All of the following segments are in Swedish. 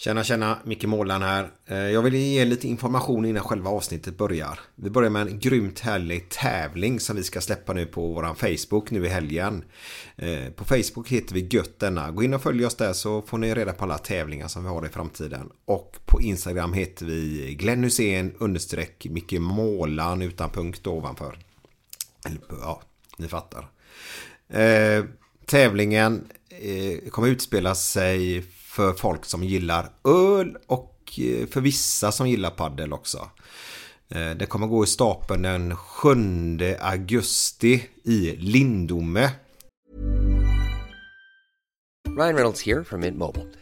Tjena tjena, Micke Målan här. Eh, jag vill ge lite information innan själva avsnittet börjar. Vi börjar med en grymt härlig tävling som vi ska släppa nu på våran Facebook nu i helgen. Eh, på Facebook heter vi Gött denna. Gå in och följ oss där så får ni reda på alla tävlingar som vi har i framtiden. Och på Instagram heter vi Glenn Hussein understreck Micke Målan utan punkt ovanför. Eller ja, ni fattar. Eh, tävlingen eh, kommer utspela sig för folk som gillar öl och eh, för vissa som gillar paddel också. Eh, det kommer gå i stapeln den 7 augusti i Lindome. Ryan Reynolds här från Mint Mobile.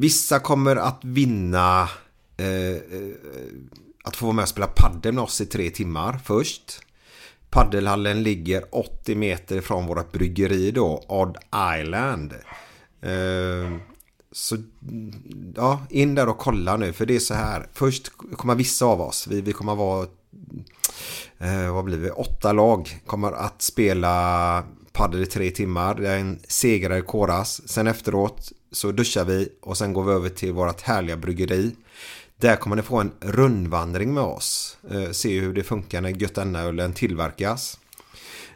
Vissa kommer att vinna eh, eh, att få vara med och spela paddel med oss i tre timmar först. Paddelhallen ligger 80 meter från vårt bryggeri då, Odd Island. Eh, så ja, in där och kolla nu för det är så här. Först kommer vissa av oss, vi, vi kommer vara eh, vad blir vi, åtta lag kommer att spela padel i tre timmar. Det är en segrare koras. Sen efteråt så duschar vi och sen går vi över till vårt härliga bryggeri. Där kommer ni få en rundvandring med oss. Eh, se hur det funkar när Göttenölen tillverkas.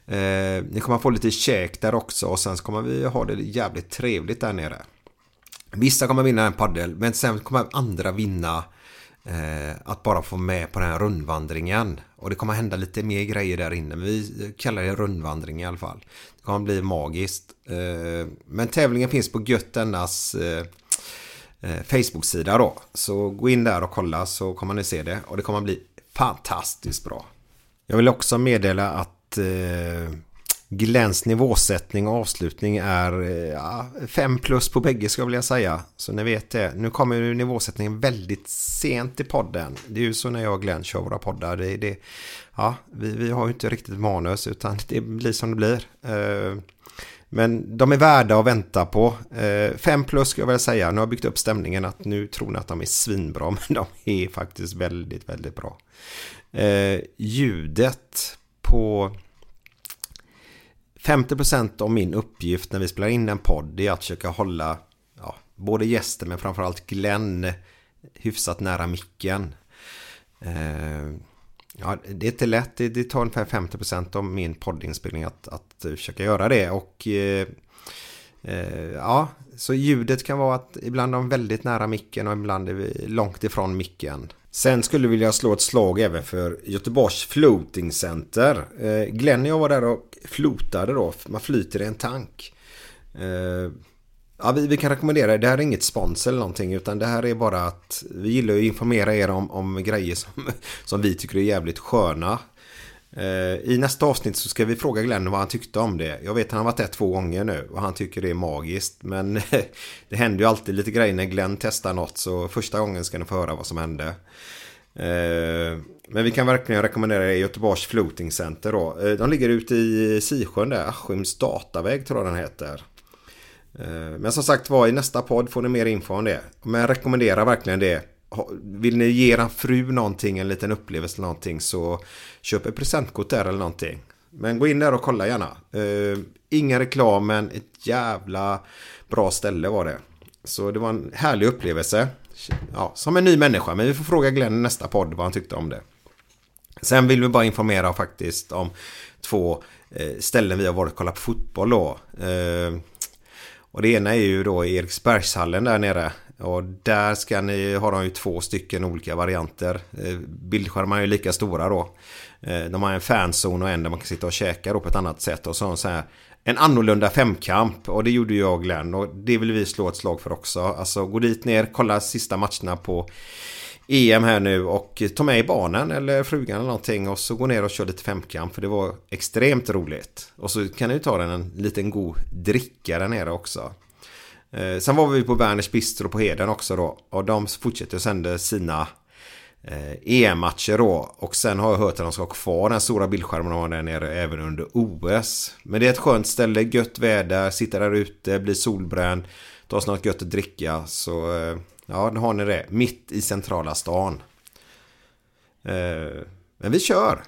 Eh, ni kommer få lite käk där också och sen så kommer vi ha det jävligt trevligt där nere. Vissa kommer vinna en paddel men sen kommer andra vinna Eh, att bara få med på den här rundvandringen. Och det kommer hända lite mer grejer där inne. Men vi kallar det rundvandring i alla fall. Det kommer bli magiskt. Eh, men tävlingen finns på Göttenas eh, eh, Facebook-sida då. Så gå in där och kolla så kommer ni se det. Och det kommer bli fantastiskt bra. Jag vill också meddela att Glens nivåsättning och avslutning är ja, fem plus på bägge ska jag vilja säga. Så ni vet det. Nu kommer ju nivåsättningen väldigt sent i podden. Det är ju så när jag och Glenn kör våra poddar. Det, det, ja, vi, vi har ju inte riktigt manus utan det blir som det blir. Men de är värda att vänta på. Eh, fem plus ska jag vilja säga. Nu har jag byggt upp stämningen att nu tror ni att de är svinbra. Men de är faktiskt väldigt, väldigt bra. Eh, ljudet på 50% av min uppgift när vi spelar in en podd är att försöka hålla ja, både gäster men framförallt Glenn hyfsat nära micken. Eh, Ja, det är inte lätt, det, det tar ungefär 50% av min poddinspelning att, att eh, försöka göra det. Och eh, eh, ja, så ljudet kan vara att ibland är de väldigt nära micken och ibland är vi långt ifrån micken. Sen skulle jag vilja slå ett slag även för Göteborgs Floating Center. Eh, Glenn och jag var där och flotade då. Man flyter i en tank. Eh, Ja, vi, vi, kan rekommendera det. Det här är inget sponsor eller någonting. Utan det här är bara att vi gillar att informera er om, om grejer som, som vi tycker är jävligt sköna. Eh, I nästa avsnitt så ska vi fråga Glenn vad han tyckte om det. Jag vet att han har varit där två gånger nu och han tycker det är magiskt. Men det händer ju alltid lite grejer när Glenn testar något. Så första gången ska ni få höra vad som hände. Eh, men vi kan verkligen rekommendera Göteborgs Floating Center då. Eh, de ligger ute i Sisjön där, Askims dataväg tror jag den heter. Eh, men som sagt var i nästa podd får ni mer info om det. Men jag rekommenderar verkligen det vill ni ge er fru någonting, en liten upplevelse eller någonting så köp ett presentkort där eller någonting. Men gå in där och kolla gärna. Uh, ingen reklam men ett jävla bra ställe var det. Så det var en härlig upplevelse. Ja, som en ny människa. Men vi får fråga Glenn i nästa podd vad han tyckte om det. Sen vill vi bara informera faktiskt om två eh, ställen vi har varit och kollat på fotboll då. Uh, och det ena är ju då Eriksbergshallen där nere. Och där ska ni, har de ju två stycken olika varianter. Eh, bildskärmarna bildskärmar är ju lika stora då. Eh, de har en fanzon och en där man kan sitta och käka då på ett annat sätt. Och så en så här en annorlunda femkamp och det gjorde jag och Glenn och det vill vi slå ett slag för också. Alltså gå dit ner, kolla sista matcherna på EM här nu och ta med barnen eller frugan eller någonting och så gå ner och kör lite femkamp för det var extremt roligt. Och så kan ni ta den en liten god dricka där nere också. Eh, sen var vi på Berners Bistro på Heden också då. Och de fortsätter sända sina eh, EM-matcher då. Och sen har jag hört att de ska ha kvar den stora bildskärmen de har där nere även under OS. Men det är ett skönt ställe, gött väder, sitta där ute, bli solbränd, ta sig något gött att dricka. Så eh, ja, då har ni det. Mitt i centrala stan. Men vi kör!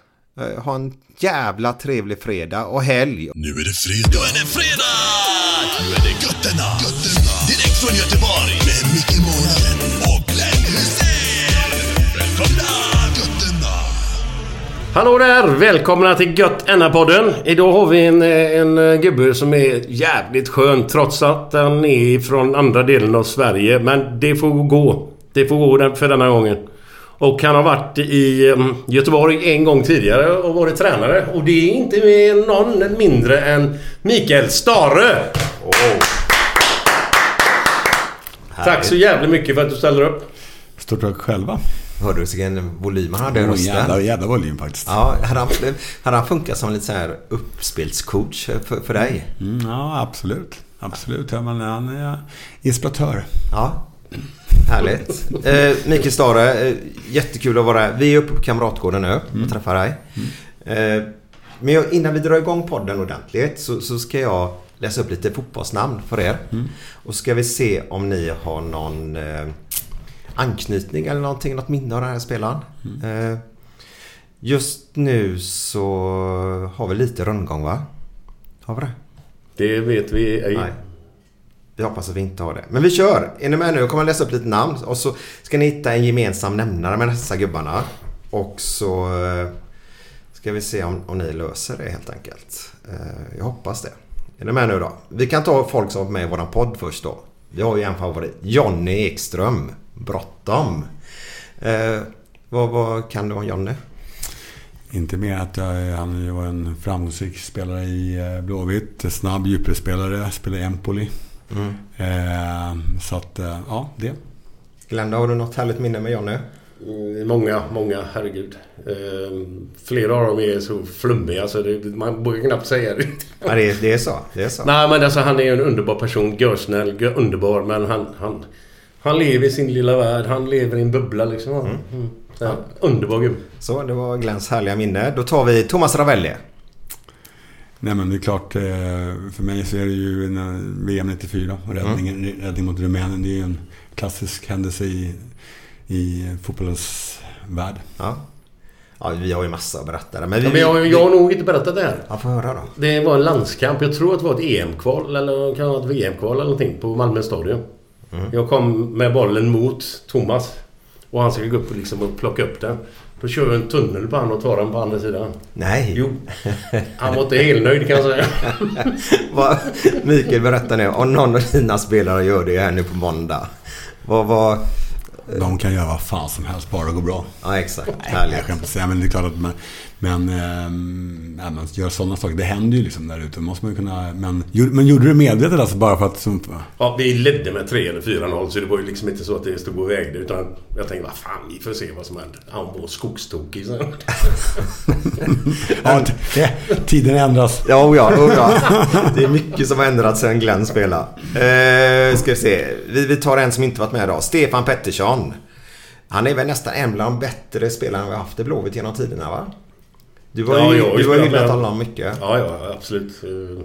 Ha en jävla trevlig fredag och helg. Nu är det fredag! Nu är det fredag! Nu är det götterna! götterna. Direkt från Göteborg! Hallå där! Välkomna till Gött podden Idag har vi en, en gubbe som är jävligt skön trots att han är från andra delen av Sverige. Men det får gå. Det får gå för denna gången. Och han har varit i mm, Göteborg en gång tidigare och varit tränare. Och det är inte med någon mindre än Mikael Stare. Oh. Tack så jävligt mycket för att du ställer upp. Stort tack själva. Hörde du vilken volym han hade i rösten? Jävla, jävla volym faktiskt. Ja, hade han, hade han funkat som lite så här uppspelscoach för, för dig? Mm, ja, absolut. Absolut. Ja, men han är inspiratör. Ja, Härligt. Eh, Mikael Stare, eh, jättekul att vara här. Vi är uppe på Kamratgården nu och mm. träffar dig. Mm. Eh, men innan vi drar igång podden ordentligt så, så, ska jag läsa upp lite fotbollsnamn för er. Mm. Och så ska vi se om ni har någon eh, anknytning eller någonting, något minne av den här spelaren. Mm. Eh, just nu så har vi lite rundgång va? Har vi det? Det vet vi ej. Nej. Vi hoppas att vi inte har det. Men vi kör! Är ni med nu? Jag kommer läsa upp lite namn och så ska ni hitta en gemensam nämnare med dessa gubbarna. Och så eh, ska vi se om, om ni löser det helt enkelt. Eh, jag hoppas det. Är ni med nu då? Vi kan ta folk som var med i våran podd först då. Vi har ju en favorit. Jonny Ekström. Bråttom. Eh, vad, vad kan du om Jonne? Inte mer att jag, han var en framgångsrik spelare i eh, Blåvitt. Snabb djupledsspelare, spelade i Empoli. Mm. Eh, så att, eh, ja, det. Glenda, har du något härligt minne med Jonne? Mm, Många, många, herregud. Eh, flera av dem är så flummiga så det, man vågar knappt säga det. Ja, det, är, det är så. Det är så. Nej men alltså han är en underbar person. Görsnäll, gö- underbar. Men han, han, han lever i sin lilla värld. Han lever i en bubbla liksom. Mm. Ja, underbar gubbe. Så, det var Glens härliga minne. Då tar vi Thomas Ravelli. Nej men det är klart, eh, för mig så är det ju en, VM 94. och Räddningen, räddning mot Rumänien. Det är ju en klassisk händelse i, i fotbollens värld. Ja. ja, vi har ju massa att berätta. Men, vi, Ja, men jag, jag har nog inte berättat det här. Ja, får höra då. Det var en landskamp. Jag tror att det var ett EM-kval eller kan det ett VM-kval eller någonting på Malmö stadion. Jag kom med bollen mot Thomas. Och han skulle gå upp och, liksom och plocka upp den. Då kör jag en tunnel på han och tar den på andra sidan. Nej. Jo. Han var inte helt nöjd kan jag säga. Vad, Mikael, berätta nu. Om någon av dina spelare gör det här nu på måndag. Vad var... De kan göra vad fan som helst, bara det går bra. Ja, exakt. Nej, Härligt. jag skämtar men det är klart att man... Men, ähm, man gör sådana saker. Det händer ju liksom där ute. måste man kunna... Men, gjorde- men gjorde du det medvetet alltså bara för att... Som, Ja, vi ledde med 3 eller 4-0 så det var ju liksom inte så att det stod och vägde utan jag tänkte vad fan vi får se vad som händer. Han var skogstokig så. ja, det, tiden ändras. Ja, oh ja, oh ja. Det är mycket som har ändrats sedan Glenn spelade. Eh, ska vi se. Vi, vi tar en som inte varit med idag. Stefan Pettersson. Han är väl nästan en bland de bättre spelarna vi har haft i Blåvitt genom tiderna va? Du var Ja, ju, ju du har hyllat honom mycket. Ja, ja absolut. Eh,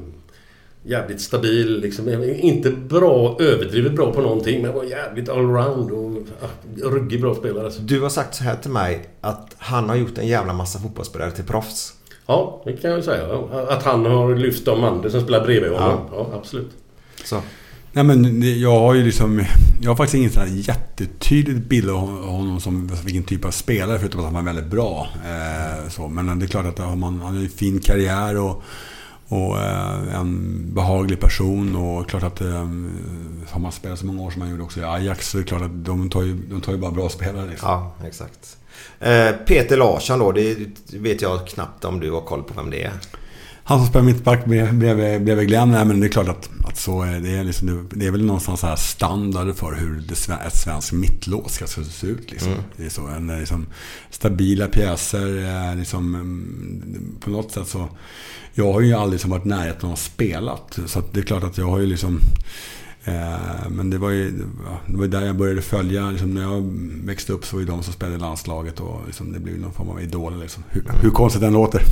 Jävligt stabil liksom. Inte bra, överdrivet bra på någonting men var jävligt allround och ja, ruggig bra spelare. Alltså. Du har sagt så här till mig att han har gjort en jävla massa fotbollsspelare till proffs. Ja, det kan jag ju säga. Att han har lyft de andra som spelar bredvid honom. Ja, absolut. Så. Nej men jag har ju liksom... Jag har faktiskt ingen sån här jättetydlig bild av honom som alltså vilken typ av spelare förutom att han var väldigt bra. Eh, så. Men det är klart att har man, han har ju fin karriär och, och eh, en behaglig person. Och klart att eh, har man spelat så många år som han gjorde också i Ajax så är det klart att de tar ju, de tar ju bara bra spelare. Liksom. Ja, exakt. Eh, Peter Larsson då. Det vet jag knappt om du har koll på vem det är. Han som spelar mittback bredvid bredvid Glenn. Nej, men det är klart att, att så är det. Liksom, det- är väl någonstans så här standard för hur det, ett svenskt mittlås ska se ut. Liksom. Mm. Det är så. En, liksom, stabila pjäser. eh, Liksom, mm, på något sätt så... Jag har ju aldrig liksom varit i närheten av att spelat. Så att det är klart att jag har ju liksom... Eh, men det var ju det var där jag började följa. Liksom, när jag växte upp så var det de som spelade landslaget. Och liksom, det blev någon form av idol. Liksom. Hur, hur konstigt den låter.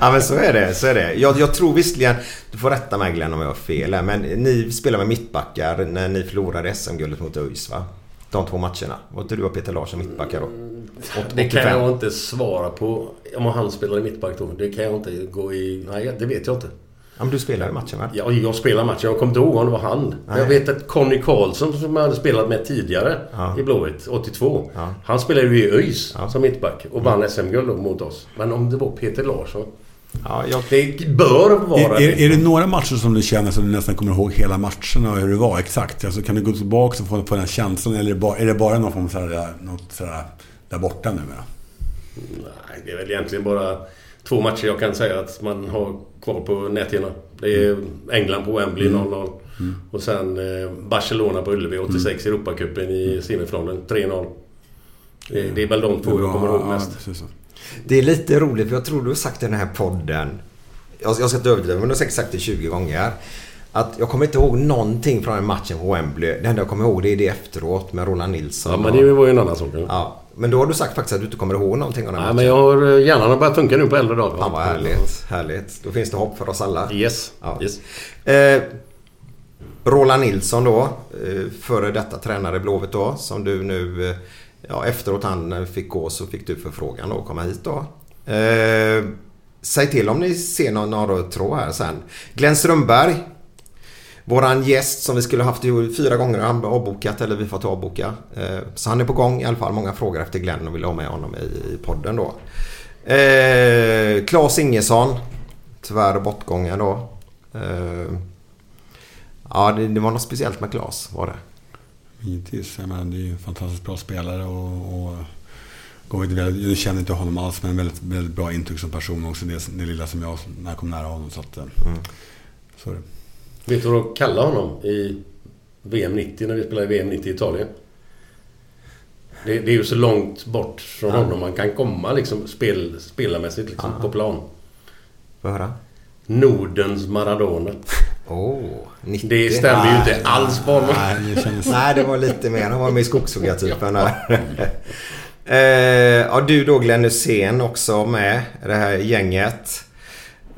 Ja men så är det. Så är det. Jag, jag tror visserligen, du får rätta mig Glenn om jag har fel här, men ni spelar med mittbackar när ni förlorade SM-guldet mot ÖIS va? De två matcherna. Var inte du och Peter Larsson mittbackar då? Åt- Det kan 85. jag inte svara på. Om han spelar i mittback då. Det kan jag inte gå i... Nej, det vet jag inte. Ja, men du spelade i matchen va? Ja, jag spelar matchen. Jag kommer inte ihåg om det var han. Nej. Jag vet att Conny Karlsson som jag hade spelat med tidigare Ja. i Blåvitt, 82. Ja. Han spelade ju i ÖIS som mittback och vann SM-guld då mot oss. Men om det var Peter Larsson. Ja, jag... Det bör vara Är, är, är det några matcher som du känner som du nästan kommer ihåg hela matcherna och hur det var exakt? Alltså, kan du gå tillbaka och få, få den känslan eller är det bara, är det bara någon form av sådär, något sådär där borta numera? Nej, det är väl egentligen bara två matcher jag kan säga att man har kvar på näthinnan. Det är England på Wembley 0-0. Och sen eh, Barcelona på Ullevi 86 i Europacupen i semifinalen 3-0. Det, det är väl de två jag kommer ihåg mest. Det är lite roligt för jag tror du har sagt i den här podden. Jag, jag ska inte överdriva men du har säkert sagt det 20 gånger. Att jag kommer inte ihåg någonting från den matchen på Wembley. Det enda jag kommer ihåg det är det efteråt med Roland Nilsson. Ja, men det var ju en annan sak. Ja. Men då har du sagt faktiskt att du inte kommer ihåg någonting av den Nej, men jag har eh, hjärnan har börjat funka nu på äldre dagar. Fan vad härligt. Härligt. Då finns det hopp för oss alla. Yes. Ja. yes. Eh, Roland Nilsson då. Eh, före detta tränare i Blåvitt då. Som du nu... Eh, ja, efteråt han eh, fick gå så fick du förfrågan då att komma hit då. Eh, säg till om ni ser någon, någon röd tråd här sen. Glenn Strömberg. Våran gäst som vi skulle haft fyra gånger har avbokat eller vi fått avboka. Eh, så han är på gång i alla fall. Många frågor efter Glenn och vill ha med honom i, podden då. Eh, Claes Ingesson. Tyvärr bortgången då. Eh, ja, det, det var något speciellt med Claes var det. Givetvis. Jag menar, det är ju en fantastiskt bra spelare och, jag känner inte honom alls, men väldigt, väldigt bra intryck som person också. Det, det lilla som jag, när jag kom nära honom. Så att, mm. så är det. Vet du vad de kallar honom i VM 90 när vi spelade VM 90 i Italien? Det, det är ju så långt bort från Ja. honom man kan komma liksom spel, spelarmässigt liksom, på plan. Får jag höra? Nordens Maradona. Oh, 90. Det stämmer ju inte alls på honom. Nej, det kändes... Nej, det var lite mer. Han var med i skogshuggartypen där. Eh, ja, du då Glenn Hysén också med det här gänget.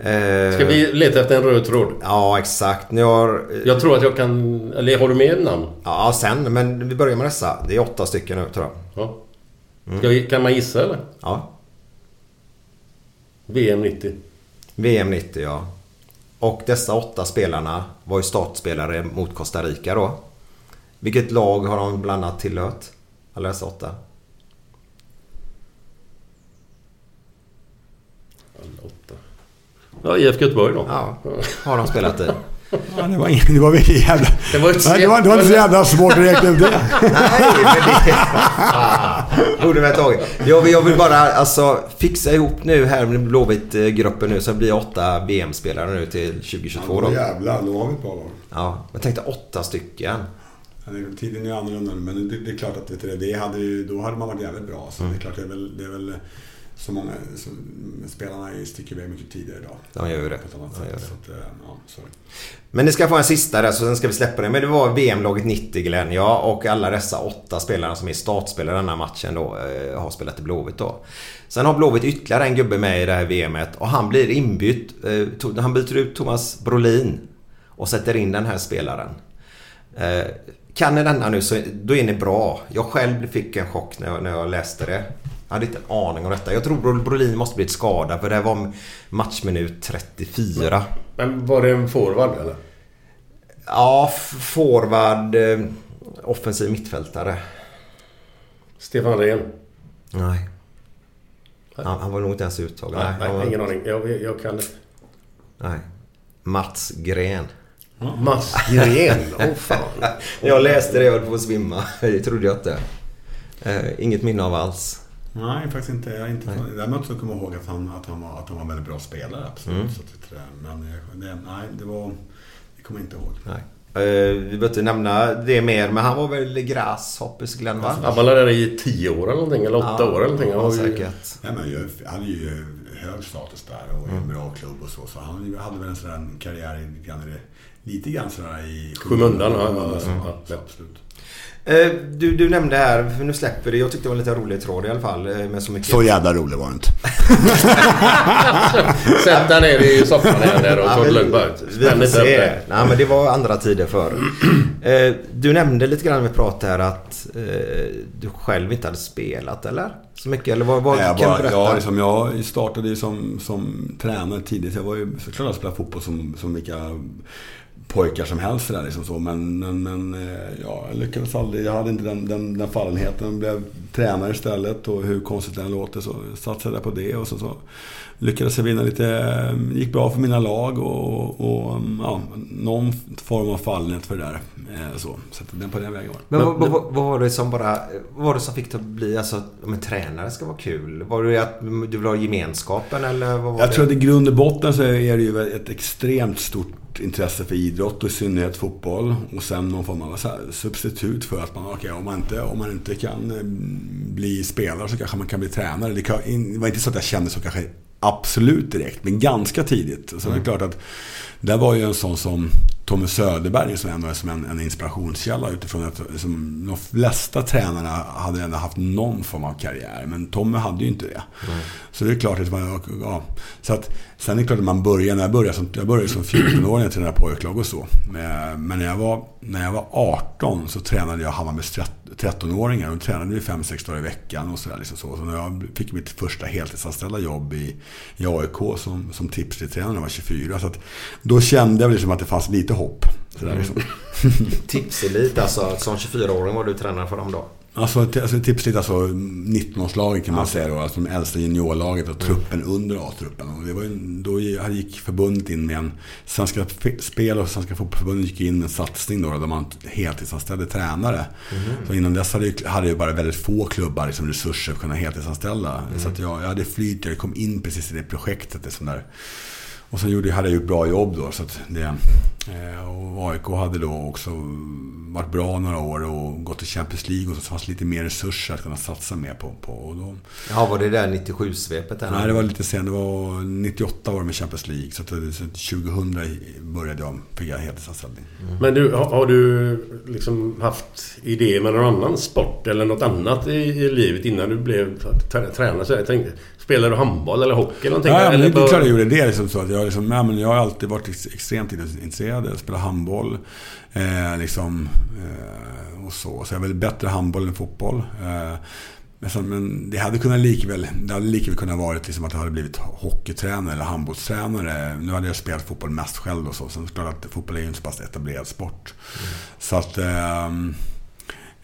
Eh, Ska vi leta efter en röd tråd? Ja, exakt. Ni har... Jag tror att jag kan... Eller har du med namn? Ja, sen. Men vi börjar med dessa. Det är åtta stycken nu tror jag. Ja. Ska vi, kan man gissa eller? Ja. VM 90. VM 90 ja. Och dessa åtta spelarna var ju startspelare mot Costa Rica då. Vilket lag har de bland annat tillhört? Alla dessa åtta? Alla åtta. Ja, IFK Göteborg då. Ja, har de spelat i. Ja, det var, det var väl jävla... Det var ett Nej, det var, det var inte så jävla svårt att räkna ut det. Nej, men det... Ah, Borde vi ha tagit. Jag vill, jag vill bara alltså fixa ihop nu här med Blåvitt-gruppen nu så det blir åtta VM-spelare nu till 2022 då. Jävlar, då har vi ett bra lag. Ja, jag tänkte åtta stycken. Ja, det- Tiden är ju annorlunda men det, det är klart att vet du, det hade ju, då hade man varit jävligt bra. Så Mm. det är klart, det är väl, det är väl så många... Så, spelarna sticker iväg mycket tidigare idag. De gör ju det. På ett De sätt. det. Att, eh, ja, sorry. Men ni ska få en sista där så sen ska vi släppa det. Men det var VM-laget 90 Glenn, ja. Och alla dessa åtta spelarna som är startspelare i den här matchen då eh, har spelat i Blåvitt då. Sen har Blåvitt ytterligare en gubbe med i det här VMet och han blir inbytt. Eh, han byter ut Thomas Brolin och sätter in den här spelaren. Kan ni denna nu så då är ni bra. Jag själv fick en chock när jag, när jag läste det. Jag hade inte en aning om detta. Jag tror Bro- Brolin måste blivit skadad för det här var matchminut 34. Men var det en forward eller? Ja, forward. Eh, offensiv mittfältare. Stefan Rehn? Nej. Han, han var nog inte ens uttagen. Nej, han var, nej, ingen aning. Jag, jag kan. Nej. Mats Gren. Mats Gren? Åh fan. Jag läste det och höll på att svimma. Det trodde jag inte. Eh, inget minne av alls. Nej, faktiskt inte. Jag är inte Nej. Däremot så kommer jag ihåg att han, att, han var, att han var en väldigt bra spelare. Absolut. Mm. Så att det, men det, nej, det var... Det kommer jag inte ihåg. Nej. Eh, vi behöver inte nämna det mer, men han var väl Grasshoppers Glenn va? Han var där i tio år eller någonting. Eller åtta Ja, år eller någonting. Han Ja, säkert. Ja, men jag hade ju hög status där och en bra klubb och så. Så han hade väl en sån karriär i- lite grann, lite grann sådär i Skymundan, ja, ja, så, ja, så ja. absolut. Eh, du, du nämnde här, för nu släpper det. Jag tyckte det var en lite rolig tråd i alla fall. eh, Med så mycket... Så jävla rolig var det inte. Sätt dig ner i soffan igen där och ta det lugnt bara. Vi Spänn inte upp dig. Nej men det var andra tider förr. Eh, Du nämnde lite grann när vi pratade här att du själv inte hade spelat eller? Så mycket eller vad, vad Nej, jag, kan du bara, berätta? ja, liksom, jag startade ju som, som tränare tidigt. Jag var ju såklart jag spelade fotboll som, som vilka pojkar som helst. Där, liksom så. Men, men, men eh, ja, jag lyckades aldrig. Jag hade inte den, den, den fallenheten. Blev tränare istället och hur konstigt det än låter så satsade jag på det. Och så, så lyckades jag vinna lite. eh, gick bra för mina lag och, och ja, någon form av fallenhet för det där. Eh, Så, så den på den vägen var det. Men vad, vad, vad var det som bara... Vad var det som fick dig att bli... Alltså, om en tränare ska vara kul? Var det att du vill ha gemenskapen eller vad var Jag det? tror att i grund och botten så är det ju ett extremt stort intresse för idrott och i synnerhet fotboll. Och sen någon form av substitut för att man, okej, om, man inte, om man inte kan eh, bli spelare så kanske man kan bli tränare. Det, kan, det var inte så att jag kände så kanske absolut direkt, men ganska tidigt. Så det är klart att där var ju en sån som Tommy Söderberg som ändå är som en, en inspirationskälla utifrån att som de flesta tränarna hade ändå haft någon form av karriär. Men Tommy hade ju inte det. Så det är klart att man, ja. Så att, sen är det klart att man börjar, när jag började som, jag började som 14-åring och tränade pojklag och så. Men, men när, jag var, när jag var 18 så tränade jag Hammarbys 13-åringar. De då tränade vi 5-6 dagar i veckan och sådär. Liksom så. så när jag fick mitt första heltidsanställda jobb i, i AIK som, som tipstränare när jag var 24. Så att, då kände jag liksom att det fanns lite hopp. Sådär, liksom. Mm. Tipselit alltså. Som 24-åring var du tränare för dem då? Alltså, alltså tipsligt alltså 19-årslaget kan man säga då. Alltså de äldsta juniorlaget och truppen under A-truppen. Och det var ju, då gick förbundet in med en... Svenska Spel och Svenska Fotbollförbundet gick in med en satsning då, där man heltidsanställde tränare. Så innan dess hade, ju- hade ju bara väldigt få klubbar liksom, resurser för att kunna heltidsanställa. Så att jag, jag hade flyt, jag kom in precis i det projektet. Liksom där. Och sen gjorde, hade jag ju ett bra jobb då. Så att det, eh, och AIK hade då också varit bra några år och gått till Champions League och så fanns lite mer resurser att kunna satsa mer på. på och då, Ja, var det där 97-svepet? där? nej, det var lite sen. Det var 98 år med Champions League. Så, att, så 2000 började jag, fick jag heltidsanställning. Men du, har, har du liksom haft idéer med någon annan sport eller något annat i, i livet innan du blev trä- tränare? Så jag tänkte, spelar du handboll eller hockey eller någonting? Ja, ja, men eller det, är klart jag gjorde det. Liksom, så att jag, liksom, ja, men jag har alltid varit ex- extremt intresserad. Jag spelar handboll. Eh, liksom, eh, och så. så jag är väl bättre handboll än fotboll. Eh, men, det hade kunnat likväl, det hade likväl kunnat varit liksom att jag hade blivit hockeytränare eller handbollstränare. Nu hade jag spelat fotboll mest själv och så. Sen klart att fotboll är ju en så pass etablerad sport. Så att... ehm,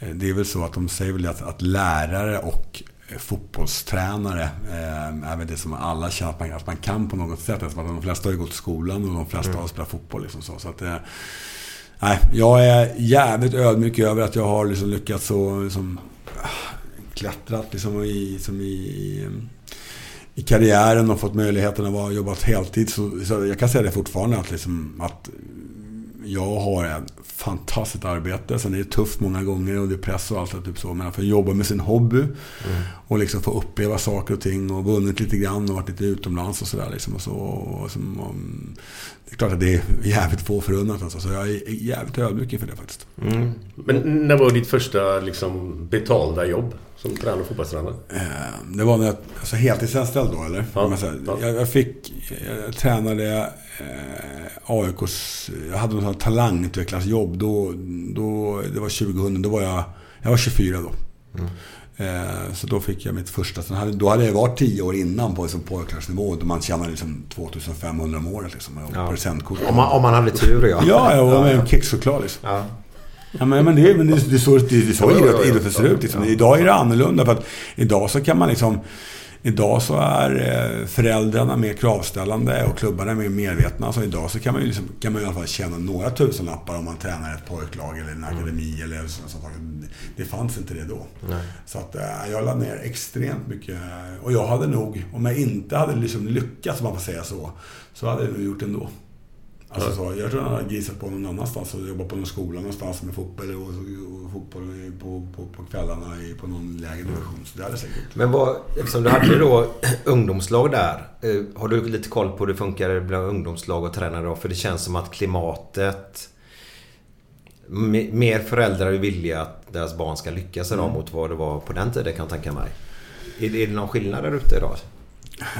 Eh, Det är väl så att de säger väl att, att lärare och fotbollstränare eh, väl det som alla känner att man, att man kan på något sätt. Eftersom att de flesta har ju gått i skolan och de flesta har spelat fotboll. Liksom så. Så att, eh, nej, jag är jävligt ödmjuk över att jag har liksom lyckats så, liksom, klättrat liksom i, som i, i, karriären och fått möjligheten att vara, jobbat heltid. Så, så jag kan säga det fortfarande att, liksom, att jag har ett fantastiskt arbete. Sen är det tufft många gånger och det är press och allt det typ så. Men att få jobba med sin hobby och liksom få uppleva saker och ting och vunnit lite grann och varit lite utomlands och sådär. Liksom och så, och, som, och, det är klart att det är jävligt få förunnat. Alltså. Så jag är jävligt ödmjuk inför det faktiskt. Men när var ditt första liksom, betalda jobb som tränare och fotbollstränare? Eh, Det var när jag, alltså heltidsanställd då eller? Ja, ja. Jag, jag fick, jag tränade eh, AIKs, jag hade något talangutvecklarjobb då, då, det var 2000, då var jag, jag var 24 då. Eh, Så då fick jag mitt första, sen hade, då hade jag varit 10 år innan på liksom, pojklagsnivå då man tjänade liksom 2500 om året liksom, och Ja. presentkort. Om man, om man hade tur ja. Ja, jag var med en kexchoklad liksom. Ja. Ja, men, men det, är- men det, det så, det är så Ja, idrott, idrotten ser ut. Liksom. Idag är det annorlunda för att idag så kan man liksom Idag så är eh, föräldrarna mer kravställande och klubbarna mer medvetna. Så idag så kan man ju liksom, kan man i alla fall tjäna några tusenlappar om man tränar ett pojklag eller en akademi eller så, så, saker. Det fanns inte det då. Så att eh, jag la ner extremt mycket. Och jag hade nog, om jag inte hade liksom lyckats, om man får säga så, så hade jag nog gjort det ändå. Alltså så, jag tror han hade grisat på någon annanstans och jobbat på någon skola någonstans med fotboll och, och fotboll på, på, på kvällarna i, på någon lägre division. Så det hade säkert. Men vad, eftersom du hade då ungdomslag där. eh, Har du lite koll på hur det funkar bland ungdomslag och tränare då? För det känns som att klimatet... me- Mer föräldrar är villiga att deras barn ska lyckas idag mot vad det var på den tiden kan jag tänka mig. Är det, är det någon skillnad där ute idag?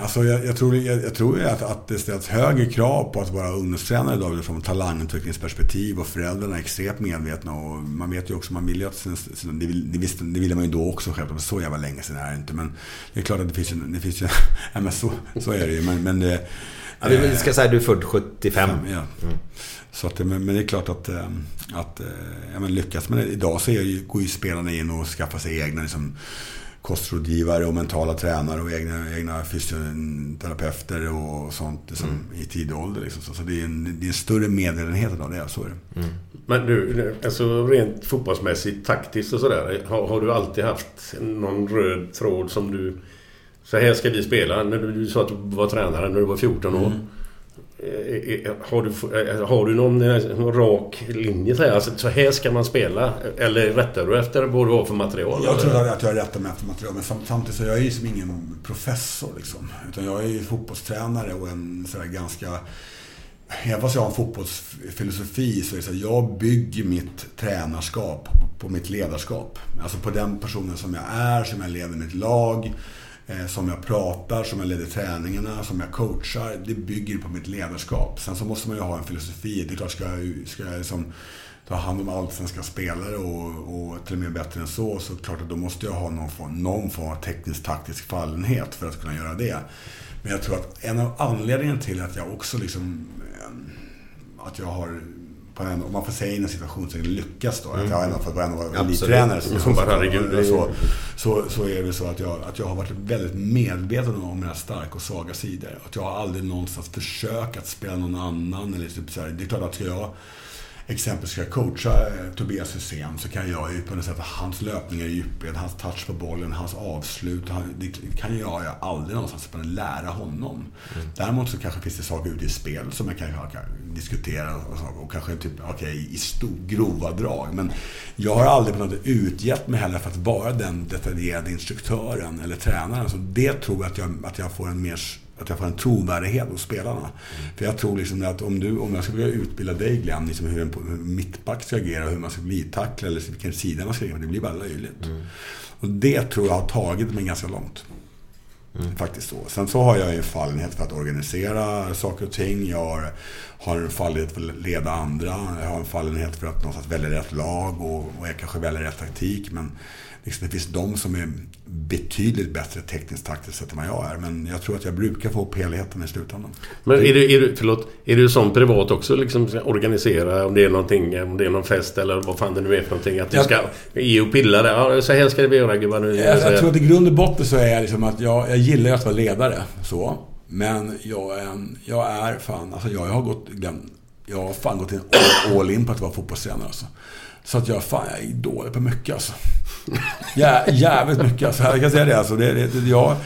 Alltså jag, jag tror, jag, jag tror att, att det ställs högre krav på att vara ungdomstränare idag från talangutvecklingsperspektiv och föräldrarna är extremt medvetna och man vet ju också, man vill ju att sin, sin, det, vill, det, visste, det ville man ju då också självklart, så jävla länge sedan är det inte. Men det är klart att det finns ju, det finns ju ja, men så, så är det ju. Men, men det, Ja, vi ska säga att du är född 75. Ja. Så att, men, men det är klart att, eh, att eh, ja, men lyckas det. Idag så är går ju spelarna in och skaffar sig egna liksom, kostrådgivare och mentala tränare och egna, egna fysioterapeuter och sånt liksom, i tidig ålder. Liksom. Så, så det, är en, det är en större medvetenhet av det, så är det. Men du, alltså rent fotbollsmässigt, taktiskt och sådär. Har, har du alltid haft någon röd tråd som du... Så här ska vi spela. När du, du sa att du var tränare när du var 14 år. Eh, Har du, eh, har du någon, eh, någon rak linje så här? Alltså, så här ska man spela? Eller rättar du efter vad du har för material? Jag tror eller? att jag rättar mig efter material, men sam- samtidigt så är jag ju som ingen professor. Liksom. Utan jag är ju fotbollstränare och en sådär ganska... Även fast jag har en fotbollsfilosofi så är det så att jag bygger mitt tränarskap på mitt ledarskap. Alltså på den personen som jag är, som jag leder mitt lag, eh, Eh, som jag pratar, som jag leder träningarna, som jag coachar. Det bygger på mitt ledarskap. Sen så måste man ju ha en filosofi. Det är klart, ska jag, ska jag liksom ta hand om allsvenska spelare och, och till och med bättre än så, så klart att då måste jag ha någon form, någon form av teknisk taktisk fallenhet för att kunna göra det. Men jag tror att en av anledningarna till att jag också liksom eh, att jag har på en, om man får säga inom situationstecken lyckas då. Att jag ändå en av Absolut. elittränare. Så, så, så, så, så är det så att jag, att jag har varit väldigt medveten om mina starka och svaga sidor. Att jag har aldrig någonstans försökt att spela någon annan. Eller typ så här. Det är klart att jag exempelvis ska jag coacha eh, Tobias Hysén så kan jag ju på något sätt hans löpningar i djupled, hans touch på bollen, hans avslut. Han, det kan jag ju aldrig någonstans kunna lära honom. Däremot så kanske finns det saker ute i spel som jag kan, kan diskutera och, och kanske typ, okej, i stor, grova drag. Men jag har aldrig på något sätt utgett mig heller för att vara den detaljerade instruktören eller tränaren. Så det tror jag att jag, att jag får en mer att jag får en trovärdighet hos spelarna. För jag tror liksom att om, du, om jag ska försöka utbilda dig Glenn, liksom hur en hur mittback ska agera, hur man ska glidtackla eller vilken sida man ska agera, det blir bara löjligt. Och det tror jag har tagit mig ganska långt. Faktiskt så. Sen så har jag ju en fallenhet för att organisera saker och ting. Jag har, har en fallenhet för att leda andra. Jag har en fallenhet för att någonstans välja rätt lag och, och jag kanske väljer rätt taktik. Men liksom, det finns de som är betydligt bättre tekniskt taktiskt sett än vad jag är. Men jag tror att jag brukar få upp helheten i slutändan. Men är du, är du, förlåt, är du som privat också liksom organisera om det är någonting, om det är någon fest eller vad fan det nu är för någonting? Att du Jag- ska ge och pilla det. Ja, så här ska vi göra gubbar nu. Jag, jag tror att i grund och botten så är jag liksom att jag, jag gillar att vara ledare. Så. Men jag är, jag är fan, alltså jag har gått, den, jag har fan gått in all, in på att vara fotbollstränare alltså. Så att jag, fan, jag är dålig på mycket alltså. Jä, jävligt mycket alltså. Jag kan säga det alltså. Det, det, det, jag,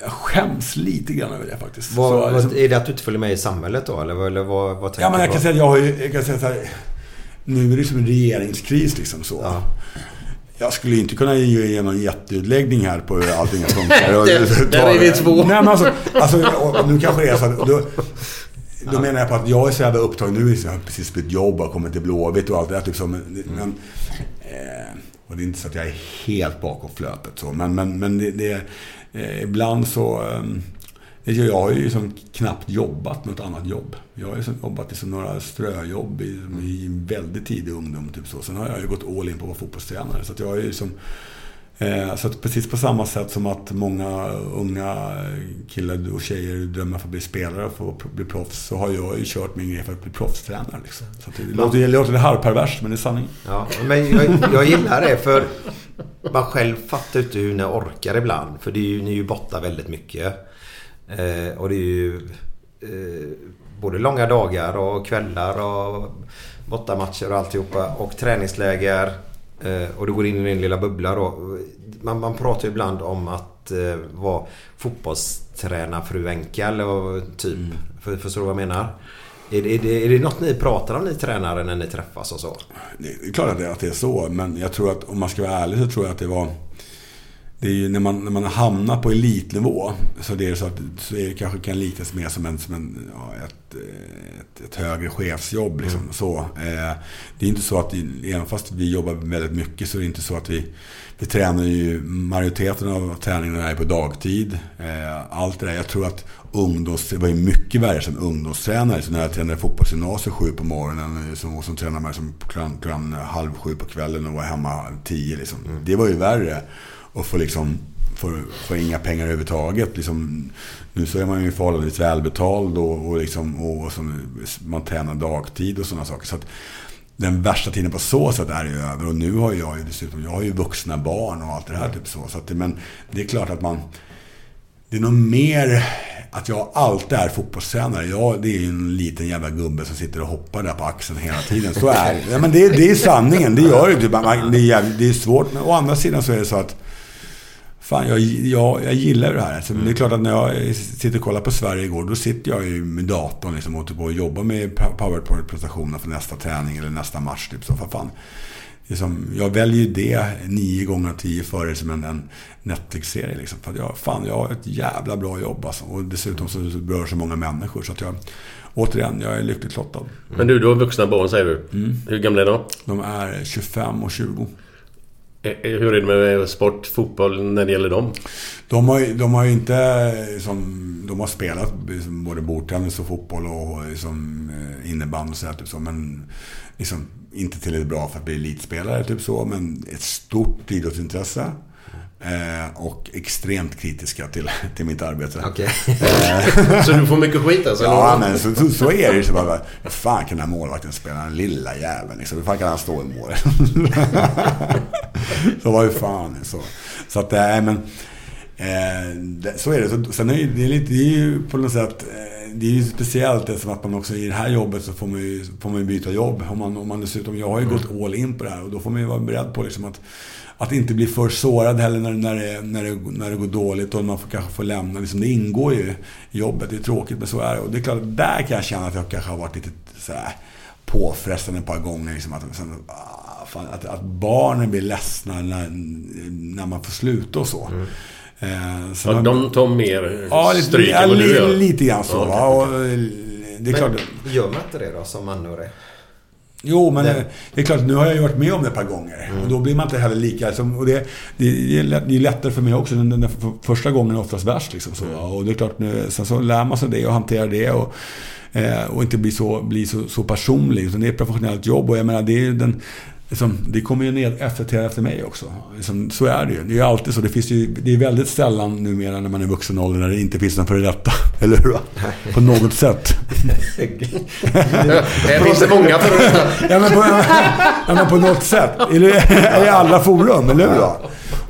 jag skäms lite grann över det faktiskt. Vad, Så, vad, liksom- är det att du inte följer med i samhället då? Eller, eller vad, vad tänker Ja, men jag du kan säga jag har ju, jag kan säga så här, Nu är det som en regeringskris liksom så. Ja. Jag skulle inte kunna ge någon jätteutläggning här på hur allting funkar. Och- Där- är vi två. Nej, men alltså, alltså nu kanske det är så att... Då, menar jag på att jag är så jävla upptagen nu. Jag har precis bytt jobb och kommit till Blåvitt och allt det där. Typ så, men, men, eh, och det är inte så att jag är helt bakom flötet så. Men, men, men det, det, eh, ibland så... Eh, jag har ju liksom knappt jobbat något annat jobb. Jag har ju liksom jobbat i några ströjobb i, i väldigt tidig ungdom. Typ så. Sen har jag ju gått all in på att vara fotbollstränare. Så att jag är ju liksom, eh, så att precis på samma sätt som att många unga killar och tjejer drömmer för att bli spelare och få bli proffs. Så har jag ju kört min grej för att bli proffstränare. Liksom. Så att det, låter, det låter halvperverst men det är sanning. Ja, men jag, jag gillar det för man själv fattar inte hur ni orkar ibland. För det är ju, ni är ju borta väldigt mycket. Eh, och det är ju eh, både långa dagar och kvällar och bortamatcher och alltihopa. Och träningsläger. Eh, och du går in i din lilla bubbla då. Man, man pratar ju ibland om att eh, vara fotbollstränarfru Enka eller vad- typ. För, förstår du vad jag menar? Är det, är, det, är det något ni pratar om ni tränare när ni träffas och så? Det är klart att det, att det är så, men jag tror att om man ska vara ärlig så tror jag att det var... Det är ju när man, när man hamnar på elitnivå så det är så att så är det kanske kan liknas mer som, en, som en, ja, ett, ett, ett högre chefsjobb. Liksom. Så, eh, det är inte så att, även fast vi jobbar väldigt mycket så är det inte så att vi vi tränar ju, majoriteten av träningarna är på dagtid. Eh, allt det där. Jag tror att ungdoms, det var ju mycket värre som ungdomstränare. Så när jag tränade fotbollsgymnasium sju på morgonen som, och som tränade mig som klockan, klockan halv sju på kvällen och var hemma tio. Liksom. Det var ju värre. Och få liksom får, får inga pengar överhuvudtaget. Liksom, nu så är man ju förhållandevis välbetald och, och, liksom, och, som, man tränar dagtid och sådana saker. Så att den värsta tiden på så sätt är ju över. Och nu har jag ju dessutom, jag har ju vuxna barn och allt det här. Typ så. Så att, men det är klart att man... Det är nog mer att jag alltid är fotbollstränare. Jag, det är ju en liten jävla gubbe som sitter och hoppar där på axeln hela tiden. Så är det. Ja, men det. Det är sanningen. Det gör det. Typ. Det är, jävligt, det är svårt. Men å andra sidan så är det så att Fan, jag, jag, jag gillar det här. Alltså, Det är klart att när jag sitter och kollar på Sverige igår, då sitter jag ju med datorn liksom, och, typ, och jobbar med powerpoint-presentationer för nästa träning eller nästa match. Typ. Så för fan. Det är som, jag väljer ju det nio gånger av tio före som en, en Netflix-serie. Liksom. För att jag, fan, jag har ett jävla bra jobb alltså. Och dessutom så berör så många människor. Så att jag, återigen, jag är lyckligt lottad. Men du, du har vuxna barn säger du. Hur gamla är de? De är 25 och 20. Eh, eh, hur är det med sport, fotboll när det gäller dem? De har, ju- de har ju inte eh, som, De har spelat liksom, både bordtennis och fotboll och liksom, innebandy och sådär, typ så. Men liksom, inte tillräckligt bra för att bli elitspelare, typ så. Men ett stort idrottsintresse. Eh, och extremt kritiska till, till mitt arbete. Okej. Så du får mycket skit alltså? Ja, men så, så, så är det ju. Så bara, hur fan kan den här målvakten spela den lilla jäveln? Liksom? Hur fan kan han stå i mål? så vad fan. Så, så att, nej men. Eh, så är det. Så, sen är det, det, är lite, det är ju på något sätt. Det är ju speciellt eftersom att man också i det här jobbet så får man ju, får man ju byta jobb. Om man, om man dessutom, jag har ju gått all in på det här och då får man ju vara beredd på liksom att att inte bli för sårad heller när, när, det, när, det, när det går dåligt och man får, kanske får lämna. Liksom, det ingår ju i jobbet. Det är tråkigt men så är det. Och det är klart, där kan jag känna att jag kanske har varit lite så här, påfrestande ett par gånger. Liksom, att, ah, att, att barnen blir ledsna när, när man får sluta och så. Mm. Eh, så Ja, de tar mer Ja, stryk ja, än vad du gör. lite grann så. Ja. Och, eh, det är klart. Men gör man inte det då som anhörig? Jo, men Det- det, är klart, nu har jag varit med om det ett par gånger. Och då blir man inte heller lika... Liksom, och det, det, är lätt, det är lättare för mig också. Den, den för, första gången är oftast värst. Liksom, så, och det är klart, nu, sen så lär man sig det och hanterar det. Och, eh, och inte bli så, bli så, så personlig. Utan det är ett professionellt jobb. Och jag menar, det är den... Liksom, det kommer ju ned efterträda efter mig också. Liksom, så är det ju. Det är ju alltid så. Det, finns ju, det är väldigt sällan numera när man är vuxen ålder när det inte finns någon före detta. Eller hur? På något sätt. Här finns det många för Ja men, på, ja, men på något sätt. I alla forum, eller hur?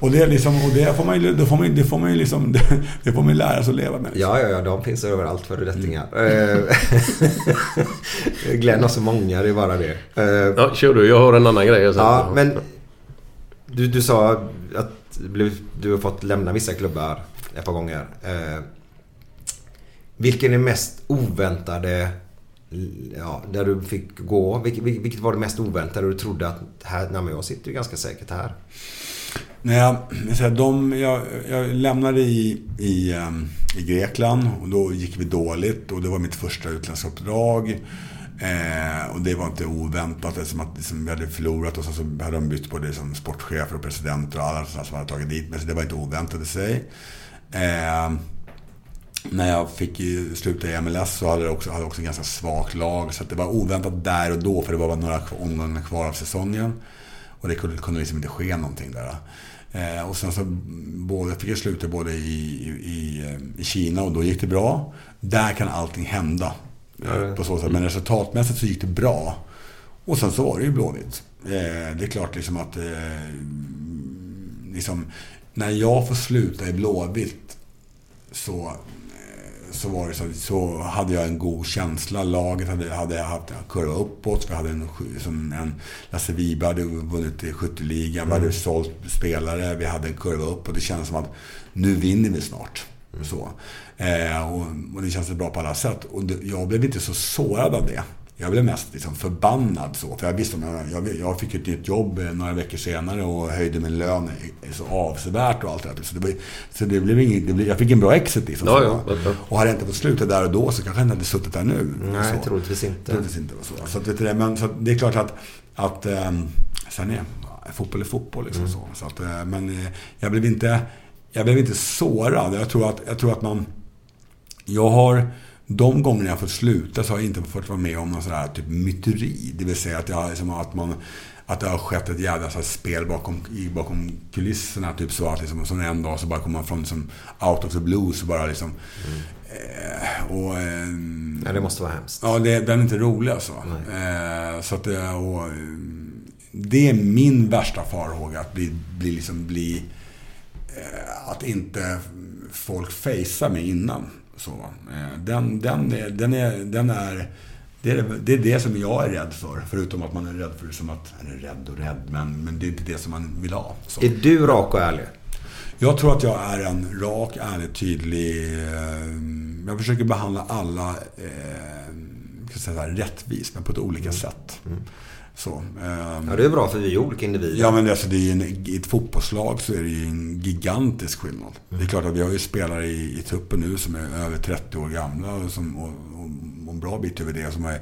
Och det, är liksom, och det får man ju, det får man, det får man liksom, det, det får man lära sig att leva med. Ja, ja, ja, de finns överallt föredettingar. Eh, Glenn har så många, det är bara det. Eh, Ja, kör du. Jag har en annan grej. Sen. Ja, men du, du sa att du har fått lämna vissa klubbar ett par gånger. Eh, vilken är mest oväntade, ja, där du fick gå? Vilket, vilket var det mest oväntade du trodde att här, nej, jag sitter ju ganska säkert här? Nej, jag, de, jag, jag lämnade i, i, ehm, i Grekland och då gick vi dåligt och det var mitt första utländska uppdrag. Eh, och det var inte oväntat eftersom att liksom, vi hade förlorat och så, så hade de bytt både liksom, sportchefer och presidenter och alla sådana som hade tagit dit mig. Så det var inte oväntat i sig. Eh, när jag fick sluta i MLS så hade jag också, hade också en ganska svagt lag. Så att det var oväntat där och då för det var bara några omgångar kvar av säsongen. Och det kunde, kunde liksom inte ske någonting där. Eh, och sen så både, fick jag sluta både i, i, i, eh, Kina och då gick det bra. Där kan allting hända. Eh, på så sätt. Men resultatmässigt så gick det bra. Och sen så var det ju Blåvitt. Eh, det är klart liksom att eh, liksom, när jag får sluta i Blåvitt så, så, var det så, så hade jag en god känsla. Laget hade, hade haft en kurva uppåt. Vi hade en, som en Lasse Wiberg hade vunnit i skytteligan. Vi hade sålt spelare. Vi hade en kurva uppåt. Det kändes som att nu vinner vi snart. Så. Eh, och, och det känns bra på alla sätt. Och det, jag blev inte så sårad av det. Jag blev mest liksom förbannad så. För jag visste om jag, jag, fick ett nytt jobb eh, några veckor senare och höjde min lön så avsevärt och allt det där. Så det, var, så det blev inget, det blev, jag fick en bra exit liksom. Ja, ja, ja. Och hade jag inte fått sluta där och då så kanske jag inte hade suttit där nu. Nej, så. troligtvis inte. Troligtvis inte. Så, så, att, vet du det, men, så att det är klart att, att um, sen är fotboll är fotboll. Liksom, så. Så att, eh, men eh, jag blev inte, jag blev inte sårad. Jag tror att, jag tror att man... Jag har... De gånger jag fått sluta så har jag inte fått vara med om någon sån här typ myteri. Det vill säga att, jag, liksom, att, man, att det har skett ett jävla så spel bakom, bakom kulisserna. Typ så att liksom, som en dag så bara kommer man från liksom, out of the blue så bara liksom... Eh, och, eh, Ja, det måste vara hemskt. Ja, det, den är inte rolig alltså. Eh, så att, eh, och, eh, det är min värsta farhåga. Att bli, bli, liksom bli eh, att inte folk facear mig innan. Så, eh, den, den, den, är, den är... Det är, det är det som jag är rädd för. Förutom att man är rädd för som att... Eller rädd och rädd, men, men det är inte det som man vill ha. Så. Är du rak och ärlig? Jag tror att jag är en rak, ärlig, tydlig... Eh, jag försöker behandla alla eh, jag säga här, rättvist, men på ett olika sätt. Så, ehm, Ja, det är bra för vi är olika individer. Ja, men alltså, det är en, I ett fotbollslag så är det ju en gigantisk skillnad. Det är klart att vi har ju spelare i, i truppen nu som är över 30 år gamla och, som, och, och, och en bra bit över det som är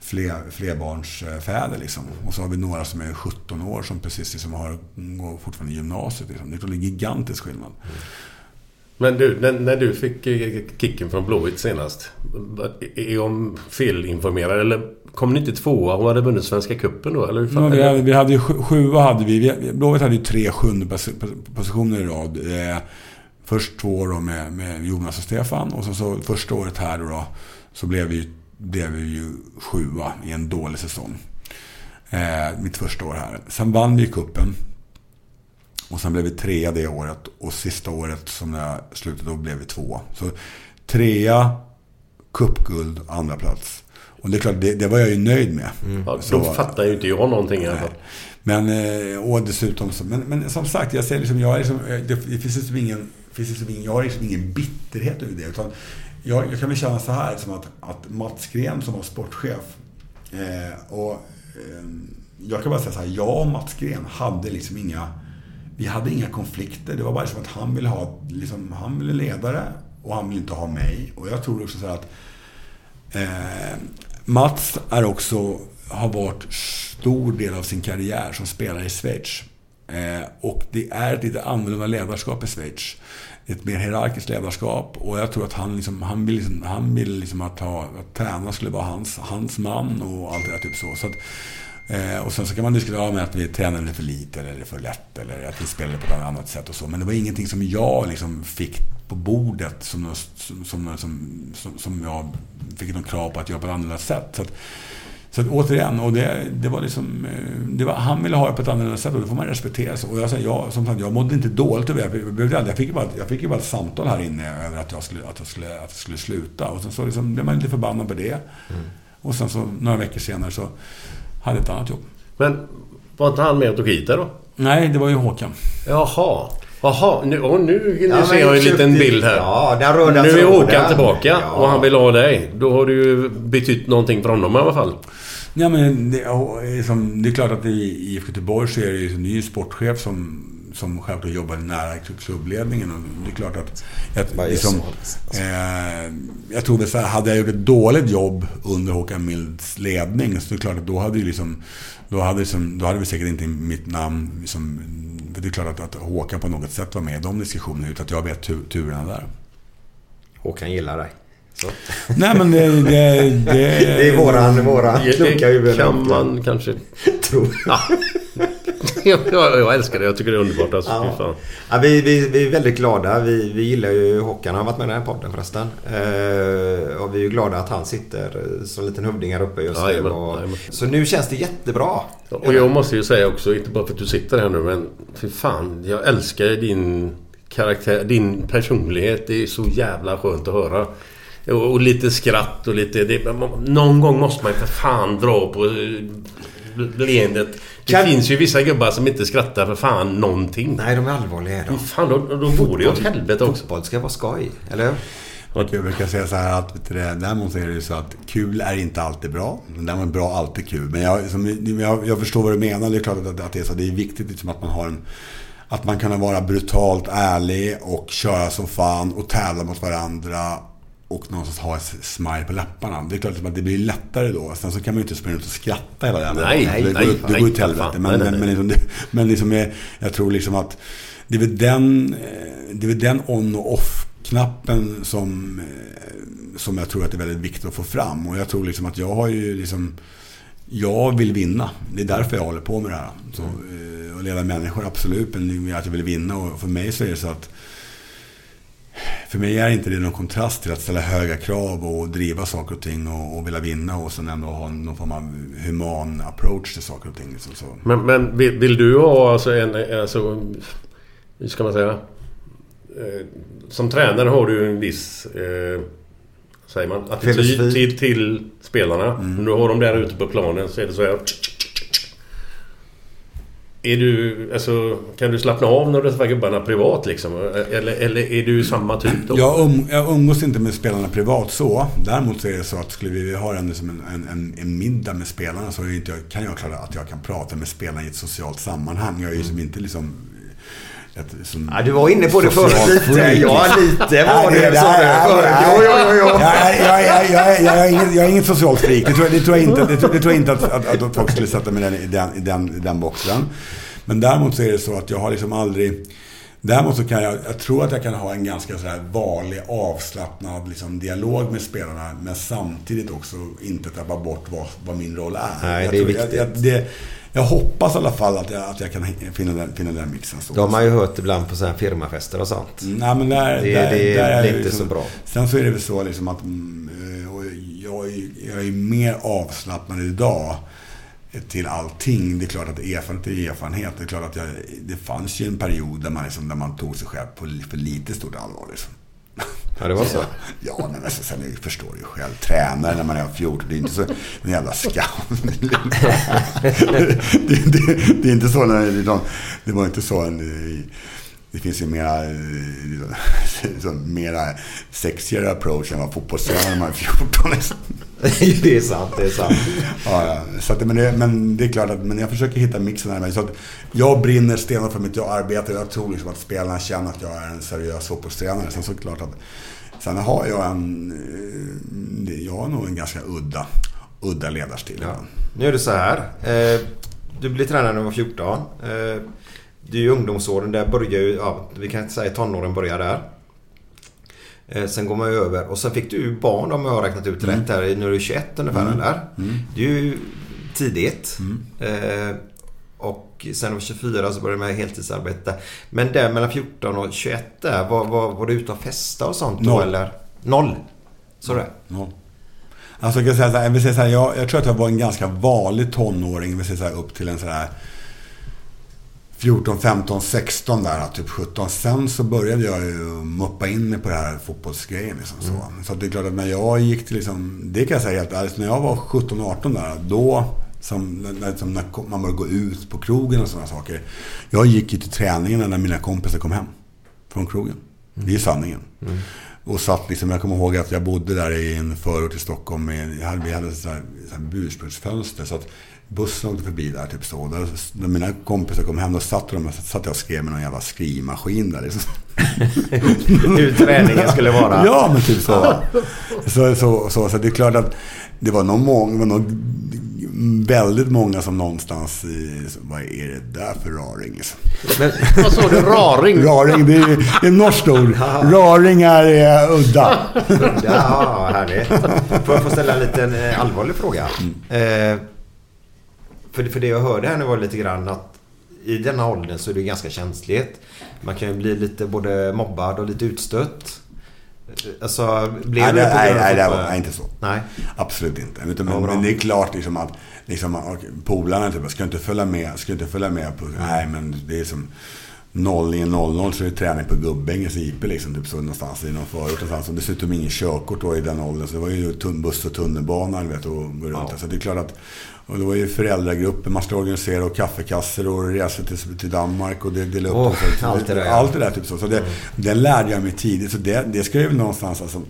fler, flerbarnsfäder. Liksom. Och så har vi några som är 17 år som precis liksom har, går fortfarande i gymnasiet. Liksom. Det är klart det är en gigantisk skillnad. Men du, när, när du fick eh, kicken från Blåvitt senast. Är jag felinformerad eller kom ni inte tvåa och hade vunnit Svenska Cupen då? Eller hur fan, Ja, vi, hade, vi hade ju sju- sjua hade vi. vi Blåvitt hade ju tre sjunde pos- pos- positioner i rad. Eh, först två år då med, med Jonas och Stefan. Och så, så första året här då, då så blev vi, blev vi ju sjua i en dålig säsong. Eh, mitt första år här. Sen vann vi kuppen Och sen blev vi trea det året. Och sista året som jag slutade då blev vi tvåa. Så trea, cupguld, andra plats. Och det är klart, det, det var jag ju nöjd med. Ja, Så- då fattar ju inte jag någonting i alla fall. men, eh, och dessutom så, men, men som sagt, jag säger liksom, jag är liksom, eh, det, det finns liksom ingen, finns liksom ingen, jag har liksom ingen bitterhet över det. Utan jag, jag kan väl känna så här, som att, att Mats Gren som var sportchef, eh, och eh, jag kan bara säga så här, jag och Mats Gren hade liksom inga, vi hade inga konflikter. Det var bara som att han ville ha, liksom, han ville ledare och han ville inte ha mig. Och jag tror också så här att Eh, Mats är också, har varit stor del av sin karriär som spelare i Schweiz. Eh, och det är ett lite annorlunda ledarskap i Schweiz. Ett mer hierarkiskt ledarskap. Och jag tror att han, liksom, han vill, liksom, han vill liksom att, ha, att tränaren skulle vara hans, hans man och allt det där. Typ så. så att, eh, och sen så kan man diskutera med att vi tränade för lite eller för lätt eller att vi spelade på ett annat sätt och så. Men det var ingenting som jag liksom fick på bordet som, som, som, som, som, jag fick någon krav på att göra på ett annorlunda sätt. Så att, så att återigen, och det, det var liksom, eh, det var, han ville ha det på ett annorlunda sätt och det får man respektera. Så- Och jag, jag, som sagt, jag mådde inte dåligt över det. Jag, behövde jag, fick ju bara, jag fick ju bara ett samtal här inne över att jag skulle, att jag skulle, att jag skulle sluta. Och sen så liksom, blev man lite förbannad på det. Och sen så några veckor senare så hade ett annat jobb. Men var inte han med och tog hit det då? Nej, det var ju Håkan. Jaha. Jaha, nu, och nu, nu Ja, ser jag en liten bild här. Ja, den röda Nu är. Håkan tillbaka Ja. och han vill ha dig. Då har du ju betytt någonting för honom i alla fall. Ja, men det, och, eh, som, det är klart att i IFK Göteborg så är det ju en ny sportchef som, som självklart jobbar nära klubbledningen. Och det är klart att... Jag, liksom, så. eh, jag tror väl så här, hade jag gjort ett dåligt jobb under Håkan Milds ledning så det är klart att då hade ju liksom... Då hade, liksom, då hade vi säkert inte mitt namn liksom, det är klart att, att Håkan på något sätt var med i de diskussionerna utan att jag vet tu, turerna där. Håkan gillar dig. Så. Nej men det... Det, det, Det är våran, våran kloka huvud. Det kan man kanske... tro. Ja. jag, jag, älskar det. Jag tycker det är underbart. Alltså, Ja. Ja, vi, vi, vi är väldigt glada. Vi, vi gillar ju Håkan. Han har varit med i den här podden förresten. Eh, och vi är ju glada att han sitter som en liten hövding här uppe just nu. Jajamän, Och, jajamän. så nu känns det jättebra. Och jag måste ju säga också, inte bara för att du sitter här nu, men fy fan. Jag älskar din karaktär, din personlighet. Det är så jävla skönt att höra. Och, och lite skratt och lite... Det, någon gång måste man ju för fan dra på eh, leendet. Det Kan- finns ju vissa gubbar som inte skrattar för fan någonting. Nej, de är allvarliga. De. fan, då, då går det ju åt helvete också. Fotboll ska vara skoj, eller hur? Jag brukar säga så här att det, däremot är det ju så att kul är inte alltid bra. Men däremot är bra alltid kul. Men jag, som, jag, jag förstår vad du menar. Det är klart att, att det är så. Det är viktigt liksom att man har en... Att man kan vara brutalt ärlig och köra som fan och tävla mot varandra. Och någonstans ha ett smile på läpparna. Det är klart att det blir lättare då. Sen så kan man ju inte springa ut och skratta hela Nej, dagen. Det nej, går, det nej, går ju till helvete. Nej, Men, nej, nej. men, liksom, det, men liksom jag, jag tror liksom att det är väl den, eh, det är den on och off-knappen som, eh, som jag tror att det är väldigt viktigt att få fram. Och jag tror liksom att jag har ju liksom jag vill vinna. Det är därför jag håller på med det här. Så, eh, och leda människor, absolut. Men att jag vill vinna. Och för mig så är det så att för mig är inte det någon kontrast till att ställa höga krav och driva saker och ting och, och vilja vinna och sen ändå ha någon form av human approach till saker och ting. Liksom så. Men, men vill, vill du ha alltså en... Alltså, hur ska man säga? Eh, som tränare har du en viss... Eh, säger man? Attityd till, till spelarna. Om du har dem där ute på planen så är det så här... Är du... Alltså, kan du slappna av när du träffar gubbarna privat liksom? Eller, eller är du samma typ då? Jag, um, jag umgås inte med spelarna privat så. Däremot så är det så att skulle vi ha en, liksom en, en, en, middag med spelarna så är inte, kan jag klara att jag kan prata med spelarna i ett socialt sammanhang. Jag är ju som inte liksom... Ja, du var inne på det förut lite. Ja, lite var det. Jag, är inget socialt freak. Det tror jag, det tror jag inte, det tror, det tror inte att, att, att folk skulle sätta mig i, den, i, den, i den boxen. Men däremot så är det så att jag har liksom aldrig... Däremot så kan jag, jag tror att jag kan ha en ganska sådär vanlig avslappnad liksom, dialog med spelarna. Men samtidigt också inte tappa bort vad, vad min roll är. Nej, jag det är tror- viktigt. Jag, jag, det, jag hoppas i alla fall att jag, att jag kan finna den, finna den mixen. Så. Det har ju hört ibland på sådana här firmafester och sånt. Nej, men där, Det- där, det där är inte liksom, så bra. Sen så är det väl så liksom att mm, eh, jag, jag är mer avslappnad idag till allting. Det är klart att erfarenhet är erfarenhet. Det är klart att jag, det fanns ju en period där man, liksom, där man tog sig själv på för lite stort allvar. Liksom. Ja, det var så. Ja, men alltså, sen förstår ju själv. Tränare när man är 14, det är inte så en jävla skam. det, det, det är inte så när det, de, det var inte så en, det finns ju mera, liksom, mera sexigare approach än vad fotbollstränare när man är 14. Liksom. det är sant, det är sant. Ja, ja. Så att, men, det, men det är klart att men jag försöker hitta mixen här. med. Så att jag brinner stenhårt för mitt arbete. Jag tror liksom att spelarna känner att jag är en seriös fotbollstränare. Sen så klart att sen har jag en... eh, Jag har nog en ganska udda, udda ledarstil. Ja. Nu är det så här. Eh, du blev tränare när du var 14. Eh, det är ju ungdomsåren, där börjar ju, ja, vi kan inte säga tonåren börjar där. Eh, sen går man över och sen fick du barn om jag har räknat ut rätt här du är 21 ungefär Mm. eller? Det är ju tidigt. Mm. Eh, och sen du var 24 så började du med heltidsarbete. Men där mellan 14 och 21 där, var, var, var du ute och festa och sånt då Noll. eller? Noll? Så det? Ja. Alltså jag, kan säga så här, jag, vill säga så här, jag, jag tror att jag var en ganska vanlig tonåring. Jag vill säga så här, upp till en så här 14, 15, 16 där, typ 17. Sen så började jag ju muppa in mig på det här fotbollsgrejen. Liksom, så. så det är klart att när jag gick till, liksom, det kan jag säga helt ärligt, när jag var 17, 18 där, då som, när, liksom, när man började gå ut på krogen och sådana saker. Jag gick ju till träningen när mina kompisar kom hem från krogen. Det är sanningen. Och satt liksom, jag kommer ihåg att jag bodde där i en förort i Stockholm. Med, vi hade sånt här, sånt här burspråksfönster. Så att bussen åkte förbi där typ så. Där, när mina kompisar kom hem, då satt, de, satt jag och skrev med någon jävla skrivmaskin där. Liksom. Hur träningen skulle vara. Ja, men typ så. Så, så, så, så det är klart att det var nog, många, var nog väldigt många som någonstans... i- Vad är det där för raring? liksom? Men, Vad sa du? Raring? Raring, det är, det är norskt ord. Raring är eh, udda. Ja, härligt. Får jag få ställa en liten eh, allvarlig fråga? Eh, för, för det jag hörde här nu var lite grann att i denna åldern så är det ganska känsligt. Man kan ju bli lite både mobbad och lite utstött. Alltså, blev Nej, det, på nej, nej, det var nej, inte så. Nej. Absolut inte. Utan, Ja, men, det är klart liksom att liksom, polarna typ, ska inte följa med, ska inte följa med på, nej men det är som 0 i 00 så är det träning på Gubbängens IP liksom, typ så någonstans i någon förort någonstans. Och dessutom ingen körkort då i den åldern. Så det var ju buss och tunnelbana, du vet, och gå runt. Ja. Så det är klart att och det var ju föräldragrupper man skulle organisera och kaffekassor och resor till, till Danmark och det- dela upp. Och så, allt det där. Allt det där typ så. så det, Den lärde jag mig tidigt. Så det, det ska jag väl någonstans alltså,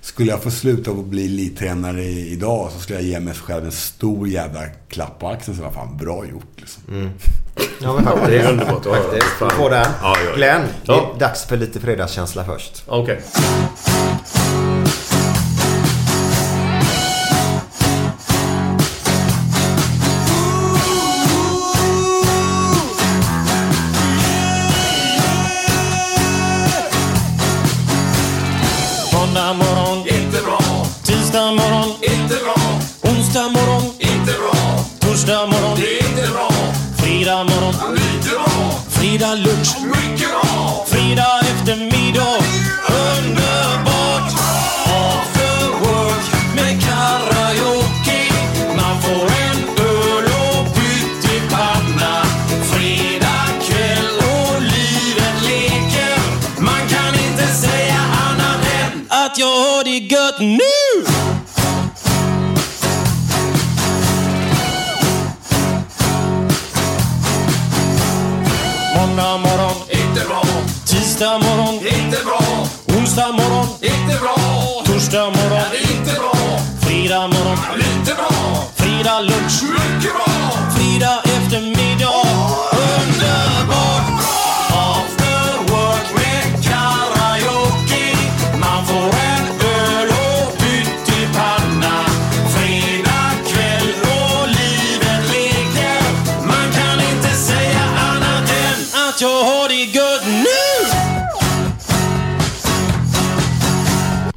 skulle jag få sluta och bli elittränare idag så skulle jag ge mig själv en stor jävla klapp på axeln. Så var fan bra gjort liksom. Ja, men faktiskt. Det är underbart att höra. Du får den. Ja, ja, ja. Glenn, det är dags för lite fredagskänsla först. Okej. Måndag Fredag lunch, Onsdag morgon, inte bra. Torsdag morgon, inte bra. Fredag morgon, lite bra. Fredag lunch, mycket bra. Fredag eftermiddag,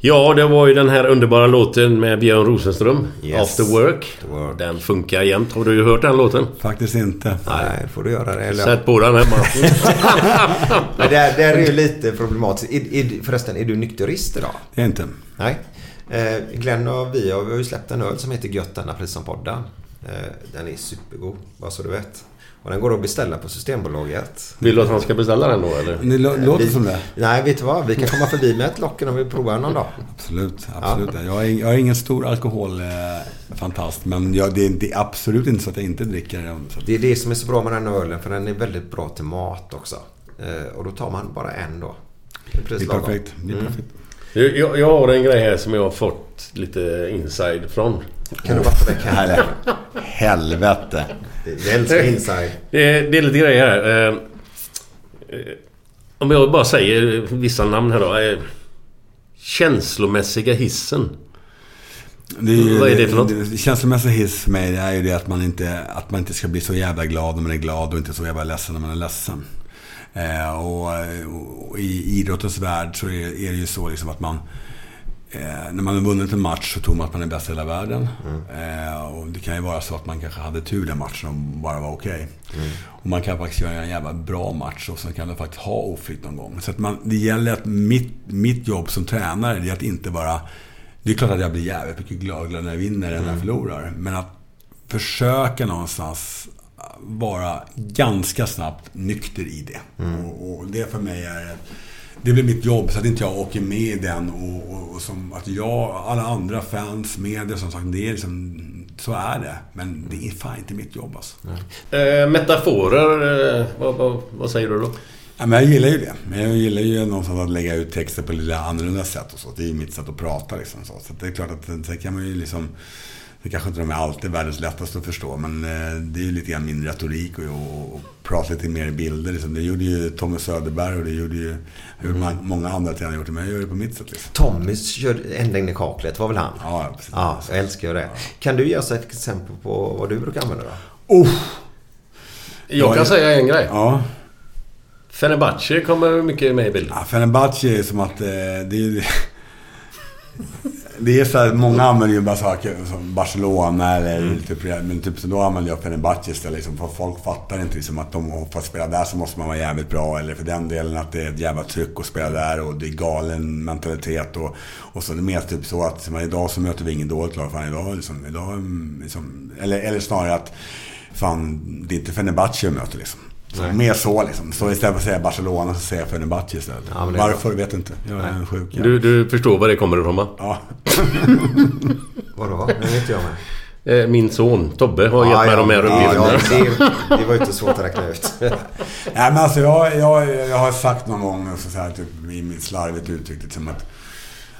Ja, det var ju den här underbara låten med Björn Rosenström. Yes. After work. work. Den funkar jämt. Har du ju hört den låten? Faktiskt inte. Nej, får du göra det. Eller? Sätt på den hemma. Men där, där är ju lite problematiskt. Är, är, förresten, är du nykterist idag? Det är inte. Nej. Eh, Glenn och vi vi har ju släppt en öl som heter Gött denna precis som podden. Eh, den är supergod, bara så du vet. Och den går att beställa på Systembolaget. Vill du att han ska beställa den då eller? Det lå- låter vi, som det. Nej, vet du vad? Vi kan komma förbi med ett locken om vi provar någon dag. Absolut, absolut. Jag, är, jag är ingen stor alkoholfantast, men jag, det, är, det är absolut inte så att jag inte dricker den. Det är det som är så bra med den här ölen, för den är väldigt bra till mat också. Eh, och då tar man bara en då. Det är, Det är perfekt. Det är Mm. perfekt. Jag, jag har en grej här som jag har fått lite inside från. Kan du vara väck här? Eller, helvete. Jag älskar inside. Det är, det är lite grejer här. Eh, eh, Om jag bara säger vissa namn här då. Eh, Känslomässiga hissen. Det är ju, Vad är det för något? Det, känslomässiga hiss för mig det är ju det att man, inte, att man inte ska bli så jävla glad när man är glad och inte så jävla ledsen när man är ledsen. Eh, och, och i idrottens värld så är, är det ju så liksom att man eh, när man har vunnit en match så tror man att man är bäst i hela världen. Eh, och det kan ju vara så att man kanske hade tur den matchen och bara var okej. Och man kan faktiskt göra en jävla bra match och sen kan du faktiskt ha oflyt någon gång. Så att man, det gäller att mitt, mitt jobb som tränare, det är att inte bara... Det är klart att jag blir jävligt mycket glad när jag vinner än när jag förlorar. Men att försöka någonstans vara ganska snabbt nykter i det. Och, och det för mig är... Det blir mitt jobb så att inte jag åker med i den och, och, och som att jag, alla andra fans, media som sagt, det är liksom... Så är det. Men det är fan inte mitt jobb alltså. Eh, metaforer, eh, vad, vad, vad säger du då? Ja, men jag gillar ju det. Men jag gillar ju någonstans att lägga ut texter på lite annorlunda sätt och så. Det är ju mitt sätt att prata liksom. Så, så det är klart att sen kan man ju liksom... Det kanske inte de är alltid världens lättaste att förstå, men eh, det är ju lite grann min retorik och, och, och prata lite mer i bilder. Liksom. Det gjorde ju Tommy Söderberg och det gjorde ju hur ma- många andra tränare gjort det, men jag gör det på mitt sätt. Liksom. Tommy körde ända in i kaklet, var väl han? Ja, precis. Ja, jag älskar ju det. Kan du ge oss ett exempel på vad du brukar använda då? Oh, Jag Ja, kan jag- säga en grej. ja. Fenerbahce kommer mycket med i bilden. Ja, Fenerbahce är som att eh, det är ju... Det är så här, många använder ju bara saker som Barcelona eller typ, men typ så då använder jag Fenerbahce istället. Liksom, för folk fattar inte liksom, att de, för att spela där så måste man vara jävligt bra. Eller för den delen att det är ett jävla tryck att spela där och det är galen mentalitet. Och, och så det är mer typ så att liksom, idag så möter vi ingen dåligt lag. Fan, idag, liksom, idag, mm, liksom, eller, eller snarare att fan, det är inte Fenerbahce jag möter liksom. Så, mer så liksom. Så istället för att säga Barcelona så säger jag Fenerbahce istället. Ja, Varför vet jag inte. Jag är en sjuk. Du, du förstår var det kommer ifrån va? Ja. Vadå? Det inte jag med. Eh, Min son Tobbe har gett mig de här ja, uppgifterna. det, det var ju inte svårt att räkna ut. Nej men alltså jag, jag, jag har sagt någon gång så här, typ, i mitt slarvigt uttryck liksom att,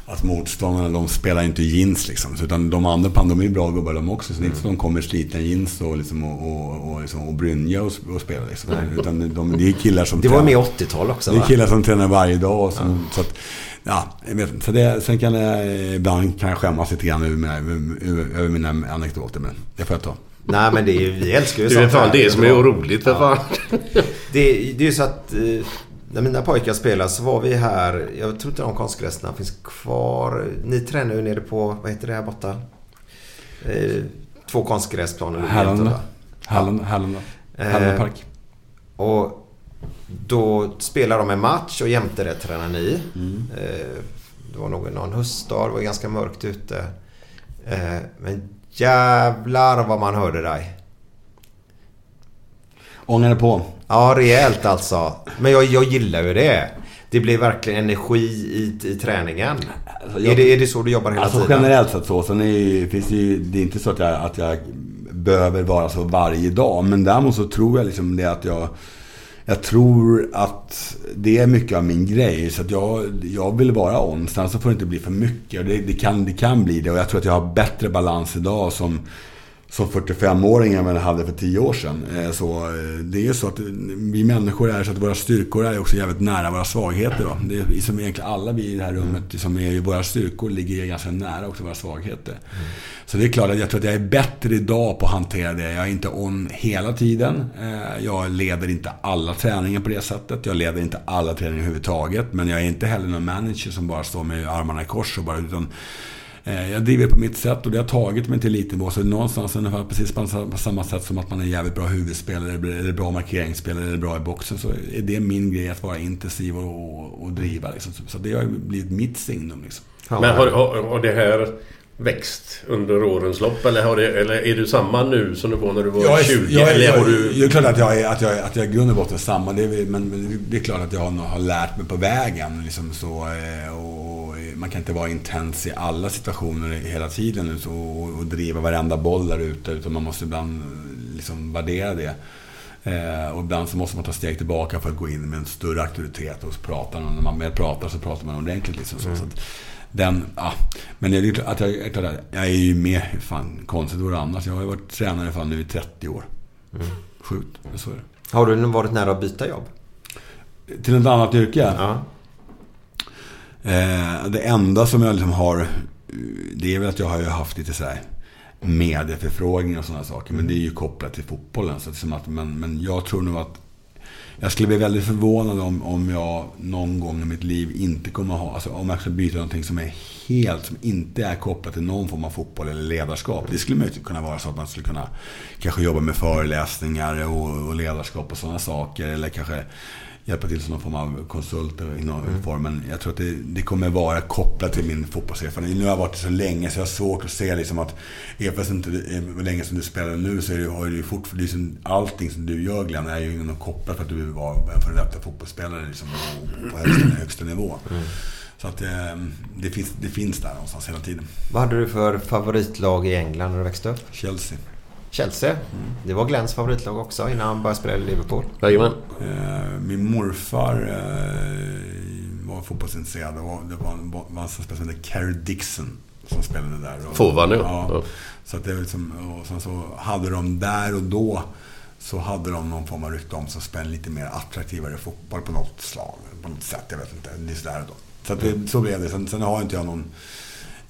att motståndarna de spelar inte jeans liksom. Så, utan de andra pan, de är bra gubbar de också. Så det är inte så att de kommer slitna jeans och, liksom, och, och, och, liksom, och brynja och, och spela liksom. Utan de, det är killar som Det var med 80-tal också Det är va? killar som tränar varje dag. Och som, så att, ja, jag vet inte. Så det, sen kan jag, ibland kan jag skämmas lite grann över mina, över, mina anekdoter. Men det får jag ta. Nej men det är, vi älskar ju Det är sånt fan det som är roligt för fan. Det, det är ju så att eh, när mina pojkar spelade så var vi här. Jag tror inte de konstgräsarna finns kvar. Ni tränar ju nere på, vad heter det här borta? Eh, två konstgräsplaner. Härlanda. jämte, va? Härlanda. Härlanda. Eh, park. Och då spelar de en match och jämte det tränar ni. Mm. Eh, det var nog någon höstdag, det var ganska mörkt ute. Eh, men jävlar vad man hörde dig. Ångade på. Ja, rejält alltså. Men jag, jag gillar ju det. Det blir verkligen energi i, i träningen. jag- är, det, är det så du jobbar hela Alltså tiden? generellt sett så. Sen är finns det ju, det är inte så att jag, att jag behöver vara så varje dag. Men däremot så tror jag liksom det att jag... Jag tror att det är mycket av min grej. Så att jag, jag vill vara on. Sen så får det inte bli för mycket. Och det, det, kan, det kan bli det. Och jag tror att jag har bättre balans idag som, som 45-åringar man hade för 10 år sedan. Eh, Så eh, det är ju så att eh, vi människor är så att våra styrkor är också jävligt nära våra svagheter. Då. Det är som egentligen alla vi i det här rummet, som är våra styrkor, ligger ganska nära också våra svagheter. Så det är klart att jag tror att jag är bättre idag på att hantera det. Jag är inte on hela tiden. Jag leder inte alla träningar på det sättet. Jag leder inte alla träningar överhuvudtaget. Men jag är inte heller någon manager som bara står med armarna i kors och bara utan Jag driver på mitt sätt och det har tagit mig till elitnivå. Så någonstans ungefär precis på sa- på samma sätt som att man är jävligt bra huvudspelare, eller bra markeringsspelare, eller bra i boxen. Så är det min grej att vara intensiv och, och, och driva. Liksom. Så det har blivit mitt signum. Liksom. Men har, har, har det här växt under årens lopp? Eller, har det, eller är du samma nu som du var när du var Jag är, 20? jag, är, eller har du... jag, är klart att jag är, att jag, är- att jag är i grund och botten samma. Det är, men, det är klart att jag har, har lärt mig på vägen. Liksom så, eh, och man kan inte vara intens i alla situationer hela tiden så, och, och driva varenda boll där ute. Utan man måste ibland eh, liksom värdera det. Eh, och ibland så måste man ta steg tillbaka för att gå in med en större auktoritet och prata. Och när man väl pratar så pratar man ordentligt. Liksom, så, så att, den, ja. Men jag, är att jag, jag, klart jag är ju med, fan konstigt vore det annars. Jag har ju varit tränare fan nu i 30 år. Sjukt, men så är det. Har du varit nära att byta jobb? Till ett annat yrke? Ja. Eh, det enda som jag liksom har, det är väl att jag har ju haft lite så här medieförfrågningar och sådana saker. Men det är ju kopplat till fotbollen. Så det att, men, men jag tror nog att jag skulle bli väldigt förvånad om, om jag någon gång i mitt liv inte kommer ha, alltså om jag ska byta någonting som är helt, som inte är kopplat till någon form av fotboll eller ledarskap. Det skulle möjligtvis typ kunna vara så att man skulle kunna kanske jobba med föreläsningar och, och ledarskap och sådana saker. Eller kanske hjälpa till som någon form av konsult i någon form. Men jag tror att det, det kommer vara kopplat till min fotbollserfarenhet. Nu har jag varit det så länge så jag har svårt att se liksom att även fast inte det är länge som du spelar nu så är det, har du ju fortfarande, liksom, allting som du gör Glenn är ju något kopplat för att du var en före detta fotbollsspelare liksom, på- högsta, högsta nivå. Så att eh, det, finns, det finns där någonstans hela tiden. Vad hade du för favoritlag i England när du växte upp? Chelsea. Chelsea. Det var Glenns favoritlag också innan han började spela i Liverpool. Jajamän. Eh, min morfar eh, var fotbollsintresserad. Det var, det var en, var en som spelade som hette Kerry Dixon som spelade där. Forward nu. Ja. Ja. Så att det var liksom, och sen så hade de där och då så hade de någon form av rykte om sig att spela lite mer attraktivare fotboll på något slag. På något sätt, jag vet inte. Det är sådär då. Så, att det, så blev det. Sen, sen har inte jag någon...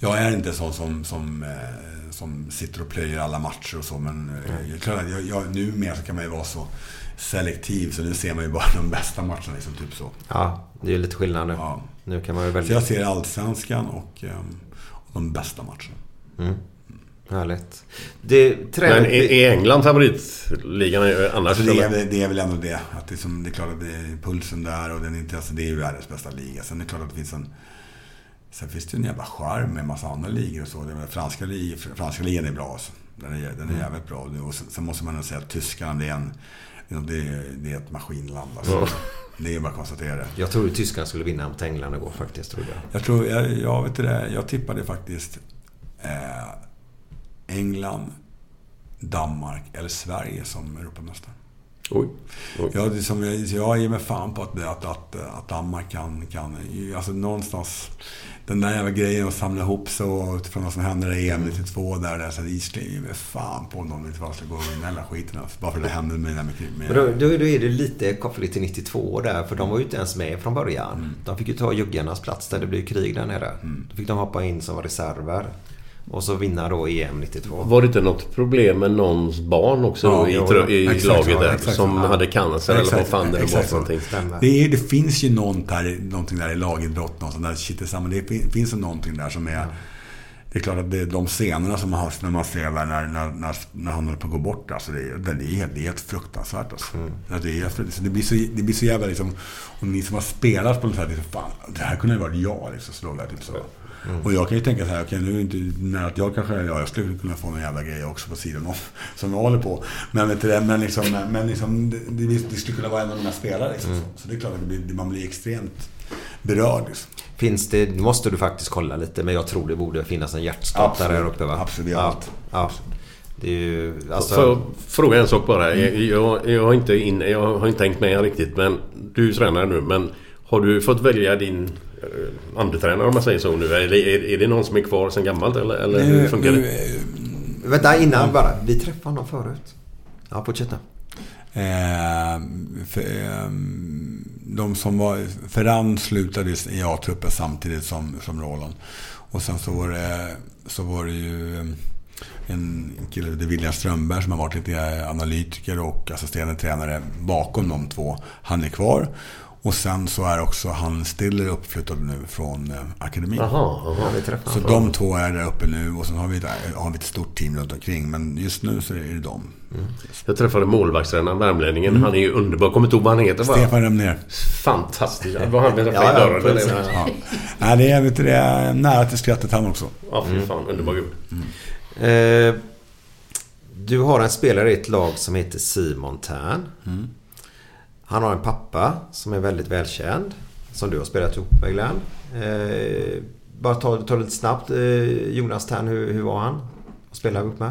Jag är inte sån som, som, eh, som sitter och plöjer alla matcher och så. Men eh, jag, klart jag, jag, numera så kan man ju vara så selektiv så nu ser man ju bara de bästa matcherna. Liksom, typ så. Ja, det är ju lite skillnad nu. Ja. Nu kan man ju Så välja. jag ser Allsvenskan och, eh, och de bästa matcherna. Mm. Härligt. Det, Men träning, är, är England favoritligan annars? Alltså det, är, väl- det är väl ändå det. Att det, är som, det är klart att det är pulsen där och den inte, alltså det är ju världens bästa liga. Sen är det klart att det finns en... Sen finns det ju en jävla charm med en massa andra ligor och så. Det är, väl- franska, lig, franska ligan är bra alltså. Den är, den är jävligt bra. Och sen, sen måste man nog säga att tyskarna, det är en... Det är, det är ett maskinland alltså. Det är bara att konstatera det. jag tror att Tyskland skulle vinna mot England igår faktiskt. Tror jag. Jag tror, jag, jag vet det, jag tippade faktiskt eh, England, Danmark eller Sverige som Europamästare. Oj. Oj. Jag, det som jag, jag ger mig fan på att, att, att, att Danmark kan, kan... Alltså någonstans... Den där jävla grejen att samla ihop sig utifrån vad som hände i EM 92 där. där så det ger mig fan på om de inte bara ska gå och vinna hela skiten. Alltså, bara för det hände med, med, med, Men då, då, då är det lite kopplat till 92 där. För de var ju inte ens med från början. De fick ju ta juggarnas plats där det blev krig där nere. Då fick de hoppa in som reserver. Och så vinna då EM 92. Var det inte något problem med någons barn också Ja, då, i, trö- i exakt, laget ja, där? exakt, som ja. hade cancer eller vad Exakt, fan det var exakt för så. någonting. Det, är, det finns ju något där, någonting där i lagidrott, något sånt där shit tillsammans. Det fin- finns ju någonting där som är... Det är klart att det är de scenerna som man har när man ser där när, när, när, när han håller på att gå bort. Alltså det, är, det, är, helt, det är helt fruktansvärt. Alltså. Ja, det, är, så det, blir så, det blir så jävla liksom... Och ni som har spelat på något sätt, liksom, fan, det här kunde ju varit jag. Liksom, så, där, typ så. Och jag kan ju tänka så här, okej nu är det inte när att jag kanske, ja jag skulle kunna få någon jävla grej också på sidan om. Som jag håller på. Men vet du det, men liksom, men liksom det, det, det skulle kunna vara en av de här spelarna liksom. Så, så det är klart att det blir, man blir extremt berörd liksom. Finns det, nu måste du faktiskt kolla lite, men jag tror det borde finnas en hjärtstartare där Absolut. uppe va? Absolut, ja, allt. ja. Det är ju, alltså... Får jag fråga en sak bara? Jag, jag, jag, har inte in, jag har inte tänkt med riktigt men du är tränare nu men har du fått välja din eh, andetränare om man säger så nu? Eller är, är det någon som är kvar sedan gammalt eller, eller hur Nu, funkar nu, det? eh, Vänta innan bara. Vi träffade honom förut. Ja, fortsätt nu. Eh, för, eh, de som var... Ferran slutade i A-truppen samtidigt som, som Roland. Och sen så var det, så var det ju eh, en kille, det är William Strömberg, som har varit lite analytiker och assisterande tränare bakom de två. Han är kvar. Och sen så är också han Stiller uppflyttad nu från eh, akademin. Vi träffade Så de två är där uppe nu och sen har vi, där, har vi ett stort team runt omkring. Men just nu så är det de. Jag träffade målvaktstränaren, värmlänningen. Han är ju underbar. Kommer inte ihåg vad han heter bara. Stefan Remnér. Fantastisk. Det var han vi träffade Ja, i ja, dörren. eller? Ja. Nej, det är, vet du, det är nära till skrattet han också. Ja, fy fan. Underbar gubbe. Eh, du har en spelare i ett lag som heter Simon Tern. Han har en pappa som är väldigt välkänd. Som du har spelat ihop med Glenn. Eh, bara ta, ta lite snabbt. Eh, Jonas Tern, hur, hur var han? Att spela ihop med?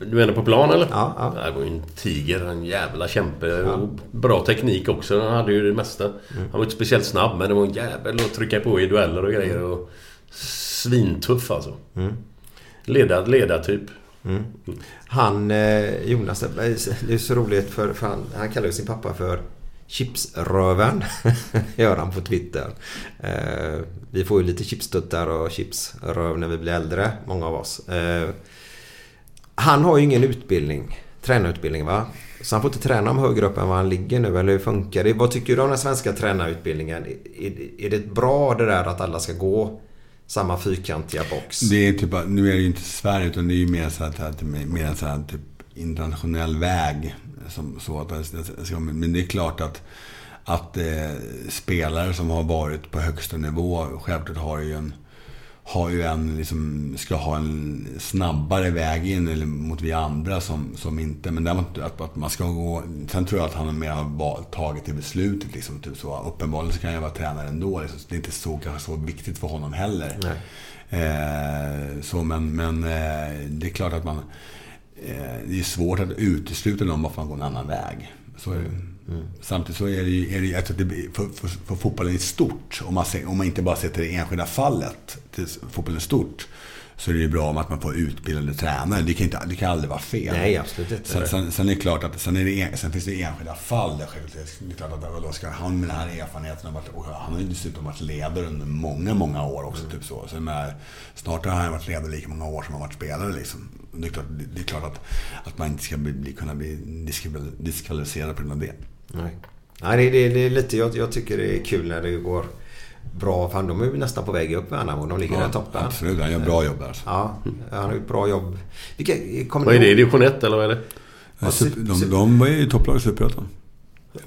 Du menar på plan eller? Ja, ja. Det var ju en tiger. En jävla kämpe. Och Bra teknik också. Han hade ju det mesta. Mm. Han var inte speciellt snabb men det var en jävel att trycka på i dueller och grejer. Och svintuff alltså. Mm. Ledar, ledartyp. Han, eh, Jonas, det är så roligt för, för han, han kallar ju sin pappa för Chipsröven. Gör han på Twitter. Eh, vi får ju lite chipstuttar och chipsröv när vi blir äldre, många av oss. Eh, han har ju ingen utbildning, tränarutbildning va? Så han får inte träna om högre upp än vad han ligger nu, eller hur funkar det? Vad tycker du om den svenska tränarutbildningen? Är, är det bra det där att alla ska gå samma fyrkantiga box? Det är typ, nu är det ju inte Sverige utan det är ju mer så att, att det är mer en att typ internationell väg. Som, så att, men det är klart att, att eh, spelare som har varit på högsta nivå självklart har ju en har ju en, liksom, ska ha en snabbare väg in eller mot vi andra som, som inte, men däremot att, att man ska gå, sen tror jag att han mer har tagit det beslutet liksom, typ så. Uppenbarligen så kan jag vara tränare ändå, liksom. Det är inte så, kanske så viktigt för honom heller. Eh, så men, men eh, det är klart att man, det är svårt att utesluta någon bara för att man går en annan väg. Så är det. Samtidigt så är det ju, är det, ju- jag tror att det, blir- för, för, för fotbollen i stort, om man, ser, om man inte bara ser till det enskilda fallet, till fotbollen i stort, så är det ju bra om att man får utbildade tränare. Det kan, inte, det kan aldrig vara fel. Nej, absolut inte. Sen, sen, sen är det klart att sen, är det, en- sen finns det enskilda fall där det är klart att ska han med den här erfarenheten, varit, han har ju dessutom varit ledare under många, många år också. Typ så. så med, snart har han varit ledare lika många år som han varit spelare. Liksom. Det är klart, det, är klart att, att man inte ska bli, bli, kunna bli diskval- diskvalificerad på grund av det. Nej, Nej det, det, är lite, jag, jag tycker det är kul när det går bra. För de är ju nästan på väg upp Värnamo. De ligger där i toppen. Absolut, han gör bra jobb där. Ja, han har gjort bra jobb. Vilka, Vad är det? Division 1 eller vad är det? Ja, Super, super- de, de var ju topplag i Superettan.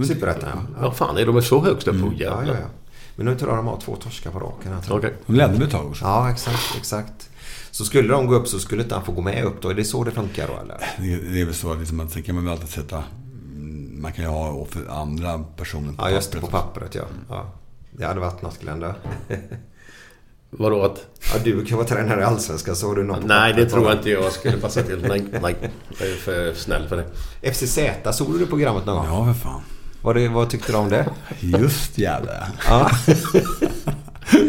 Superettan, ja. Ja, fan är de så högst upp? Mm. Ja, ja, ja. Men nu tror jag de har två torskar på raken. Okej. De ledde väl ett tag också. Ja, exakt, exakt. Så skulle de gå upp så skulle inte han få gå med upp då? Är det så det funkar då eller? Det, det är väl så att liksom, sen kan man väl alltid sätta... mm, Man kan ju ha för andra personer på Ja, just det. På pappret. pappret ja. ja. Det hade varit något Glenn. Vadå att... Ja, du kan vara tränare i Allsvenskan så har du något på Nej, det pappret tror jag inte jag skulle passa till. Nej, nej. Jag är för snäll för det. FCZ, såg du det programmet någon gång? Ja, för fan. Vad, det, vad tyckte du om det? Just jävlar. Ja.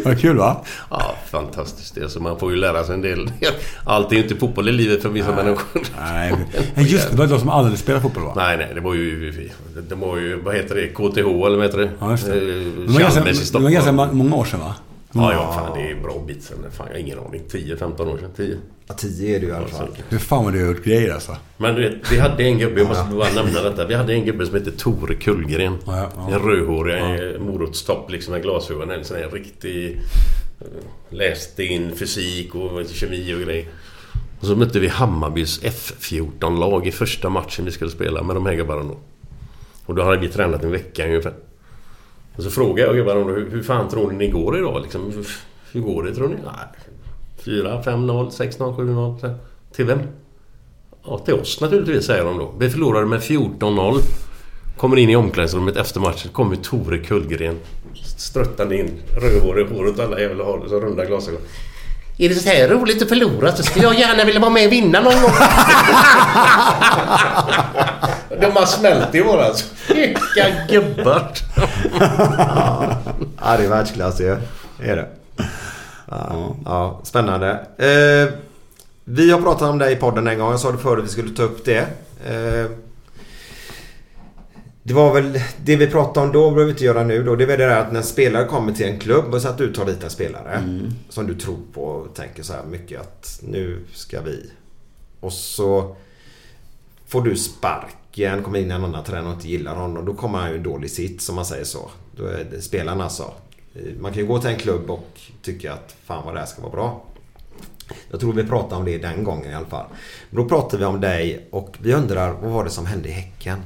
Vad kul va? Ja, fantastiskt. Det. Så man får ju lära sig en del. Allt är ju inte fotboll i livet för vissa människor. Nej, men just det. Var de som aldrig spelade fotboll va? Nej, nej, det var ju... Det var ju... Vad heter det? KTH eller vad heter det? Ja, just det. Eh, Chalmers i det var Stockholm. ganska många år sedan va? Ja, ja, fan det är en bra bit sen. Fan, jag har ingen aning. 10-15 år sedan. 10. Ja, tio är det ju i alla fall. Hur fan vad du har gjort grejer alltså. Men du vet, vi hade en gubbe, jag måste bara nämna detta. Vi hade en gubbe som hette Tore Kullgren. Ja, ja. En rödhårig ja. morotstopp liksom med glasögon. En sån här riktig... eh, Läste in fysik och kemi och grejer. Och så mötte vi Hammarbys F14-lag i första matchen vi skulle spela med de här gubbarna då. Och då hade vi tränat en vecka ungefär. Och så frågade jag gubbarna då, hur, hur fan tror ni ni går idag liksom? Hur, hur går det tror ni? Nej, 4, 5-0, 6-0, 7-0. Till vem? Ja, till oss naturligtvis, säger de då. Vi förlorade med 14-0. Kommer in i omklädningsrummet efter matchen. Kommer Tore Kullgren ströttande in. Rödhårig, håret alla jävla har så runda glasögon. Är det så här roligt att förlora så skulle jag gärna vilja vara med och vinna någon gång. De har smält i våra alltså. Vilka gubbar! Ja, det är världsklass ju. Det är det. Ja, ja, spännande. Eh, Vi har pratat om det i podden en gång. Jag sa det förut vi skulle ta upp det. Eh, det var väl det vi pratade om då, behöver vi inte göra nu då. Det är väl det där att när en spelare kommer till en klubb och så att du tar dit en spelare. Mm. Som du tror på och tänker så här mycket att nu ska vi. Och så får du sparken, kommer in en annan tränare och inte gillar honom. Då kommer han ju i dålig sitt som man säger så. Då är spelarna så. Man kan ju gå till en klubb och tycka att fan vad det här ska vara bra. Jag tror vi pratade om det den gången i alla fall. Men då pratade vi om dig och vi undrar vad var det som hände i Häcken?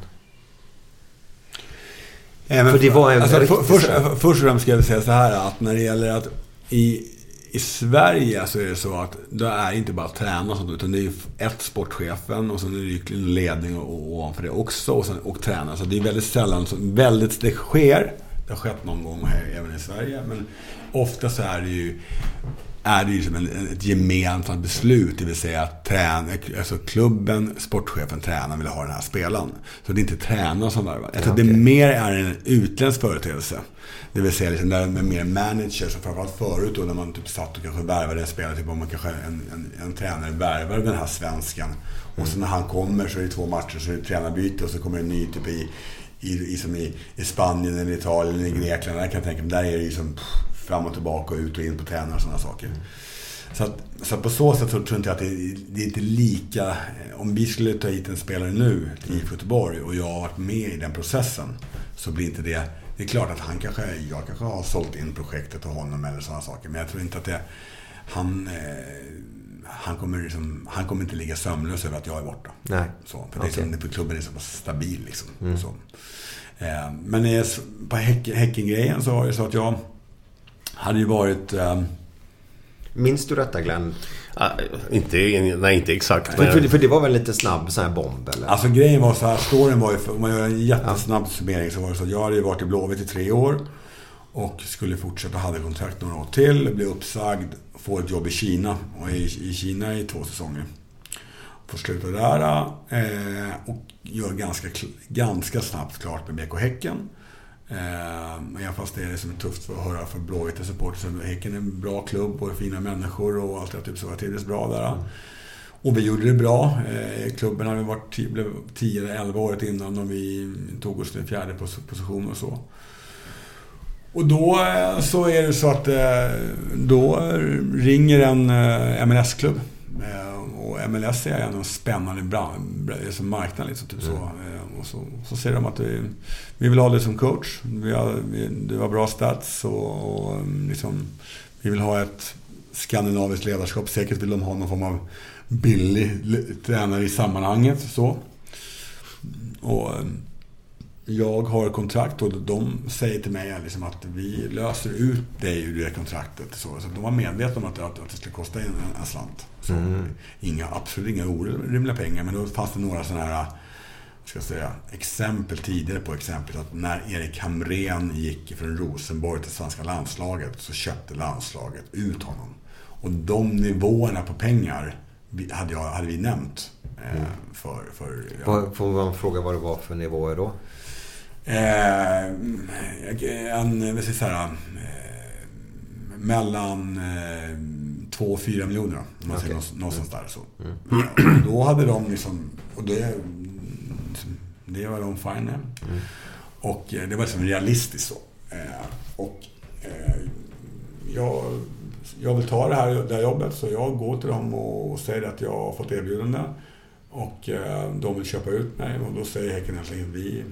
Även För det var en alltså, för, först, först och främst ska jag säga så här att när det gäller att i, i Sverige så är det så att det är inte bara träna och sånt utan det är ju ett sportchefen och sen är det ju ledning och, och ovanför det också och, sen, och tränare. Så det är väldigt sällan, så, väldigt, det sker. Det har skett någon gång här även i Sverige men ofta så är det ju är det ju som en, ett gemensamt beslut. Det vill säga att trän, alltså klubben, sportchefen, tränaren vill ha den här spelaren. Så det är inte tränaren som värvar. Jag tror okej. det mer är en utländsk företeelse. Det vill säga liksom där med mer manager. Så framförallt förut då när man typ satt och kanske värvade en spelare. Typ om man kanske en, en, en tränare värvar den här svensken. Och så när han kommer så är det två matcher så är det tränarbyte och så kommer en ny typ i, i, i, som i, i Spanien eller Italien eller Grekland. Där kan jag tänka mig, där är det ju som pff, fram och tillbaka och ut och in på tränare och sådana saker. Så, att, så att på så sätt så tror inte jag att det, det är inte lika... Om vi skulle ta hit en spelare nu till IFK Göteborg och jag har varit med i den processen så blir inte det... Det är klart att han kanske, jag kanske har sålt in projektet till honom eller sådana saker. Men jag tror inte att det... Han, eh, han, kommer liksom, han kommer inte ligga sömnlös över att jag är borta. Nej. Så, för det är Okej. som, för klubben är så pass stabil liksom. Mm. Så. Eh, men på Häcken- Häcken-grejen så var det så att jag hade ju varit... Eh, Minns du detta Glenn? Ah, inte, nej, inte exakt. För, för, för det var väl lite snabb sån här bomb eller? Alltså grejen var så här, storyn var ju, för- om man gör en jättesnabb summering så var det så att jag hade ju varit i Blåvitt i tre år. Och skulle fortsätta, hade kontrakt några år till, blev uppsagd, får ett jobb i Kina. Och i, i Kina i två säsonger. Får sluta där eh, och gör ganska, ganska snabbt klart med BK Häcken. Även fast det är liksom tufft att höra för Blåvitt supporter så Häcken är en bra klubb och fina människor och allt det typ så. Jag trivdes bra där. Och vi gjorde det bra. Eh, klubben hade varit blev 10 eller 11 året innan och vi tog oss till fjärde pos- position och så. Och då eh, så är det så att eh, då ringer en eh, MLS-klubb. Eh, Och MLS är en spännande marknad. Liksom, typ så. Eh, Och så, så säger de att vi, vi vill ha dig som coach. Vi har, vi, du har bra stats och, och liksom, vi vill ha ett skandinaviskt ledarskap. Säkert vill de ha någon form av billig tränare i sammanhanget. Så. Och jag har kontrakt och de säger till mig liksom att vi löser ut dig ur det kontraktet. Så, så de var medvetna om att, att, att det skulle kosta en, en slant. Så, Mm. inga, absolut inga orimliga pengar, men då fanns det några sådana här ska säga, exempel tidigare på exempel att när Erik Hamrén gick från Rosenborg till svenska landslaget så köpte landslaget ut honom. Och de nivåerna på pengar hade, jag, hade vi nämnt eh, för, för ja, Vad- Får man fråga vad det var för nivåer då? Eh, en, vad ska jag säga, eh, mellan eh, 2 och 4 miljoner. Om man säger Okej. någonstans- någonstans där. Så. Mm. Eh, Då hade de liksom, och det, det var de fine. Mm. Och eh, det var liksom realistiskt så. Eh, Och eh, jag, jag vill ta det här, det här jobbet så jag går till dem och, säger att jag har fått erbjudande. Och de vill köpa ut mig och då säger Häcken egentligen vi,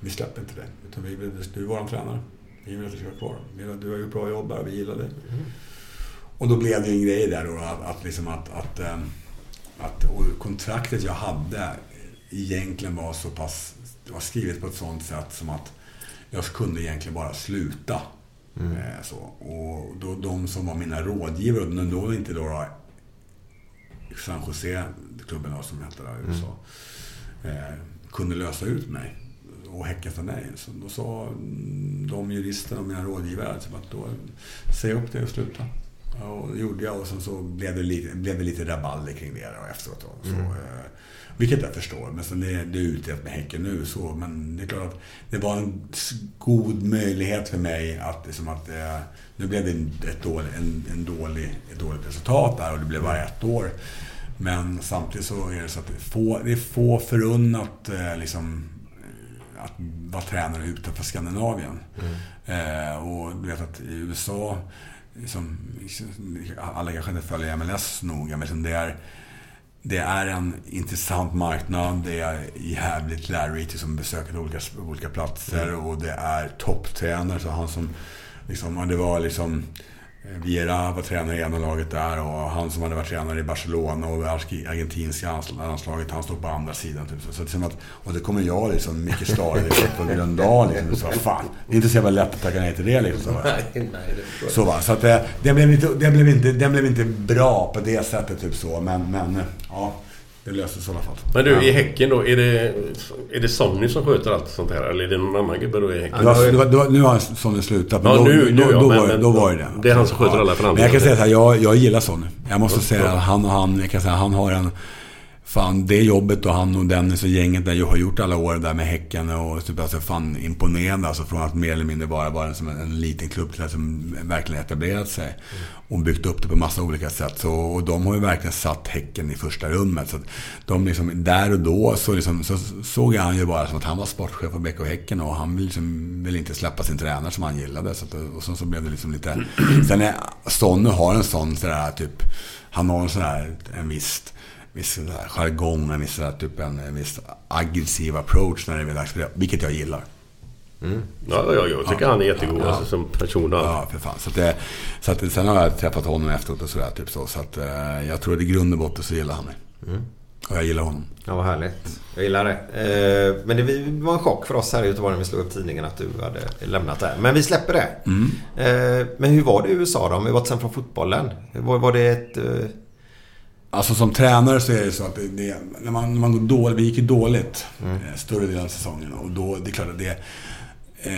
vi släpper inte det. Utan vi vill, du är vår tränare. Vi vill att du ska vara kvar. Att Du har gjort bra jobb där, vi gillar dig. Och då blev det en grej där då att, att, liksom att, att, att och kontraktet jag hade egentligen var så pass, det var skrivet på ett sånt sätt som att jag kunde egentligen bara sluta. Eh, så. Och då, de som var mina rådgivare, och då inte då, då San Jose, klubben då, som hette där i USA, eh, kunde lösa ut mig. Och Häcken sa nej. Så då sa mm, de juristerna och mina rådgivare liksom att då säg upp det och sluta. Och det gjorde jag och sen så blev det lite, blev det lite rabalder kring det då efteråt. Då. Så, Mm. eh, vilket jag förstår. Men sen det, det är utrett med Häcken nu. Så, men det är klart att det var en god möjlighet för mig att, liksom att eh, nu blev det en, ett dålig, en, en dålig, ett dåligt resultat där och det blev bara ett år. Men samtidigt så är det så att det är få, det är få förunnat eh, liksom, eh, att vara tränare utanför Skandinavien. Eh, och du vet att i USA, liksom, alla kanske inte följer MLS noga, men liksom det är det är en intressant marknad. Det är jävligt lärorikt som besöker olika, olika platser och det är topptränare. Så han som liksom, det var liksom Viera var tränare i ena laget där och han som hade varit tränare i Barcelona och argentinska landslaget, han stod på andra sidan. Typ. Så, så det som att, och det kommer jag liksom, Micke Stare, på Gröndal. Liksom, så, fan, det är inte så jävla lätt att tacka nej till det. Liksom, så, va. Nej, nej. Så va, så att det, det, blev inte, det, blev inte, det blev inte bra på det sättet typ så. Men, men ja, det löstes i alla fall. Men du, i Häcken då, är det, är det Sonny som sköter allt sånt här? Eller är det någon annan gubbe då i Häcken? Var, det var, det var, nu har Sonny slutat. Men Ja, då, nu- nu då, ja, då, men- var, men- då var det det. det är han som sköter alla förhandlingar. Men jag kan säga så här, jag, jag gillar Sonny. Jag måste Ja, säga att han och han, jag kan säga, han har en... Fan, det jobbet och han och Dennis och gänget där jag har gjort alla år där med Häcken och typ alltså fan imponerande. Alltså från att mer eller mindre bara vara som en, en liten klubb till att som verkligen etablerat sig. Och byggt upp det på massa olika sätt. Så, och de har ju verkligen satt Häcken i första rummet. Så att de liksom, där och då så, liksom, så såg jag han ju bara som att han var sportchef på BK Häcken och han vill liksom, Vill inte släppa sin tränare som han gillade. Så att, och så, så blev det liksom lite... Sen är Sonny har en sån sådär typ... Han har en sån här, en viss viss jargong, en viss, typ en, en viss aggressiv approach när det är dags för det. Vilket jag gillar. Ja, ja, jag tycker han är jättegod alltså, som person. och. Ja, för fan. Så att det, så att, sen har jag träffat honom efteråt och sådär. Typ så, så att, eh, jag tror att i grund och botten så gillar han mig. Och jag gillar honom. Ja, vad härligt. Jag gillar det. Eh, Men det var en chock för oss här i Göteborg när vi slog upp tidningen att du hade lämnat där. Men vi släpper det. Eh, Men hur var det i USA då? Om vi sen från fotbollen. Var, var det ett... eh, Alltså som tränare så är det så att det, det, när, man, när man går dåligt, vi gick ju dåligt eh, större delen av säsongen. Och då, det är klart att det... Eh,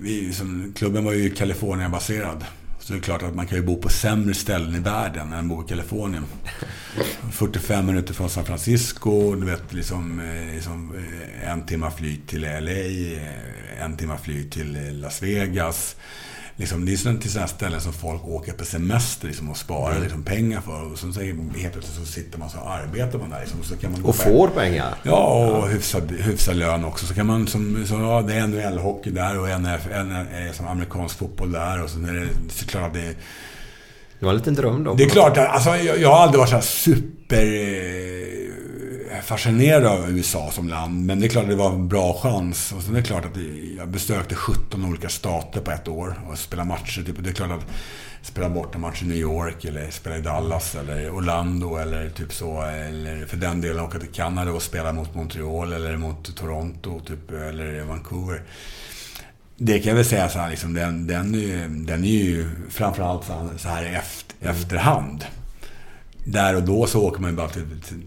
vi, som, klubben var ju Kalifornien-baserad. Så det är klart att man kan ju bo på sämre ställen i världen än bo i Kalifornien. 45 minuter från San Francisco, du vet liksom, eh, liksom eh, en timma flyg till LA, en timma flyg till Las Vegas. Liksom, det är sådana, till sådana ställen som folk åker på semester liksom, och sparar liksom, pengar för. Och så helt plötsligt så sitter man så arbetar man där. Liksom, och så kan man Och på- får pengar? Ja, och hyfsad, hyfsad lön också. Så kan man som, så, ja, det är NHL-hockey där och en, en, är som amerikansk fotboll där. Och sen är det såklart att det Det var en liten dröm då. det är klart, alltså, jag, jag har aldrig varit så här super eh, Eh, fascinerad av USA som land. Men det är klart att det var en bra chans. Och sen är det klart att jag besökte 17 olika stater på ett år och spelade matcher. Typ, det är klart att spela bort en match i New York eller spela i Dallas eller Orlando eller typ så. Eller för den delen åka till Kanada och spela mot Montreal eller mot Toronto typ, eller Vancouver. Det kan jag väl säga så här, liksom, den, den, är, ju- den är ju framförallt så här, så här efter, efterhand. Där och då så åker man ju bara till... till,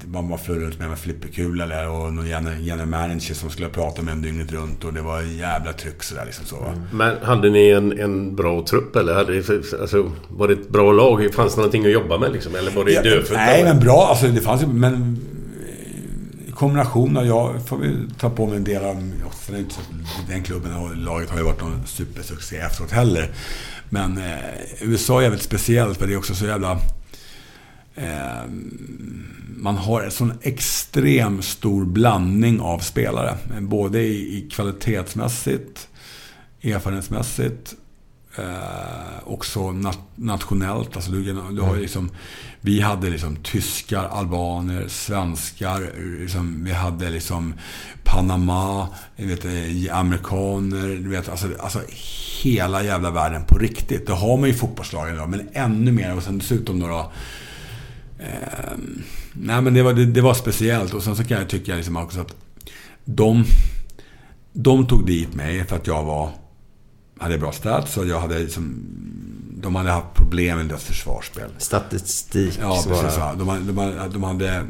till man bara flög runt med en flipperkula eller och någon general manager som skulle prata med en dygnet runt och det var jävla tryck sådär liksom så. va. Men hade ni en, en bra trupp eller? Hade, alltså, var det ett bra lag? Fanns det någonting att jobba med liksom? Eller var det Ja, dödfött? Nej, men bra. Alltså det fanns ju... Men... eh, I kombination av... Jag får väl ta på mig en del av... och Sen är det inte så att den klubben och laget har ju varit någon supersuccé efteråt heller. Men eh, USA är väldigt speciellt för det är också så jävla... Eh, man har en sån extrem stor blandning av spelare. Både i, i kvalitetsmässigt, erfarenhetsmässigt eh, också nat nationellt. Alltså du, du har ju liksom, vi hade liksom tyskar, albaner, svenskar. Liksom, vi hade liksom Panama, vet, eh, amerikaner. Du vet, alltså, alltså hela jävla världen på riktigt. Det har man ju i fotbollslagen idag, men ännu mer. Och sen dessutom några... Eh, nej men det var, det, det var speciellt. Och sen så kan jag tycka liksom också att de, de tog dit mig för att jag var hade bra stats och jag hade liksom, de hade haft problem med deras försvarsspel. Statistik. Ja, precis. Ja. De, hade- de, hade- de hade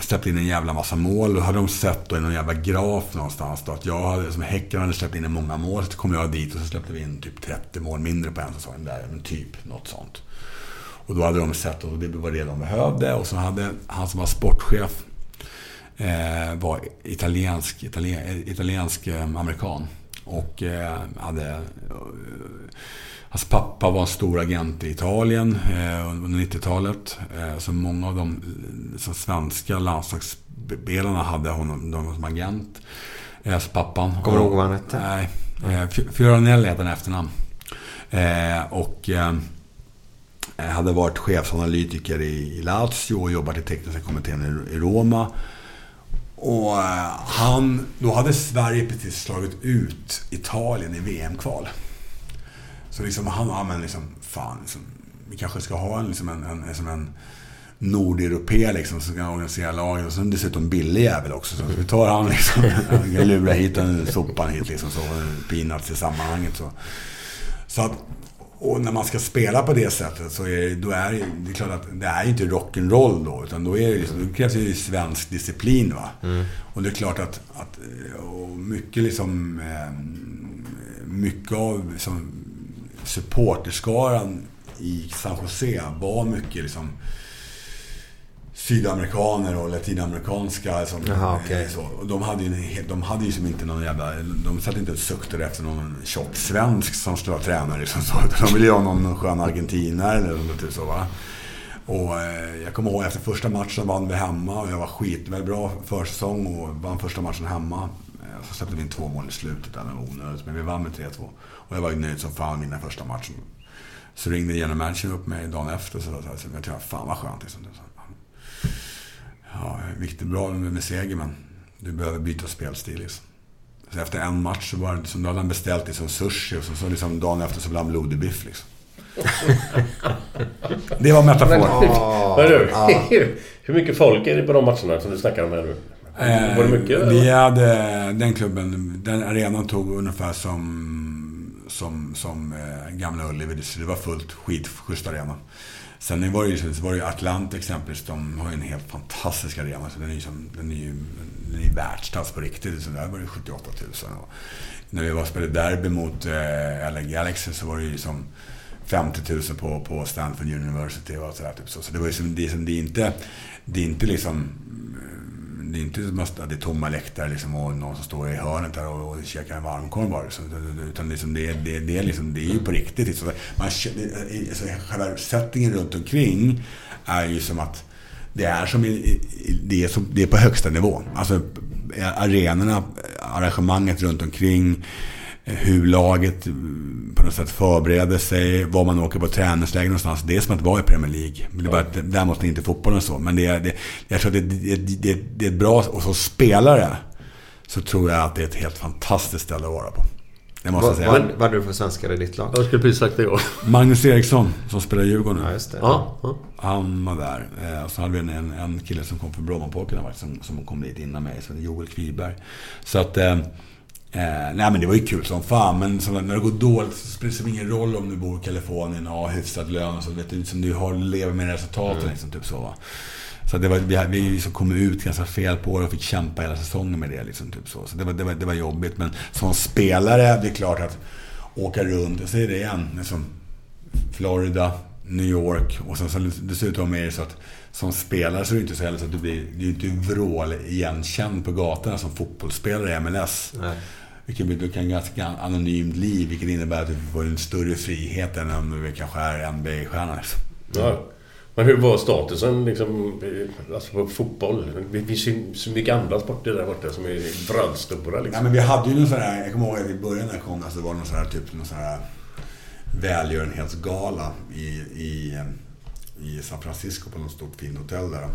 släppt in en jävla massa mål. Och hade de sett då i någon jävla graf någonstans då att jag hade, som Häcken hade släppt in många mål. Så kom jag dit och så släppte vi in typ 30 mål mindre på en säsong där. Men typ något sånt. Och då hade de sett och det var det de behövde. Och så hade han som var sportchef eh, var italiensk, italien, italiensk eh, amerikan. Och eh, hade, eh, Hans pappa var en stor agent i Italien eh, under 90-talet. Eh, så många av de eh, så svenska landslagsspelarna hade honom de som agent. Eh, så pappan. Kommer du ihåg vad han hette? Nej. Eh, Fi- Fioranelli hette han efternamn. Och hade varit chefsanalytiker i, Lazio och jobbat i tekniska kommittén i, Roma. Och eh, han, då hade Sverige precis slagit ut Italien i VM-kval. Så liksom han, ja men liksom, fan, liksom, vi kanske ska ha en, liksom en, en, som en nordeuropé liksom som kan organisera laget. Och sen dessutom billig jävel också. Så vi tar han liksom, vi kan lura hit en sopan hit liksom så. Peanuts i sammanhanget så. Så att, och när man ska spela på det sättet så är det, då är det, det är klart att det är inte rock'n'roll då. Utan då, är det, då krävs det ju svensk disciplin va. Och det är klart att, att och mycket liksom eh, mycket av liksom, supporterskaran i San Jose var mycket liksom sydamerikaner och latinamerikanska. Som, Jaha, okej. eh, så. Och de hade ju, en de hade ju som inte någon jävla... De satt inte och suktade efter någon tjock svensk som skulle vara tränare. Liksom så. De ville ju ha någon skön argentinare eller något så va. Och eh, jag kommer ihåg efter första matchen vann vi hemma och jag var skit, väldigt bra försäsong och vann första matchen hemma. Eh, Så släppte vi in två mål i slutet, det var onödigt, men vi vann med 3-2. Och jag var nöjd som fan den första matchen. Så ringde general managern upp mig dagen efter och så, så jag tänkte, fan vad skönt. Liksom. Ja, viktigt bra med, med seger, men du behöver byta spelstil. Liksom. Så efter en match så var det, liksom, då hade han beställt liksom sushi och så, så liksom, dagen efter så blev han blodig biff. Liksom. det var metafor. Men du, hur mycket folk är det på de matcherna som du snackar om här nu? Var det mycket? Eh, Vi hade den klubben, den arenan tog ungefär som, som, som eh, Gamla Ullevi. Så det var fullt skitschysst arena. Sen var det ju, så var det ju Atlant exempelvis. De har ju en helt fantastisk arena. Så den är ju, som, den är ju den är världsklass på riktigt. Så där var det 78 000. Och när vi var spelade derby mot eh, LA Galaxy så var det ju som 50 000 på, på Stanford University och sådär. Typ så. så det var ju som, det, som, det är inte, det är inte liksom det är inte som att det är tomma läktare liksom, och någon som står i hörnet där och, och käkar en varmkorv bara. Liksom, utan liksom, det, det, det, liksom, det är ju på riktigt. Liksom. man, alltså, själva settingen runt omkring är ju som att det är som i- det, är som, det är på högsta nivå. Alltså eh, arenorna, arrangemanget runt omkring hur laget mm, på något sätt förbereder sig, var man åker på träningsläger någonstans. Det är som att vara i Premier League. Men det är bara att där måste inte fotbollen så. Men det är, det, jag tror att det, det, det, det är ett bra, och som spelare så tror jag att det är ett helt fantastiskt ställe att vara på. Det måste Vad, säga. vad, vad du för svenskar i ditt lag? Jag skulle precis sagt det igår. Magnus Eriksson som spelar i Djurgården. Ja, just det. Ja, ja. Han var där. Eh, Och så hade vi en, en, kille som kom från Brommapojkarna som, som kom dit innan mig. Så Joel Kviberg. Så att... Eh, nej men det var ju kul som fan. Men så när det går dåligt så spelar det som ingen roll om du bor i Kalifornien och har hyfsad lön och så. Vet du, som du har, lever med resultaten liksom. Typ så va. Så det var, vi, vi liksom kom ut ganska fel på det och fick kämpa hela säsongen med det. Liksom, typ så så det, var, det, var, det var jobbigt. Men som spelare, det är klart att åka runt, jag säger det igen. Liksom, Florida, New York och sen så dessutom är det så att som spelare så är det inte så heller så att du blir, du är inte vrål igenkänd på gatorna som fotbollsspelare i MLS. Nej. Vilket blir, du kan ha ganska anonymt liv, vilket innebär att du får en större frihet än om du kanske är NBA-stjärna. Liksom. Ja. Men hur var statusen liksom, alltså på fotboll? Det finns ju så mycket andra sporter där borta som är brödstora Ja, liksom. men vi hade ju någon sån här, jag kommer ihåg att i början när jag kom, alltså, det var någon sån här typ någon sån här välgörenhetsgala i, i, i San Francisco på något stort fint hotell där.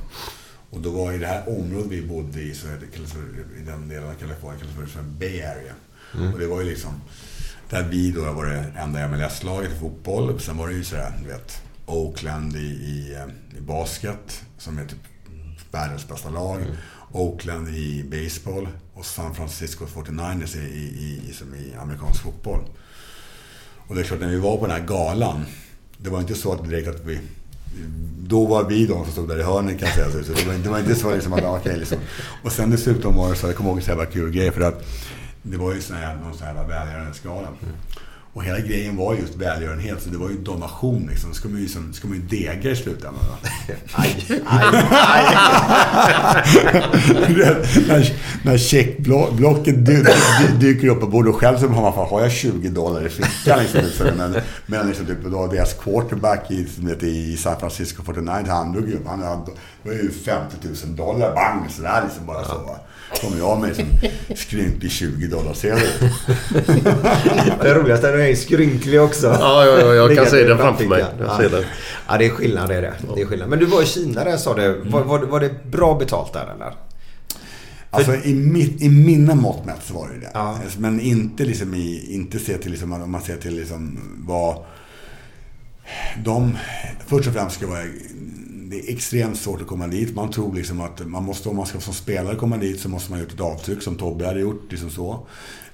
Och då var i det här området vi bodde i, så det kallas för, i den delen av Kalifornien, kallas för, Bay Area. Och det var ju liksom, där vi då var det enda MLS-laget i fotboll. Sen var det ju sådär, du vet, Oakland i, i, i basket, som är typ världens bästa lag. Oakland i baseball och San Francisco 49ers i, i, i, som i amerikansk fotboll. Och det är klart, när vi var på den här galan, det var inte så att direkt att vi... Då var vi de som stod där i hörnet kan jag säga. Så det, var, det var inte så liksom att, okej liksom. Och sen dessutom var det så, jag kommer ihåg en så jävla kul grej för att det var ju sån här, någon sån här välgörenhetsgala. Mm. Och hela grejen var just välgörenhet, så det var ju donation liksom. ska man ju, liksom, ska man ju dega i slutändan. Aj, aj, aj. när när checkblocket dy, dy, dyker upp på bordet och själv så har man fan, har jag 20 dollar i fickan liksom. Så, men, men liksom typ då deras quarterback i, som heter, i San Francisco 49, han drog ju, han hade, det var ju 50 000 dollar, bang, sådär liksom bara så. Va? Kommer jag med liksom skrynklig 20 dollar sedel. det roligaste är att den är skrynklig också. Ja, ja, ja jag kan se den framför mig. Ja. ja, det är skillnad det är det. det är skillnad. Men du var i Kina där sa du. Var, var, var det bra betalt där eller? Alltså i, mitt, i mina mått mätt så var det det. Ja. Men inte liksom i, inte se till liksom, om man ser till liksom vad de, först och främst ska vara det är extremt svårt att komma dit. Man tror liksom att man måste, om man ska som spelare komma dit så måste man ha gjort ett avtryck som Tobbe hade gjort. Liksom så.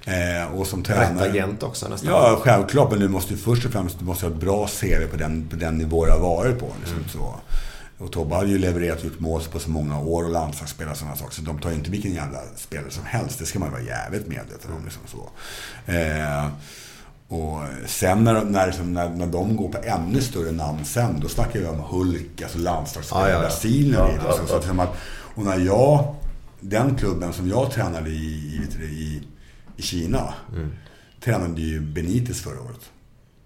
Eh, och som tränare. Rätt agent också nästan. Ja, självklart. Men du måste ju först och främst du måste ha ett bra CV på den, på den nivå du har varit på. Liksom, mm. så. Och Tobbe hade ju levererat gjort mål på så många år och landslagsspelare och sådana saker. Så de tar ju inte vilken jävla spelare som helst. Det ska man vara jävligt medveten om. Liksom så. Eh, och sen när, när, liksom, när, när de går på ännu större namn sen, då snackar vi om Hulk, alltså landslagsspelare i Brasilien. Ja, liksom. och när jag, den klubben som jag tränade i, i, i, i Kina, mm. tränade ju Benitez förra året.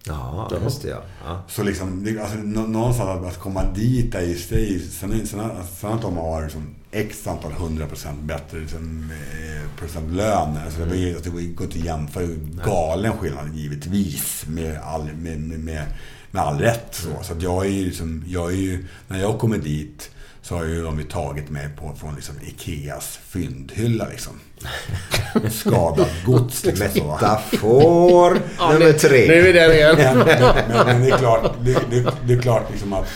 Ja, just det ja. ja. Så liksom, alltså, någonstans att komma dit är ju sig, sen, sen, sen att de har liksom x antal hundra procent bättre liksom, eh, procent lön. Alltså, mm. det, alltså, det går inte att jämföra. Galen skillnad givetvis med all, med, med, med, med all rätt. Så, så att jag är ju liksom, jag är ju, när jag kommer dit så har ju de ju tagit mig på, från liksom Ikeas fyndhylla liksom. Skadat gods liksom. Metafor nummer tre. Nu är vi där igen. Men, men, men, det är klart, det, det, det är klart liksom att,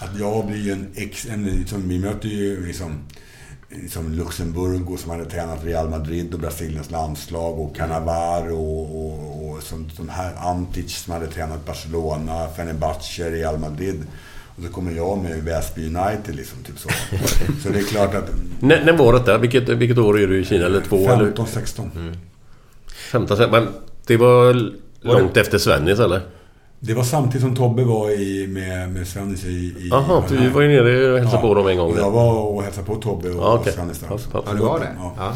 att jag blir en ex... En, liksom, vi möter ju liksom som Luxemburgo som hade tränat Real Madrid och Brasiliens landslag och Cannavaro och, och, och som, som här Antic som hade tränat Barcelona, Fenerbahce, Real Madrid. Och så kommer jag med Väsby United liksom, typ så. Så det är klart att... När, när var detta? Vilket, vilket år är du i Kina? Eller två? 15, 16. Mm. 15, 16. Men det var långt var efter Svennis eller? Det var samtidigt som Tobbe var i, med, med Svennis i... Jaha, du var ju nere och hälsade ja, på dem en gång. Och jag var och hälsade på Tobbe och, ja, okay. Svennis där. Ja, det var det? Ja. ja.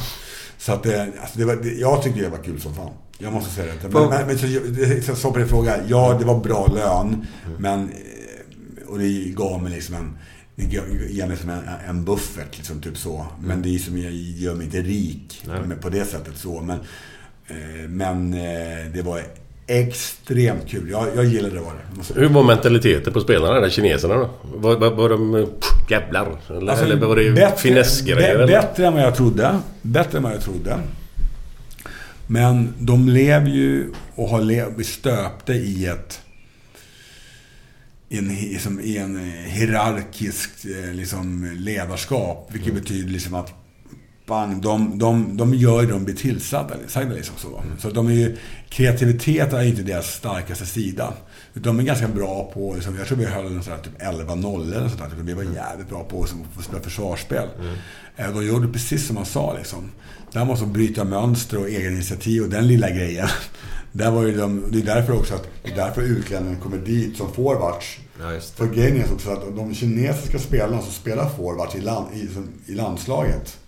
Så att det, alltså det var, det, jag tyckte det var kul som fan. Jag måste säga det. Men, men, men så, så på din fråga. Ja, det var bra lön. Mm. Men och det gav mig liksom en... Det ger mig som en, en buffert, liksom, typ så. Men mm. det är som, jag gör mig inte rik Nej. på det sättet så. Men, eh, men eh, det var extremt kul. Jag, jag gillade det. Var det. Hur var mentaliteten på spelarna, där kineserna då? Var, var, var de pff, jävlar? Eller, alltså, eller var det finessgrejer? Bättre än vad jag trodde. Bättre än vad jag trodde. Men de lever ju och har lev, stöpte i ett i en, liksom, i en eh, hierarkisk eh, liksom, ledarskap. Vilket mm. betyder liksom att bang, de, de, de gör det de blir tillsagda. Liksom så. Mm. så de är ju, kreativitet är inte deras starkaste sida. De är ganska bra på, liksom, jag tror vi höll en sån här, typ 11-0 eller sånt där. Vi var mm. jävligt bra på att spela försvarsspel. Mm. Eh, de gjorde precis som man sa liksom. Där måste de bryta mönster och egen initiativ och den lilla grejen. Där var ju de, det är därför också att det är därför utlänningarna kommer dit som forwards. Ja, För grejen är också att de kinesiska spelarna som spelar forwards i, land, i, i landslaget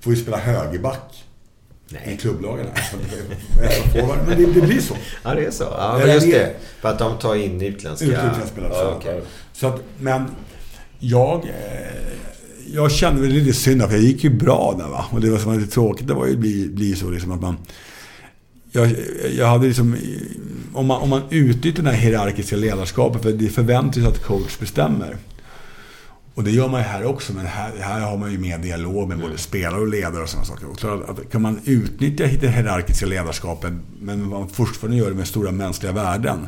får ju spela högerback. Nej. I klubblagen. men det, det, blir så. Ja, det är så. Ja, men just det. För att de tar in utländska... Utländska spelare. Ja, okay. så att, men jag... Eh, jag kände väl lite synd för jag gick ju bra där va. Och det var som var lite tråkigt. Det var ju bli, bli så liksom att man jag, jag hade liksom, om man, om man utnyttjar det här hierarkiska ledarskapet, för det förväntas att coach bestämmer. Och det gör man ju här också, men här, här har man ju mer dialog med både spelare och ledare och sådana saker. Och så att, kan man utnyttja det hierarkiska ledarskapet, men man fortfarande gör det med stora mänskliga värden,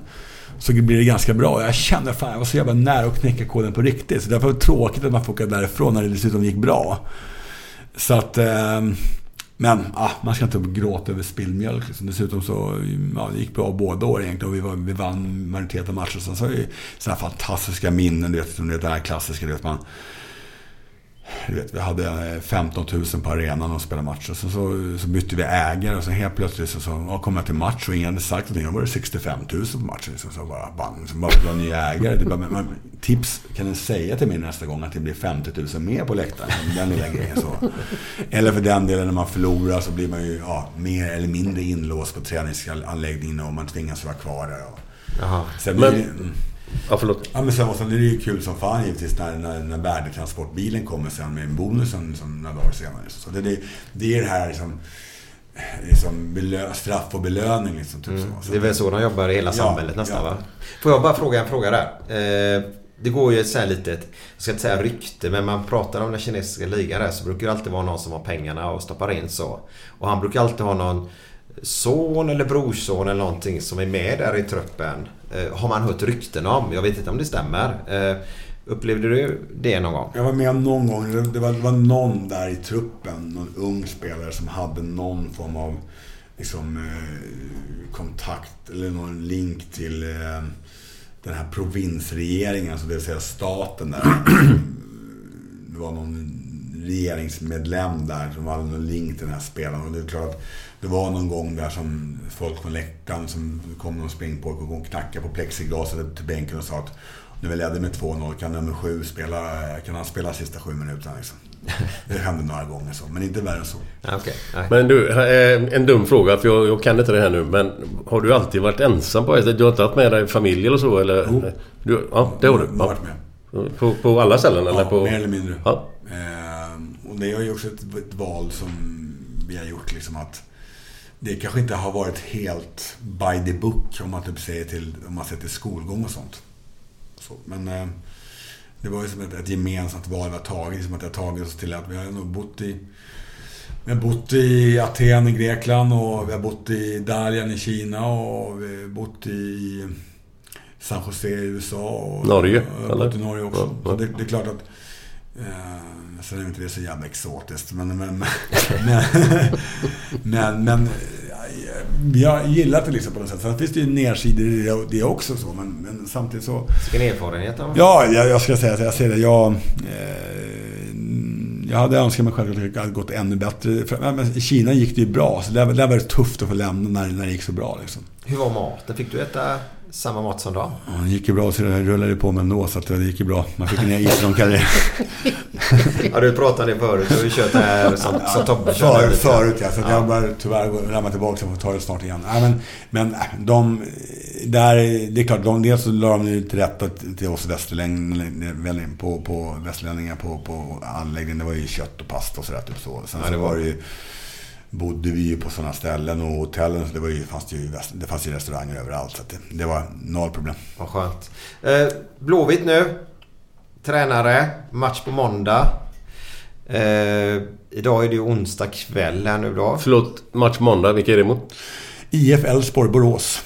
så blir det ganska bra. Jag kände fan, jag var så jävla nära att knäcka koden på riktigt. Så därför var det tråkigt att man får åka därifrån när det dessutom gick bra. Så att... Eh, men ah, man ska inte gråta över spilld mjölk. Liksom. Dessutom så ja, det gick bra båda år egentligen. Och vi, var, vi vann majoriteten av matcherna. Sen så har vi sådana fantastiska minnen. Du vet, som det där klassiska. Du vet, man, du vet, vi hade eh, 15 000 på arenan och spelade matcher. Så, så, så bytte vi ägare och så helt plötsligt så, så ja, kom jag till match och ingen hade sagt någonting. Då var det 65 000 på matchen. Så, så bara bang, så bara blev ny ägare. Det bara, men, men, tips, kan ni säga till mig nästa gång att det blir 50 000 mer på läktaren? Den lilla grejen så. Eller för den delen när man förlorar så blir man ju ja, mer eller mindre inlåst på träningsanläggningen och man tvingas vara kvar där. Och, Jaha. Sen Men- det, mm. Ja, förlåt. Ja, men sen, och sen är det ju kul som fan givetvis när, när, när värdetransportbilen kommer sen med bonusen som några dagar senare. Så det, det, det är det här liksom, liksom belö, straff och belöning. Liksom, typ så. så. Mm. Det är väl så de jobbar i hela Ja, samhället nästan ja. va? Får jag bara fråga en fråga där? Eh, det går ju ett så här litet, jag ska inte säga rykte, men man pratar om den kinesiska ligan där så brukar det alltid vara någon som har pengarna och stoppar in så. Och han brukar alltid ha någon son eller brorson eller någonting som är med där i truppen. Eh, har man hört rykten om. Jag vet inte om det stämmer. Eh, upplevde du det någon gång? Jag var med någon gång, det, var, det var någon där i truppen, någon ung spelare som hade någon form av liksom, eh, kontakt eller någon link till den här provinsregeringen, alltså det vill säga staten där. det var någon regeringsmedlem där som hade någon link till den här spelaren. Och det är klart att det var någon gång där som folk från läktaren som kom någon springpojke och knackade på plexiglaset till bänken och sa att när vi ledde med 2-0 kan nummer sju spela, kan han spela sista sju minuterna liksom. Det hände några gånger så, men inte värre än så. Ja. Nej. Men du, eh, en dum fråga för jag, jag kan inte det här nu. Men har du alltid varit ensam på hästen? Du har inte haft med dig familj eller så? Eller? Jo. Du, ja, det har du. Jag har varit med. Ja. På, på alla ställen? eller Ja, på... mer eller mindre. Ja. Och det är ju också ett, ett val som vi har gjort liksom att det kanske inte har varit helt by the book om man typ säger till, om man sätter skolgång och sånt. Så, men eh, det var ju som ett, ett gemensamt val vi har tagit. Som att det har tagit oss till att vi har nog bott i vi har bott i Aten i Grekland och vi har bott i Dalian i Kina och vi har bott i San Jose i USA. Och Norge, har eller? bott i Norge också. Ja, ja. Så det, det är klart att... Eh, sen är inte det så jävla exotiskt. Men... Men, men, men, men eh, vi har gillat det liksom på något sätt. Sen finns det ju nersidor i det, det också så. Men, men samtidigt så... Vilken erfarenhet av Ja, jag, jag ska säga att jag ser det. Jag, eh, jag hade önskat mig själv att det hade gått ännu bättre. För, men I Kina gick det ju bra. Så där, där var det tufft att få lämna när, när det gick så bra. Liksom. Hur var maten? Fick du äta samma mat som dem? Ja, det gick ju bra så det rullade på med ändå. Så att det gick ju bra. Man fick en isronkarriär. Ja, du pratade förut. Du har ju kört det här som, som Tobbe körde. Förut, ja. Så att jag börjar tyvärr ramla tillbaka. Så jag får ta det snart igen. Nej, men, men äh, de... Där, det är klart, de, dels så la de ju till rätta till oss västerlänningar på, på, västerlänningar på, på anläggningen. Det var ju kött och pasta och sådär. Typ så. Sen Ja, så det var- var det ju... Bodde vi ju på sådana ställen och hotellen. Så det, var ju, fanns det, ju, det fanns ju restauranger överallt. Så det, det var noll problem. Vad skönt. Eh, Blåvitt nu. Tränare. Match på måndag. Eh, idag är det ju onsdag kväll här nu då. Förlåt, match måndag. Vilka är det emot? IF Elfsborg Borås.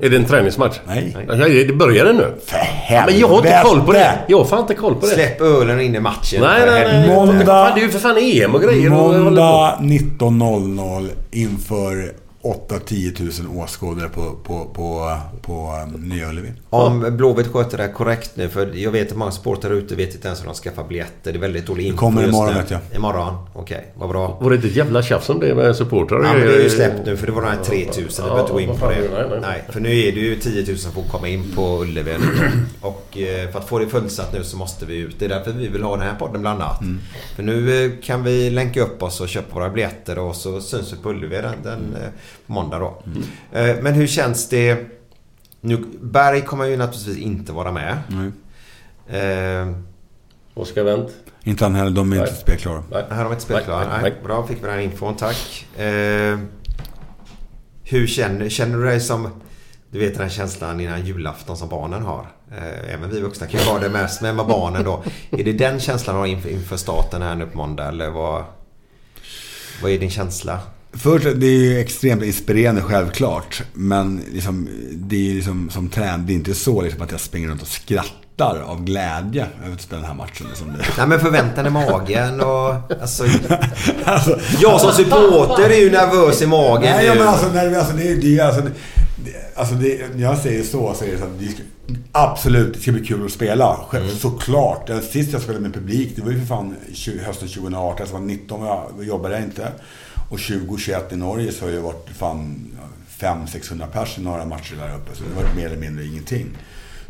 Är det en träningsmatch? Nej. Ja, det börjar nu. För Ja, men jag har inte koll på det. helvete! Jag har fan inte koll på det. Släpp ölen in i matchen. Nej, nej, nej. helvete. Måndag- Fan, det är ju för fan EM och grejer. Måndag 19.00 inför 8-10 000 åskådare på, på, på, på um, Nya Ullevi. Om Blåvitt sköter det här korrekt nu. För jag vet att många supportrar ute vet inte ens hur de skaffar biljetter. Det är väldigt dålig info kommer just imorgon, vet jag. Imorgon? Okej, vad bra. Var det inte ett jävla tjafs om det med supportrar? Ja, men det är ju släppt nu för det var de här 3000. Vi behöver inte gå in på det. Nej, nej. Nej, för nu är det ju 10 000 som får komma in på Ullevi. Och eh, för att få det fullsatt nu så måste vi ut. Det är därför vi vill ha den här podden bland annat. Mm. För nu eh, kan vi länka upp oss och köpa våra biljetter och så syns vi på Ullevi den, den eh, på måndag då. Mm. Men hur känns det? Nu, Berg kommer ju naturligtvis inte vara med. Nej. Eh, Oskar Wendt? Inte han heller, de är inte spelklara. Nej. här har vi inte spelat Nej, nej, bra, fick vi den infon. Tack. Eh, hur känner, känner du dig som... Du vet den här känslan innan julafton som barnen har. Eh, även vi vuxna kan ju vara det mest, men med barnen då. Är det den känslan du har inför, inför starten här nu på måndag? Eller vad, vad är din känsla? Först, det är ju extremt inspirerande självklart. Men liksom, det är ju liksom som trän, det är inte så liksom att jag springer runt och skrattar av glädje över den här matchen. Liksom. Nej men förväntan i magen och... Alltså, alltså, jag som supporter är ju nervös i magen Nej, nu. men alltså, när, alltså, det, är- det, alltså, det, alltså det, när jag säger så, så är det så att det, Absolut, det ska bli kul att spela. Själv, Såklart. Den sist jag spelade med publik, det var ju för fan 20, hösten 2018. Jag var 19 och jobbade jag inte. Och 2021 i Norge så har det varit fan 500-600 pers i några matcher där uppe. Så det har varit mer eller mindre ingenting.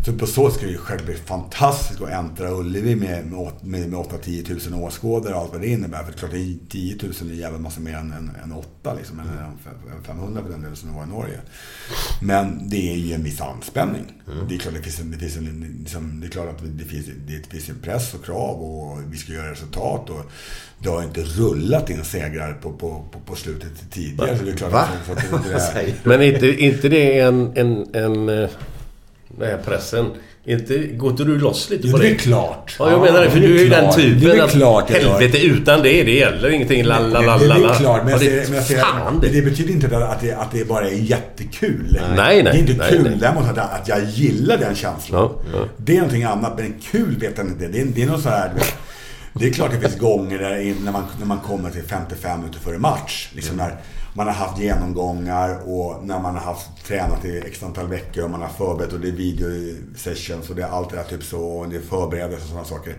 Så på så ska det ju själv bli fantastiskt att äntra Ullevi med, med, med, med 8-10 tusen åskådare och allt vad det innebär. För det är klart, det är 10 000 är jävla massa mer än, än, än 8 liksom. Eller f- än 500 för den delen som det var i Norge. Men det är ju en viss anspänning. Det är klart det finns en, det finns en, liksom, det är klart att det finns, det finns en press och krav och vi ska göra resultat. Och det har inte rullat in segrar på, på, på, på slutet tidigare. Så det är klart Va? att, att det, är? Men inte, inte det en, en, en... Den här pressen. Inte, går inte du loss lite Jo, på det det? är klart. Ja, jag menar det. För det du är ju den typen Det är att klart helvete utan det, det gäller ingenting. La, la, la, det, la, det är klart, men Ja, jag ser, men jag ser, fan det. det. betyder inte att det, att det bara är jättekul. Nej, nej, Det är inte nej, kul. nej. Däremot att, jag- att jag gillar den känslan. Ja, ja. Det är någonting annat, men kul vet jag inte. Det är, det är något så här, det är klart det finns gånger där när man, när man kommer till 55 minuter före match. Liksom när man har haft genomgångar och när man har haft tränat i x antal veckor och man har förberett och det är video sessions och det är allt det där typ så och det är förberedelser och sådana saker.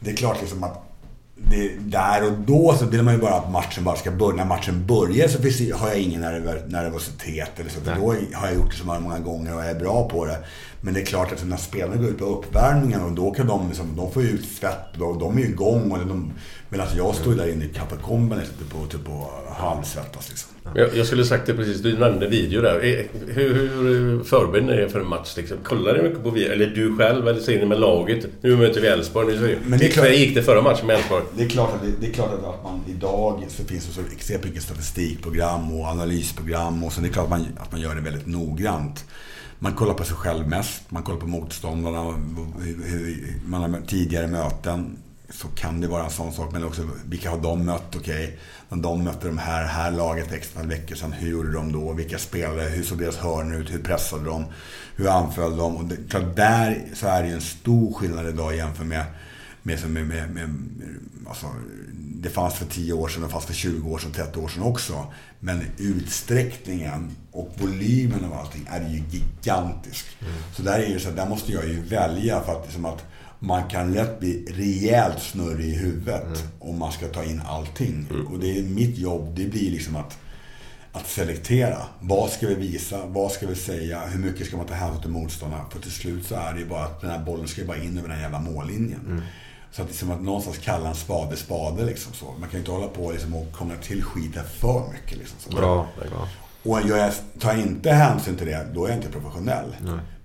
Det är klart liksom att det, där och då så vill man ju bara att matchen bara ska börja. När matchen börjar så finns, har jag ingen nerv, nervositet eller så. För då har jag gjort det så många, många gånger och är bra på det. Men det är klart att när spelarna går ut på uppvärmningen och då kan de, liksom, de få ju ut svett och de är ju igång. Och de, medan jag står ju där inne i katakomben liksom, typ, och, typ, och halvsvettas liksom. Jag, jag skulle sagt det precis. Du nämnde video där. Eh, Hur, hur förbereder ni er för en match? Liksom? Kollar ni mycket på video? Eller du själv? Eller ser ni med laget? Nu möter vi Elfsborg. Nu ser Men det är klart- Hur gick det förra matchen med Elfsborg? Det är klart att, det, det är klart att man idag så finns det så extremt mycket statistikprogram och analysprogram och så det är klart att man, att man gör det väldigt noggrant. Man kollar på sig själv mest, man kollar på motståndarna, man har tidigare möten. Så kan det vara en sån sak, men också vilka har de mött? Okej, när de mötte de här, här laget för veckor sedan, hur gjorde de då? Vilka spelare? Hur såg deras hörn ut? Hur pressade de? Hur anföll de? Och det, klart, där så är det ju en stor skillnad idag jämfört med med, med, med, med, alltså, det fanns för 10 år sedan, det fanns för 20 år sedan, 30 år sedan också. Men utsträckningen och volymen av allting är ju gigantisk. Så där är det så att där måste jag ju välja för att, liksom att man kan lätt bli rejält snurrig i huvudet om man ska ta in allting. Och det är mitt jobb, det blir liksom att att selektera. Vad ska vi visa? Vad ska vi säga? Hur mycket ska man ta hänsyn till motståndarna? För till slut så är det ju bara att den här bollen ska bara in över den jävla mållinjen. Så att, liksom att någonstans kalla en spade spade liksom så. Man kan ju inte hålla på liksom och krångla till skiten för mycket liksom så. Bra. bra. Och gör jag, tar jag inte hänsyn till det, då är jag inte professionell.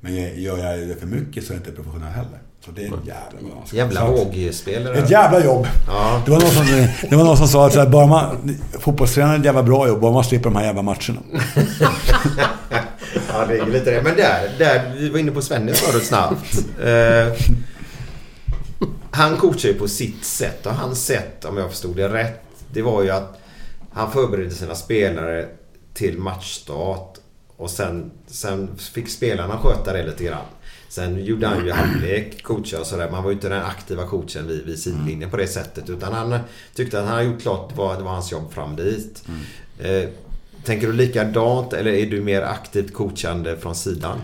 Men gör jag det för mycket så är jag inte professionell heller. Så det är en jävla balans. Jävla Så att- vågspel det ett jävla jobb. Ja. Det, var någon som, det var någon som sa att så här, bara man, fotbollstränare är ett jävla bra jobb, bara man slipper de här jävla matcherna. Ja, det är lite det. Men där, där vi var inne på Svennis förut snabbt. Eh, han coachar ju på sitt sätt och hans sätt, om jag förstod det rätt, det var ju att han förberedde sina spelare till matchstart och sen, sen fick spelarna sköta det lite grann. Sen gjorde han ju halvlek, coacha och sådär. Man var ju inte den aktiva coachen vid, vid sidlinjen på det sättet. Utan han tyckte att han hade gjort klart vad det var hans jobb fram dit. Eh, tänker du likadant eller är du mer aktivt coachande från sidan?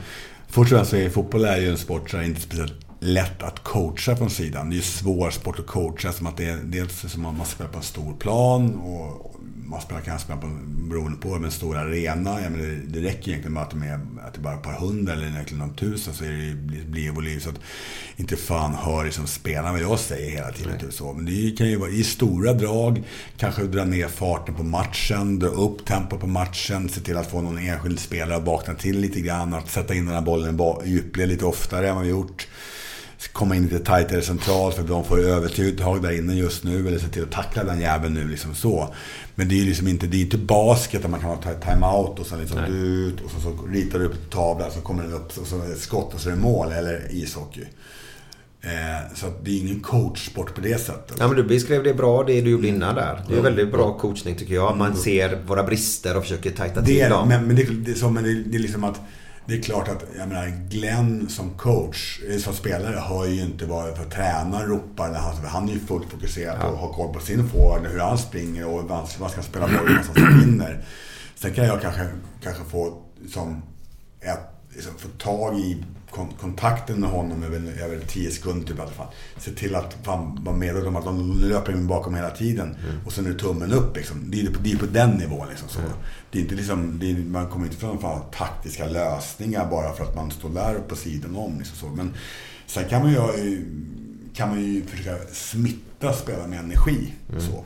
Först och främst så är fotboll är ju en sport som inte speciellt lätt att coacha från sidan. Det är ju svår sport att coacha som att det är dels som att man spelar på en stor plan och man spelar kan spela på, beroende på, en stor arena. Jag menar, det räcker egentligen med att det är, att det är bara ett par hundra eller egentligen någon tusen så är det, blir blir volym. Så att inte fan hör liksom spelarna vad jag säger hela tiden. Typ så. Men det kan ju vara i stora drag, kanske dra ner farten på matchen, dra upp tempo på matchen, se till att få någon enskild spelare att vakna till lite grann, att sätta in den här bollen i djupled lite oftare än vad vi gjort komma in lite tajtare centralt för de får övertag där inne just nu. Eller se till att tackla den jäveln nu liksom så. Men det är ju liksom inte, det är inte basket där man kan ta timeout och sen liksom ut och så, så ritar du upp en tavla så kommer den upp och så är det skott och så är det mål. Eller ishockey. Eh, så det är ingen coachsport på det sättet. Ja men du beskrev det bra det du gjorde innan där. Det är väldigt bra coachning tycker jag. Man ser våra brister och försöker tajta till Det är, dem. men, men, det, det, är så, men det, det är liksom att det är klart att, jag menar, Glenn som coach, eh, som spelare, hör ju inte vad för tränaren ropar. När han, han är ju fullt fokuserad på att ha koll på sin forward, hur han springer och vad vad ska han spela boll någonstans som vinner. Sen kan jag kanske, kanske få som ett, liksom, få tag i kontakten med honom över, över 10 sekunder typ i alla fall. Se till att fan vara medveten om att de löper in bakom hela tiden. Och sen är det tummen upp liksom. Det är ju på, det är på den nivån liksom. Så. Det är inte liksom, är, man kommer inte från fan, taktiska lösningar bara för att man står där på sidan om. Liksom så. Men sen kan man ju, kan man ju försöka smitta spela med energi. Så.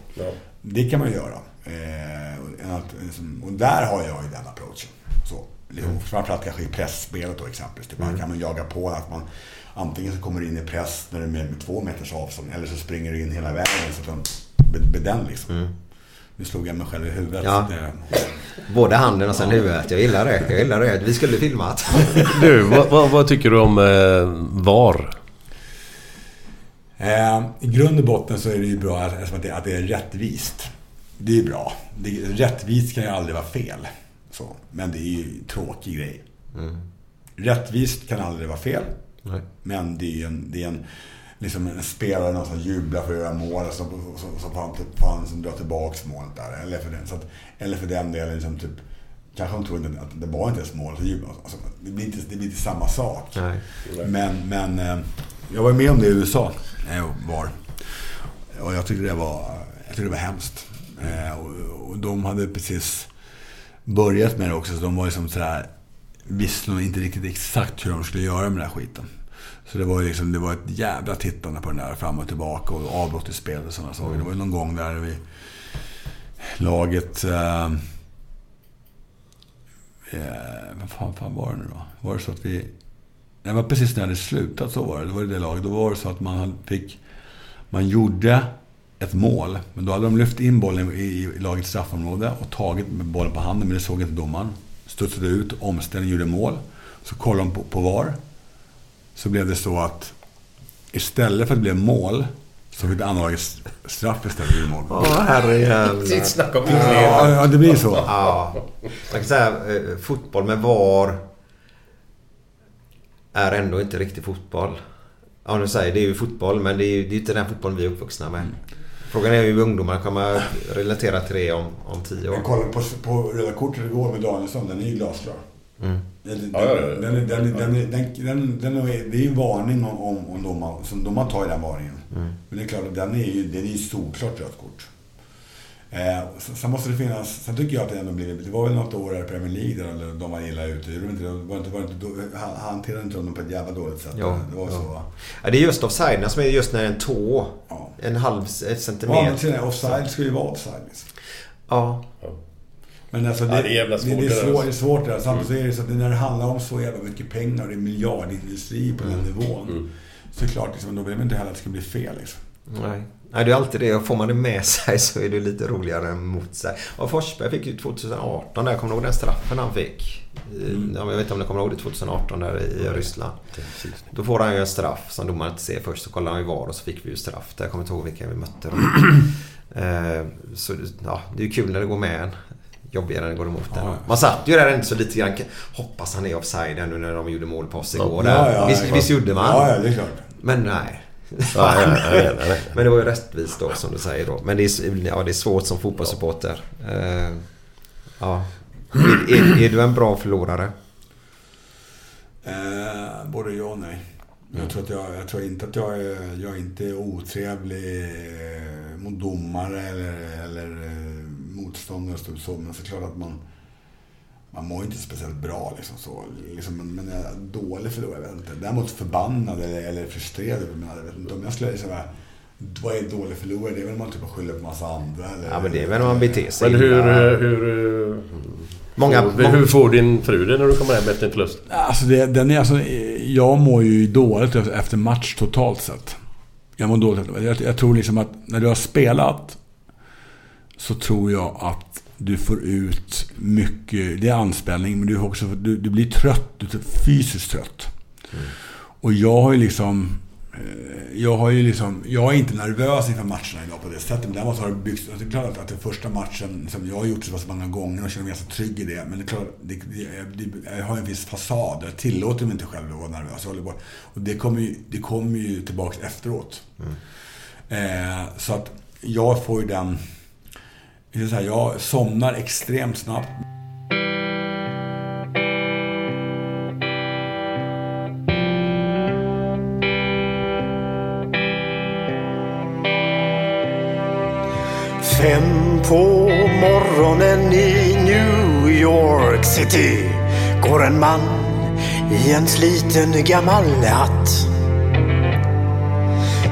Det kan man göra. Eh, och, liksom, och där har jag ju den approachen. Liksom, Framförallt kanske i pressspelet då exempelvis. Typ, Man kan man jaga på att man antingen så kommer in i press när det är med, med två meters avstånd eller så springer du in hela vägen. Så att med, den liksom. Nu slog jag mig själv i huvudet. Ja. Det, Både handen och sen huvudet. Jag gillar det. Jag gillar det. Vi skulle filmat. Du, vad, vad, vad tycker du om eh, VAR? Eh, I grund och botten så är det ju bra att, att, det, att det är rättvist. Det är bra. Det, rättvist kan ju aldrig vara fel. Så. Men det är ju en tråkig grej. Rättvist kan aldrig vara fel. Nej. Men det är en, det är en, liksom en spelare någon som jublar för att göra mål och så, så, så får han, typ, får han som drar tillbaks målet där. Eller för den, så att, eller för den delen liksom typ Kanske de tror inte att det var inte ens mål. Så jublar. Alltså, det, blir inte, det blir inte samma sak. Nej. Men, men eh, jag var med om det i USA. jag var. Och jag tyckte det var, jag tyckte det var hemskt. Eh, och, och de hade precis börjat med det också. Så de var liksom sådär, visste nog inte riktigt exakt hur de skulle göra med den här skiten. Så det var ju liksom, det var ett jävla tittande på den där fram och tillbaka och avbrott i spelet och sådana saker. Det var ju någon gång där vi laget... Eh, eh, vad fan, fan var det nu då? Var det så att vi... Det var precis när det slutat så var det. Det var det laget. Då var det så att man fick... Man gjorde ett mål. Men då hade de lyft in bollen i, i lagets straffområde och tagit med bollen på handen. Men det såg inte domaren. Studsade ut, omställning, gjorde mål. Så kollade de på, på VAR. Så blev det så att istället för att det blev mål så fick det andra laget straff istället för mål. Åh herrejävlar. Snacka om Ja, ja, det blir så. Ja. Man kan säga eh, fotboll med VAR är ändå inte riktigt fotboll. Ja, nu säger det är ju fotboll men det är ju det är inte den fotbollen vi är uppvuxna med. Frågan är ju hur ungdomar kommer relatera till det om, om tio Jag år. kollade på, på röda kortet igår med Danielsson. Den är ju glasklar. Mm. Den, den, den, den, är- det är ju en varning om, om, domar, som domar tar i den varningen. Mm. Men det är klart att den är ju, den är ju solklart rött kort. Eh, sen, måste det finnas, sen tycker jag att det ändå blivit, det var väl något år i Premier League där eller de var illa ute. Gjorde de inte, det? var inte, var inte, han- hanterade inte de på ett jävla dåligt sätt. Ja, det var ja. så. Ja, det är just offside som är just när en tå, Ja. en halv ett Ja, men centimeter. offside ska ju vara offside. Liksom. Ja. Men alltså det, Ja, det är jävla svårt det, det, är svårt, alltså. det är svårt det där. Samtidigt så är det så att när det handlar om så jävla mycket pengar och det är miljardindustri på den nivån. Så är det klart, liksom, då vill man inte heller att det ska bli fel. Liksom. Nej. Nej, det är alltid det. Får man det med sig så är det lite roligare än mot sig. Och Forsberg fick ju 2018 där. Kommer du ihåg den straffen han fick? I- Ja, jag vet inte om ni kommer ihåg det 2018 där i Ryssland. Då får han ju en straff som domaren inte ser först. Så kollar han ju VAR och så fick vi ju straff. Där jag kommer inte ihåg vilka vi mötte. då. Eh, så ja, det är ju kul när det går med en. Jobbigare när det går emot en. Ja. Man satt ju där ändå så lite grann. Hoppas han är offside nu när de gjorde mål på oss igår. Ja, där. visst, visst gjorde man? Ja, ja, det är klart. Men nej. Nej, nej, nej. Men det var ju rättvist då som du säger då. Men det är, ja, det är svårt som fotbollssupporter. Eh, ja. Är, är, är du en bra förlorare? Eh, både ja och nej. Jag, tror att jag, jag tror inte att jag är, jag är inte är otrevlig eh, mot domare eller, eller motståndare så. Men så är det klart att man, man mår inte speciellt bra. Liksom, så. Liksom, men, men jag är dålig förlorare, jag vet inte. Däremot förbannad eller, eller frustrerad. Men jag vet inte om jag skulle säga vad är dålig förlorare? Det är väl man typ skyller på massa andra. Eller, Ja men det är väl när man beter sig Men hur... illa. Hur, Många- får, många- hur får din fru det när du kommer hem efter en förlust? Alltså, det, den är, alltså jag mår ju dåligt efter match totalt sett. Jag mår dåligt. Jag, jag tror liksom att när du har spelat så tror jag att du får ut mycket. Det är anspänning, men du, också, du, du blir trött. Du är fysiskt trött. Och jag har ju liksom... eh, Jag har ju liksom... Jag är inte nervös inför matcherna idag på det sättet. Däremot har det byggts... alltså Det är klart att, den första matchen som jag har gjort så pass många gånger och känner mig ganska trygg i det. Men det är klart, det, det, det, jag har en viss fasad. Jag tillåter mig inte själv att vara nervös. Jag håller på. Och det kommer ju, det kommer ju tillbaks efteråt. Eh, så att jag får ju den... Så här, jag somnar extremt snabbt. Fem på morgonen i New York City går en man i en sliten gammal hatt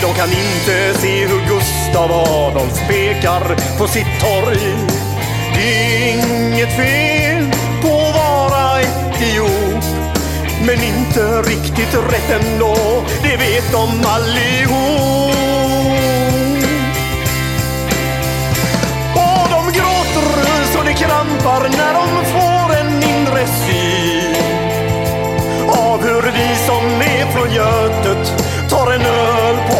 De kan inte se hur Gustav Adolf pekar på sitt torg. Det är inget fel på att vara etiop. Men inte riktigt rätt ändå, det vet de allihop. Och de gråter så det krampar när de får en inre syn av hur vi som är från Götet tar en öl på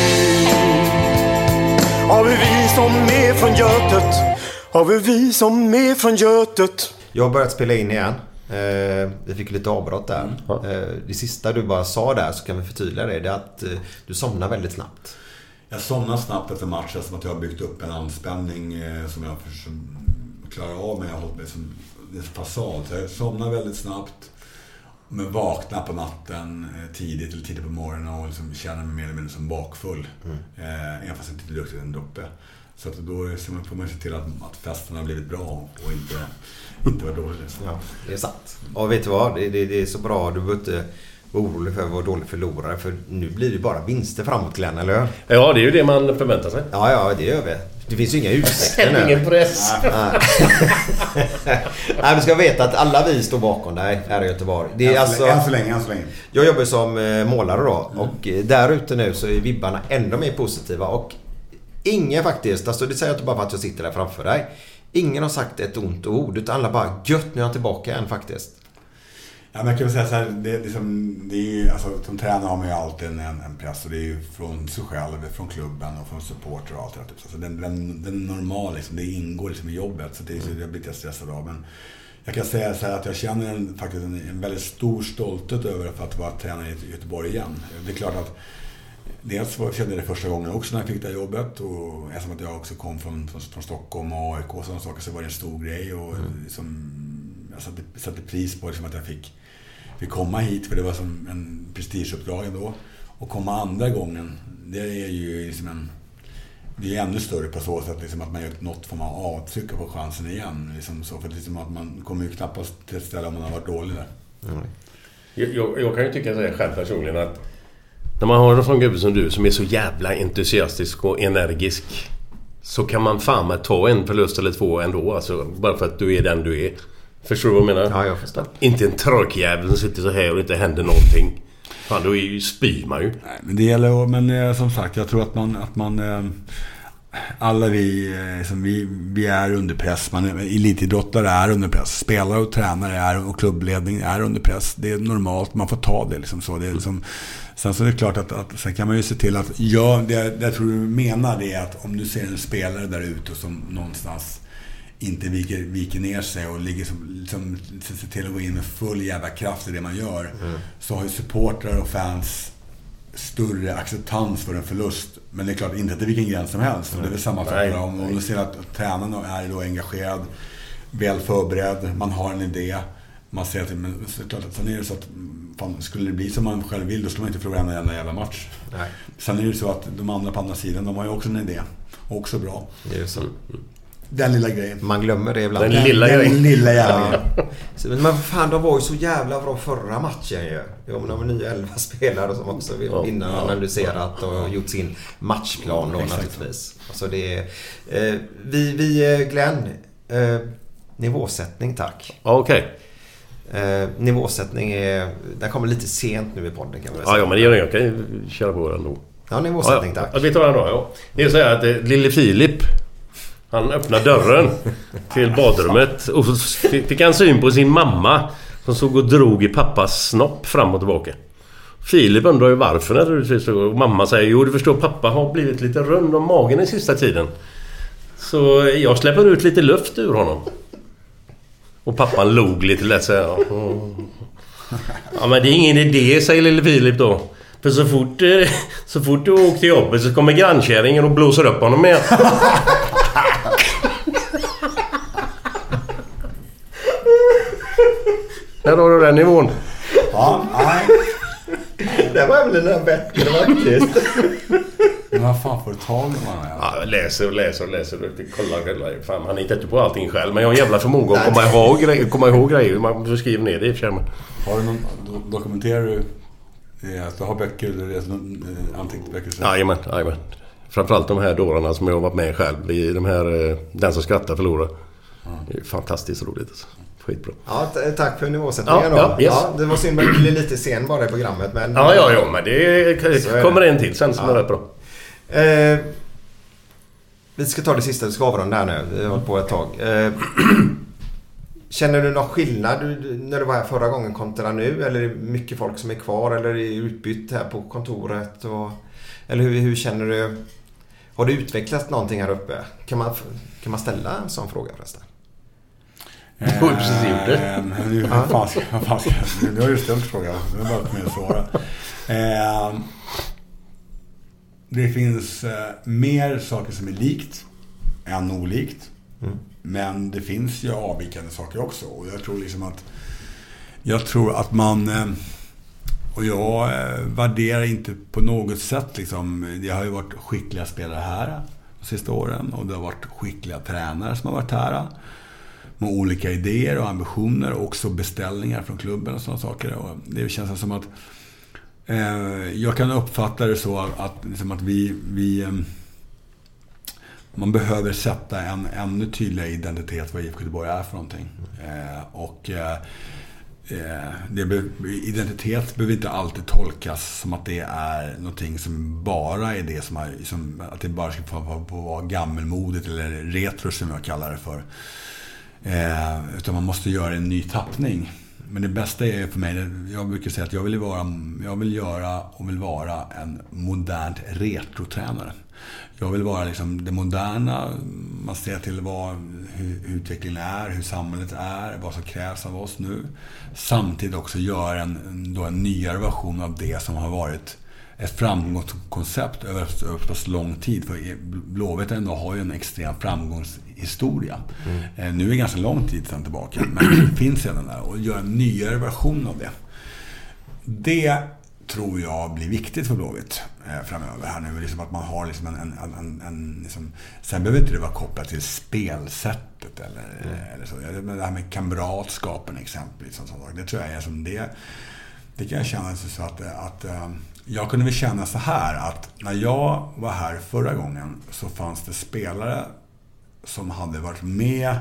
av vi som är från Götet, av vi som är från Götet. Jag har börjat spela in igen. Eh, vi fick lite avbrott där. Eh, det sista du bara sa där så kan vi förtydliga det. Det är att eh, du somnar väldigt snabbt. Jag somnar snabbt efter matchen som att jag har byggt upp en anspänning eh, som jag försöker klara av men jag har hållit mig som så basalt. Så jag somnar väldigt snabbt. Men vaknar på natten eh, tidigt eller tidigt på morgonen och liksom känner mig mer eller mindre som bakfull. Eh, även fast jag inte druckit en droppe. Så att då får man se till att, att festen har blivit bra och inte, inte varit dålig. Liksom. Ja, det är sant. Och vet du vad? Det, det, det är så bra. Du behöver inte vara orolig för att vara dålig förlorare. För nu blir det bara vinster framåt Glenn, eller hur? Ja, det är ju det man förväntar sig. Ja, ja, det gör vi. Det finns ju inga ursäkter nu. Ingen press. Nej. Nej, vi ska veta att alla vi står bakom dig här i Göteborg. Det är Än så alltså, än så länge, än så länge. Jag jobbar som eh, målare då och eh, där ute nu så är vibbarna ännu mer positiva och ingen faktiskt, alltså det säger jag inte bara för att jag sitter där framför dig. Ingen har sagt ett ont ord utan alla bara gött nu är jag tillbaka igen faktiskt. Ja, men jag kan väl säga så här, det, det, som, det är ju, alltså, som tränare har man ju alltid en, en press och det är ju från sig själv, från klubben och från supporter och allt det där. Typ. Så den, den, den normala, liksom, det ingår liksom i jobbet. Så det, är- så det blir jag stressad av. Men jag kan säga så här att jag känner en, faktiskt en, en väldigt stor stolthet över för att vara tränare i Göteborg igen. Det är klart att Dels var- kände jag det första gången också när jag fick det här jobbet och eftersom att jag också kom från, från, från Stockholm och AIK och sådana saker så var det en stor grej och liksom, jag satte, satte pris på liksom att jag fick, fick komma hit för det var som en prestigeuppdrag ändå. Och komma andra gången, det är ju liksom en det är ännu större på så sätt liksom att man gör något form av avtryck och får chansen igen. Liksom så, för det är liksom att man kommer ju knappast till ett ställe om man har varit dålig där. Jag, jag, jag kan ju tycka så här själv personligen att när man har en sån gubbe som du som är så jävla entusiastisk och energisk så kan man fan med ta en förlust eller två ändå. Alltså, bara för att du är den du är. Förstår du vad jag menar? Ja, jag förstår. Inte en trökjävel som sitter så här och inte händer någonting. Fan, då är spyr man ju. Nej, men det gäller Men eh, som sagt, jag tror att man... Att man eh, alla vi, eh, som vi, vi är under press. Man, elitidrottare är under press. Spelare och tränare är, och klubbledning är under press. Det är normalt. Man får ta det. Liksom så. Det är liksom, sen så är det klart att, att sen kan man ju se till att... Ja, det, det jag tror du menar det är att om du ser en spelare där ute som någonstans inte viker, viker ner sig och ligger som, liksom, ser till att gå in med full jävla kraft i det man gör. Mm. Så har ju supportrar och fans större acceptans för en förlust. Men det är klart, inte till vilken gräns som helst. Och det är väl samma fråga om, om du ser att tränaren är då engagerad, väl förberedd, man har en idé. Man ser att, men så är det klart att sen är det så att fan, skulle det bli som man själv vill, då skulle man inte förlora en enda jävla match. Nej. Sen är det så att de andra på andra sidan, de har ju också en idé. Också bra. Det är ju så. Den lilla grejen. Man glömmer det ibland. Den lilla den grejen. lilla jävla Ja. Men vad fan, de var ju så jävla bra förra matchen ju. Ja, men de var nya elva spelare som också Ja. innan analyserat och gjort sin matchplan då Exakt. naturligtvis. Alltså det är, eh, vi, vi, eh, Glenn. Eh, nivåsättning tack. Ja, okej. Eh, nivåsättning är, den kommer lite sent nu i podden kan man väl Ja, ja, men det gör inget. Jag kan ju köra på den då. Ja, nivåsättning ja, tack. ja. Vi tar den då, ja. Det är så här att eh, lille Filip han öppnade dörren till badrummet och så fick han syn på sin mamma som såg och drog i pappas snopp fram och tillbaka. Filip undrar ju varför naturligtvis. Och mamma säger jo du förstår pappa har blivit lite rund om magen den sista tiden. Så jag släpper ut lite luft ur honom. Och pappan log lite lätt så här, Ja men det är ingen idé säger lille Filip då. För så fort, eh, så fort du åker till jobbet så kommer grannkärringen och blåser upp honom igen. Där har du den nivån. Ja, nej. Det var väl den bättre faktiskt. Men vad fan får du tag i man är? Ja, jag läser och läser och läser. och Kollar. Fan, han hittar inte på allting själv. Men jag har en jävla förmåga att komma ihåg grejer. Komma ihåg grejer. Man skriver ner det i och för sig. men- Har du någon, do- dokumenterar du eh, att du har böcker eller eh, anteckningsböcker? Jajamän, jajamän. Framförallt de här dårarna som jag har varit med själv i. De här... eh, Den som skrattar förlorar. Det är fantastiskt roligt alltså. Skitbra. Ja, tack för nivåsättningen Ja, då. ja, yes. det var synd att du blev lite sen bara i programmet. Men, Ja, ja, ja. Men det det. kommer en till sen som är rätt bra. Eh, vi ska ta det sista, vi ska avrunda här nu. Vi har hållit på ett tag. Eh, känner du någon skillnad du, du, när du var här förra gången kontra nu? Eller är det mycket folk som är kvar eller är utbytt här på kontoret? Och, eller hur, hur känner du? Har det utvecklats någonting här uppe? Kan man, kan man ställa en sån fråga förresten? Du har ju precis gjort det. Eh, ska- vad fan ska- Du har ju ställt frågan. Det är bara för mig att svara. Eh, det finns eh, mer saker som är likt än olikt. Men det finns ju avvikande saker också. Och jag tror liksom att... Jag tror att man... eh, Och jag eh, värderar inte på något sätt liksom... Det har ju varit skickliga spelare här de sista åren. Och det har varit skickliga tränare som har varit här. Med olika idéer och ambitioner. Och också beställningar från klubben och sådana saker. Och det känns alltså som att... Eh, jag kan uppfatta det så att, att, liksom att vi... vi eh, man behöver sätta en ännu tydligare identitet vad IFK Göteborg är för någonting. Eh, och eh, eh, det be, identitet behöver inte alltid tolkas som att det är någonting som bara är det som, har, som att det bara ska få, få, få vara gammelmodigt eller retro som jag kallar det för. Eh, utan man måste göra en ny tappning. Men det bästa är för mig, jag brukar säga att jag vill, vara, jag vill göra och vill vara en modernt retrotränare. Jag vill vara liksom det moderna, man ser till vad, hur utvecklingen är, hur samhället är, vad som krävs av oss nu. Samtidigt också göra en, då en nyare version av det som har varit ett framgångskoncept över, så pass lång tid. För Blåvitt ändå har ju en extrem framgångs framgångshistoria. Eh, Nu är det ganska lång tid sedan tillbaka, men det finns redan där. Och göra en nyare version av det. Det tror jag blir viktigt för Blåvitt eh, framöver. Här nu, liksom att man har liksom en... en, en, en, liksom, sen behöver inte det vara kopplat till spelsättet eller, eller så. Det här med kamratskapen exempelvis. Och sånt, det tror jag är som det... Det kan jag känna så att, att eh, jag kunde väl känna så här att när jag var här förra gången så fanns det spelare som hade varit med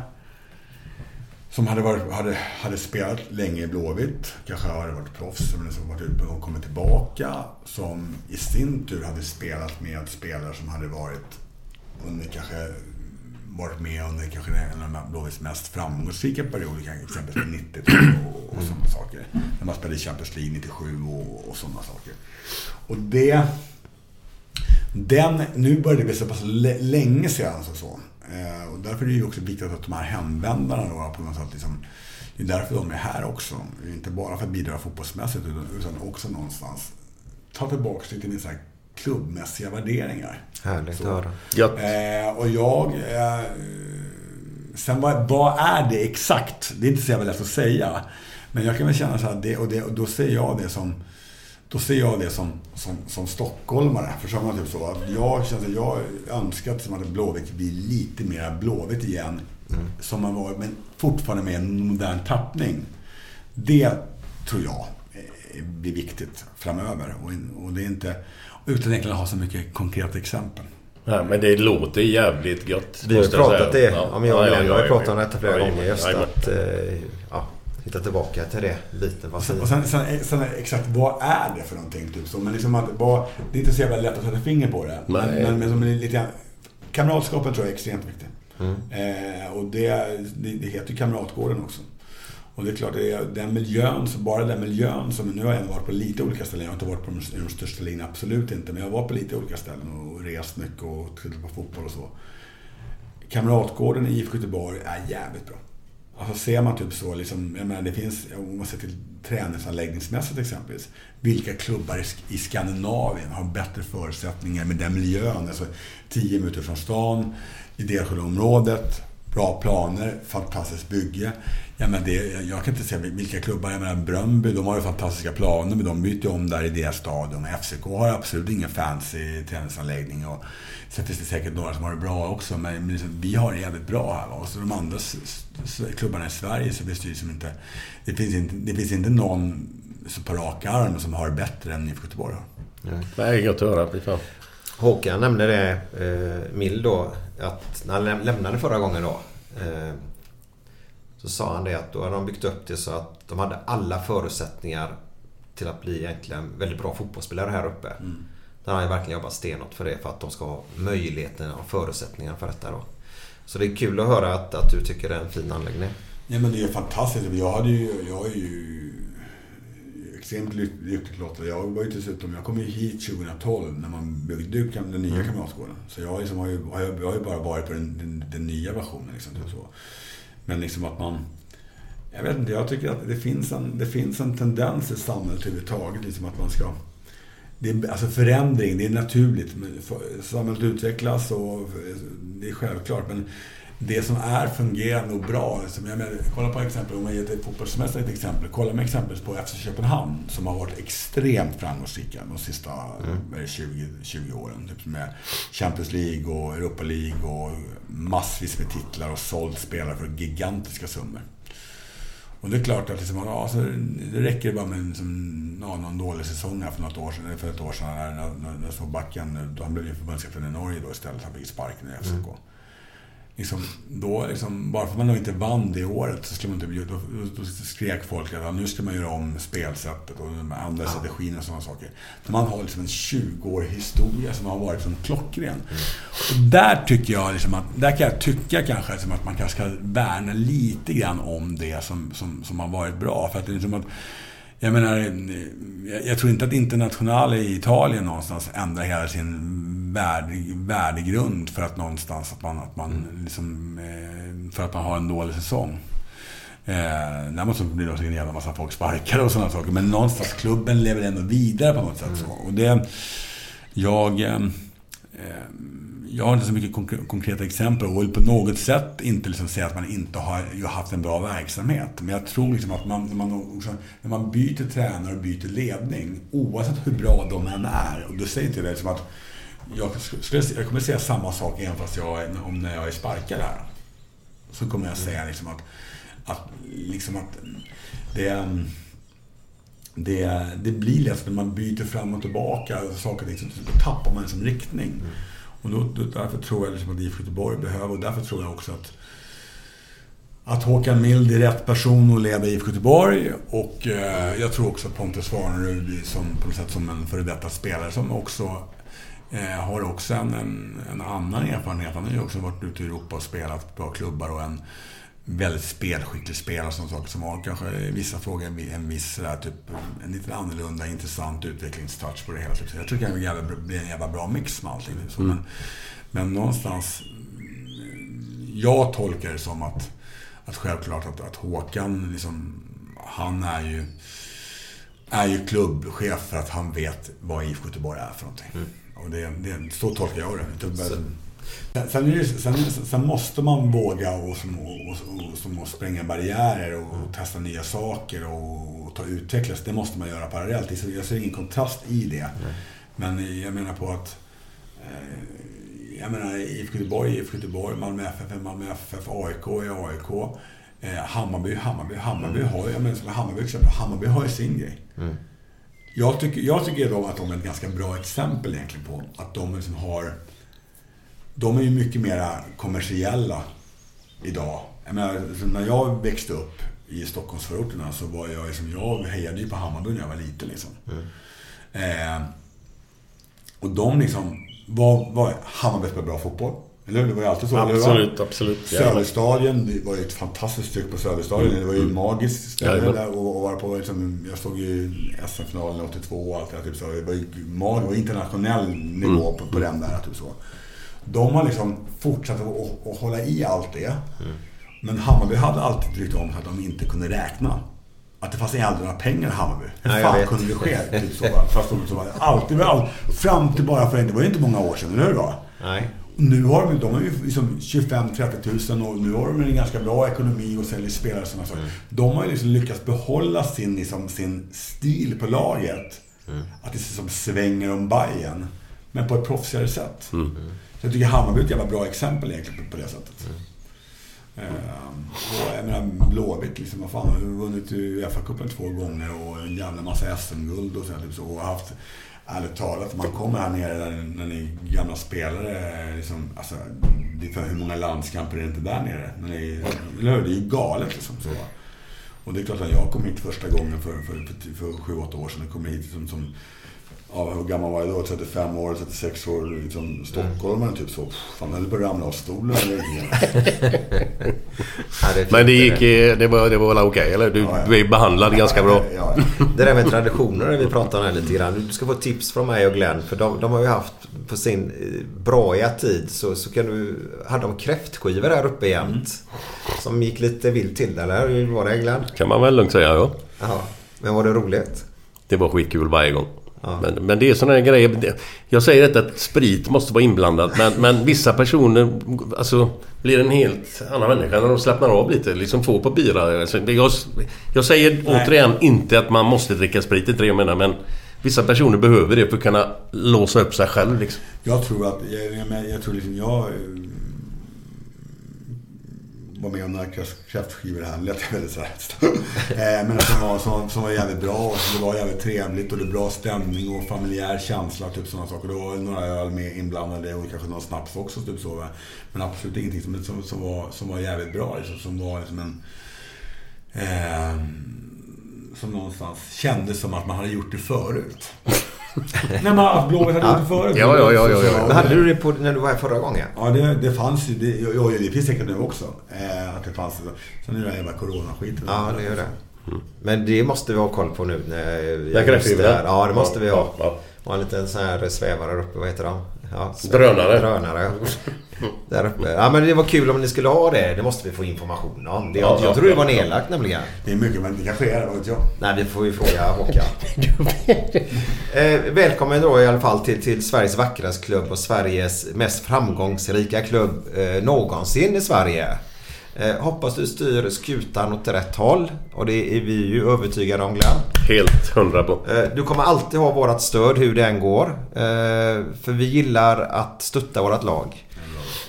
som hade, varit, hade, hade spelat länge i Blåvitt, kanske hade varit proffs, men som varit ute och kommit tillbaka. Som i sin tur hade spelat med spelare som hade varit under kanske varit med under kanske en av Blåvitts mest framgångsrika perioder, exempelvis 90 och, och sådana saker. När man spelade i Champions League 97 och, och sådana saker. Och det... Den, nu börjar det bli så pass länge sedan så. så. Eh, och därför är det ju också viktigt att de här hemvändarna då på något sätt liksom, det är därför de är här också. Inte bara för att bidra fotbollsmässigt utan också någonstans ta tillbaka sig till mina klubbmässiga värderingar. Härligt att höra. Eh, och jag... Eh, sen vad, vad, är det exakt? Det är inte så jävla lätt att säga. Men jag kan väl känna så här, det, och, det, och då ser jag det som då ser jag det som, som, som stockholmare. Förstår man typ så? Att jag känner att jag önskar att Blåvitt blir lite mer Blåvitt igen. Mm. Som man var, men fortfarande med en modern tappning. Det tror jag blir viktigt framöver. Och, och det är inte... Utan egentligen ha så mycket konkreta exempel. Ja, men det låter jävligt gött. Vi har pratat det. Ja, men jag, jag, jag har pratat om detta flera gånger. Just att eh, ja, hitta tillbaka till det biten. Och sen, och sen, sen, sen, exakt vad är det för någonting? Typ så. Men liksom att, vad, det är inte så jävla lätt att sätta finger på det. Men, men, men som lite grann, kamratskapet tror jag är extremt viktigt. Mm. Eh, och det, det, det heter ju Kamratgården också. Och det är klart, det är den miljön, så bara den miljön som, nu har jag varit på lite olika ställen, jag har inte varit på de, de största linjerna, absolut inte, men jag har varit på lite olika ställen och rest mycket och tittat på fotboll och så. Kamratgården i IFK Göteborg är jävligt bra. Alltså ser man typ så, liksom, jag menar det finns, om man ser till träningsanläggningsmässigt exempelvis. Vilka klubbar i Skandinavien har bättre förutsättningar med den miljön? Alltså 10 minuter från stan, i Delsjöområdet, bra planer, fantastiskt bygge. Ja, men det, jag kan inte säga vilka klubbar. Jag menar Bröndby, de har ju fantastiska planer, men de byter om där i deras stadion. FCK har absolut ingen fancy träningsanläggning. Och sen finns det säkert några som har det bra också, men liksom, vi har det jävligt bra här. Och så de andra klubbarna i Sverige så finns det ju liksom inte... Det finns inte, det finns inte någon så på rak arm som har det bättre än IFK Göteborg har. Nej, det är gott att höra. Håkan nämnde det, eh, Mild då, att när han lämnade förra gången då. Eh, så sa han det att då hade de byggt upp det så att de hade alla förutsättningar till att bli egentligen väldigt bra fotbollsspelare här uppe. Mm. Där har han verkligen jobbat stenhårt för det för att de ska ha möjligheten och förutsättningar för detta då. Så det är kul att höra att, att du tycker det är en fin anläggning. Ja men det är fantastiskt. Jag, hade ju, jag är ju extremt lyckligt lottad. Jag var ju dessutom, jag kom ju hit 2012 när man byggde ut den nya mm. Kamratgården. Så jag, liksom har, ju, jag har ju bara varit på den, den, den nya versionen. Liksom, typ så. Men liksom att man... Jag vet inte, jag tycker att det finns en, det finns en tendens i samhället överhuvudtaget. Liksom att man ska... Det är, alltså förändring, det är naturligt. Samhället utvecklas och det är självklart. Men det som är fungerar nog bra. Som jag menar, kolla på exempel, om man ger ett fotbollsmässigt exempel. Kolla med exempel på FC Köpenhamn som har varit extremt framgångsrika de sista mm. 20, 20 åren. Typ med Champions League och Europa League och massvis med titlar och sålt spelare för gigantiska summor. Och det är klart att liksom, ja, så det räcker bara med en, som, ja, någon dålig säsong här för, något år sedan, för ett år sedan när, när, när, när backen, han blev ju förbundskapten i Norge då istället. Han fick sparken i FCK. Mm liksom, då, liksom, bara för att man då inte vann det året så skulle man inte, då, då skrek folk att nu ska man göra om spelsättet och de andra ja. strategierna och sådana saker. Men man har liksom en 20-årig historia som har varit liksom klockren. Mm. Och där tycker jag liksom att, där kan jag tycka kanske liksom att man kanske ska värna lite grann om det som, som, som har varit bra. För att det är liksom att jag menar, jag tror inte att Internationale i Italien någonstans ändrar hela sin värde, värdegrund för att någonstans att man, att man mm. liksom, eh, för att man har en dålig säsong. Eh, däremot blir det också en jävla massa folk sparkade och sådana saker. Men någonstans, klubben lever ändå vidare på något sätt. Så. Och det, jag... Eh, eh jag har inte så mycket konkreta exempel och vill på något sätt inte liksom säga att man inte har haft en bra verksamhet. Men jag tror liksom att man, när, man, liksom, när man byter tränare och byter ledning, oavsett hur bra de än är, och då säger inte det liksom att jag, skulle, jag kommer säga samma sak även fast jag, om när jag är sparkad här. Så kommer jag säga liksom att, att, liksom att det, det, det blir lätt när man byter fram och tillbaka saker och ting, så tappar man som riktning. Mm. Och då, då, därför tror jag liksom att IFK Göteborg behöver, och därför tror jag också att att Håkan Mild är rätt person att leda IFK Göteborg. Och eh, jag tror också att Pontus Farnerud som, på något sätt som en före detta spelare som också eh, har också en, en, en, annan erfarenhet. Han har ju också varit ute i Europa och spelat på bra klubbar och en väldigt spelskicklig spelare som, saker som har kanske i vissa frågor en, en viss sådär, typ, en lite annorlunda intressant utvecklingstouch på det hela. Typ. Så jag tycker det kan bli en jävla bra mix med allting. Mm. men, men någonstans... Jag tolkar det som att, att självklart att, att Håkan, liksom, han är ju, är ju klubbchef för att han vet vad IFK Göteborg är för någonting. Mm. Och det, det, så tolkar jag det. Sen, det, sen, sen, måste man våga och, och, och, och spränga barriärer och, testa nya saker och, ta utvecklas. Det måste man göra parallellt. Jag ser ingen kontrast i det. Men jag menar på att eh, jag menar IFK Göteborg, IFK Göteborg, Malmö FF, Malmö FF, AIK är AIK. Eh, Hammarby, Hammarby, Hammarby mm. har ju, jag menar, Hammarby, Hammarby har ju sin grej. Mm. Jag tycker, jag tycker då att de är ett ganska bra exempel egentligen på att de liksom har... De är ju mycket mer kommersiella idag. Jag menar, när jag växte upp i Stockholmsförorterna så var jag liksom, jag hejade ju på Hammarby när jag var liten liksom. Mm. Eh, och de liksom, var, var Hammarby spelade bra fotboll. Eller? Det var ju alltid så. Absolut, absolut. Söderstadion, det var ju ett fantastiskt tryck på Söderstadion. Mm. Det var ju magiskt ställe ja, där och, och var på liksom, Jag såg ju SM-finalen 82 och allt det där. Typ så. Det var ju mag, var internationell nivå mm. på, på den där. Typ så. De har liksom fortsatt att, att hålla i allt det. Mm. Men Hammarby hade alltid tyckt om att de inte kunde räkna. Att det fanns aldrig några pengar i Hammarby. Hur ja, fan kunde det ske? Typ så, Fast de så var alltid, all, fram till bara för en, det var ju inte många år sedan, eller hur? Då? Nej. Nu har de, de har ju liksom 25-30 tusen och nu har de en ganska bra ekonomi och säljer spelare som mm. De har ju liksom lyckats behålla sin, liksom, sin stil på laget. Mm. Att det liksom svänger om Bajen Men på ett proffsigare sätt. Mm. Så jag tycker Hammarby är ett jävla bra exempel egentligen på, på det sättet. Mm. Ehm, och jag menar Blåvitt liksom, vad fan, har vunnit Uefa-cupen två gånger och en jävla massa SM-guld och så, typ så. Och haft, ärligt talat, man kommer här nere där, när ni är gamla spelare, liksom, alltså, det är för hur många landskamper är det inte där nere? När ni, eller hur? Det är ju galet liksom. Så. Och det är klart att jag kom hit första gången för, för, för, för sju, åtta år sedan. Jag kom hit som, som ja, hur gammal var jag då? 35 år, 36 år. Liksom, stockholmare typ så. Fan, höll på att ramla av stolen. Men det gick... Det var, det var väl okej, okay, eller? Du, ja, ja. är behandlad ja, ganska bra. Ja, det där med traditioner vi pratar om här lite grann. Du ska få tips från mig och Glenn. För de, de har ju haft på sin eh, braiga tid så, så kan du... Hade de kräftskivor här uppe jämt. Mm. Som gick lite vilt till, eller? Hur var det Glenn? Kan man väl lugnt säga, ja. Jaha. Men var det roligt? Det var skitkul varje gång. Ja. Men, men, det är sådana grejer. Jag säger inte att sprit måste vara inblandad. Men, men vissa personer alltså, blir en helt annan människa när de slappnar av lite. Liksom får på bira. Alltså, jag, jag säger Nej. återigen inte att man måste dricka sprit. Det jag menar. Men vissa personer behöver det för att kunna låsa upp sig själv. Liksom. Jag tror att... Jag, jag, jag tror liksom jag var med om några kräftskivor här. lät lät väldigt sådär. Eh, men som var, som, som var jävligt bra. Och det var jävligt trevligt och det var bra stämning och familjär känsla. Typ sådana saker. Det var några öl med inblandade och kanske någon snaps också. Typ så. Men absolut ingenting som, som, som, var, som var jävligt bra. Liksom, som var liksom en... Eh, som någonstans kändes som att man hade gjort det förut. Nej men Blåvitt hade gjort det förut. Ja, ja, ja. ja, ja. Men hade du det på, när du var här förra gången? Ja, det, det fanns ju. Det, ja, det finns säkert nu också. Eh, att det fanns. Sen är det jävla coronaskiten. Ja, det gör det. Mm. Men det måste vi ha koll på nu. När jag där. Ja, det måste vi ha. Och en liten sån här svävare uppe. Vad heter de? Ja, drönare. Drönare. Där uppe. Ja men det var kul om ni skulle ha det. Det måste vi få information om. Det, ja, jag, jag tror det var nedlagt nämligen. Det är mycket men det kanske är det, vad vet jag. Nej vi får ju fråga Håkan. eh, välkommen då i alla fall till, till Sveriges vackraste klubb och Sveriges mest framgångsrika klubb eh, någonsin i Sverige. Eh, hoppas du styr skutan åt rätt håll. Och det är vi ju övertygade om Glenn. Helt hundra på. Eh, du kommer alltid ha vårat stöd hur det än går. Eh, för vi gillar att stötta vårat lag.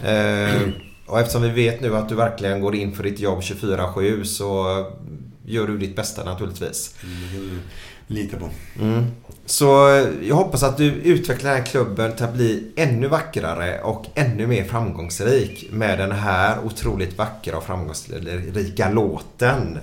Eh, och eftersom vi vet nu att du verkligen går in för ditt jobb 24-7 så gör du ditt bästa naturligtvis. Mm, Lita på. Mm. Så eh, jag hoppas att du utvecklar den här klubben till att bli ännu vackrare och ännu mer framgångsrik med den här otroligt vackra och framgångsrika låten.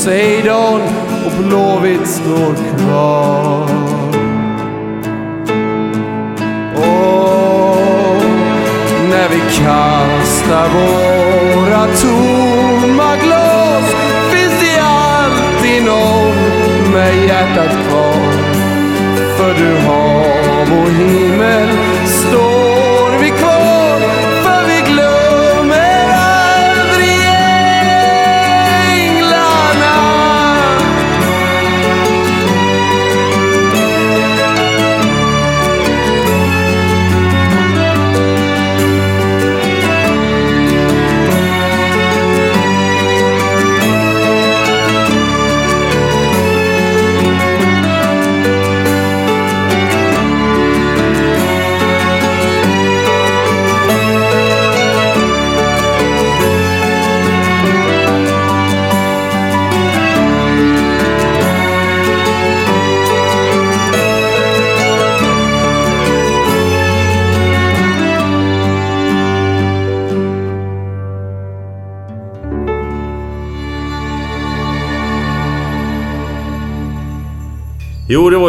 say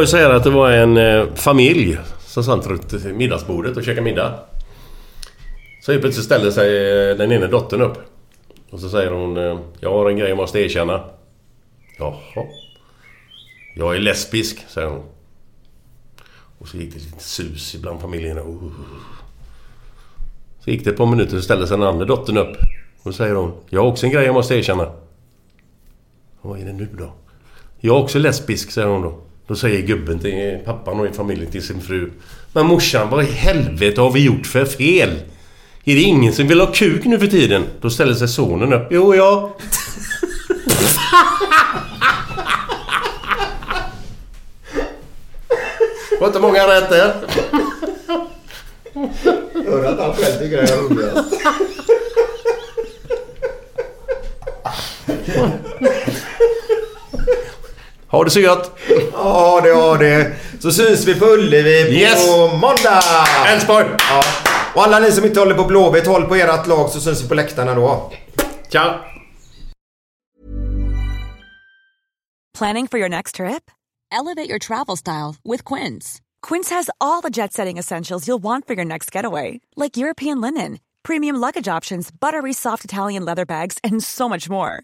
var ju så här att det var en eh, familj som satt runt middagsbordet och käkade middag. Så helt plötsligt ställde sig eh, den ena dottern upp. Och så säger hon eh, Jag har en grej jag måste erkänna. Jaha. Jag är lesbisk, säger hon. Och så gick det lite sus bland familjerna. Uh. Så gick det ett par minuter så ställde sig den andra dottern upp. Och så säger hon Jag har också en grej jag måste erkänna. Vad är det nu då? Jag är också lesbisk, säger hon då. Då säger gubben till pappan och i familjen till sin fru. Men morsan, vad i helvete har vi gjort för fel? Är det ingen som vill ha kuk nu för tiden? Då ställer sig sonen upp. Jo, ja. var inte många rätt där. Hör att han själv tycker det är roligast. Ha det så gött! Ja, det har det. Så syns vi på Ullevi på Yes. måndag! Elfsborg! Ja. Och alla ni som inte håller på Blåvitt, håll på ert lag så syns vi på läktarna då. Ciao! Planning for your next trip? Elevate your travel style with Quince. Quince has all the jet setting essentials you'll want for your next getaway, like European linen, premium luggage options, buttery soft Italian leather bags, and so much more.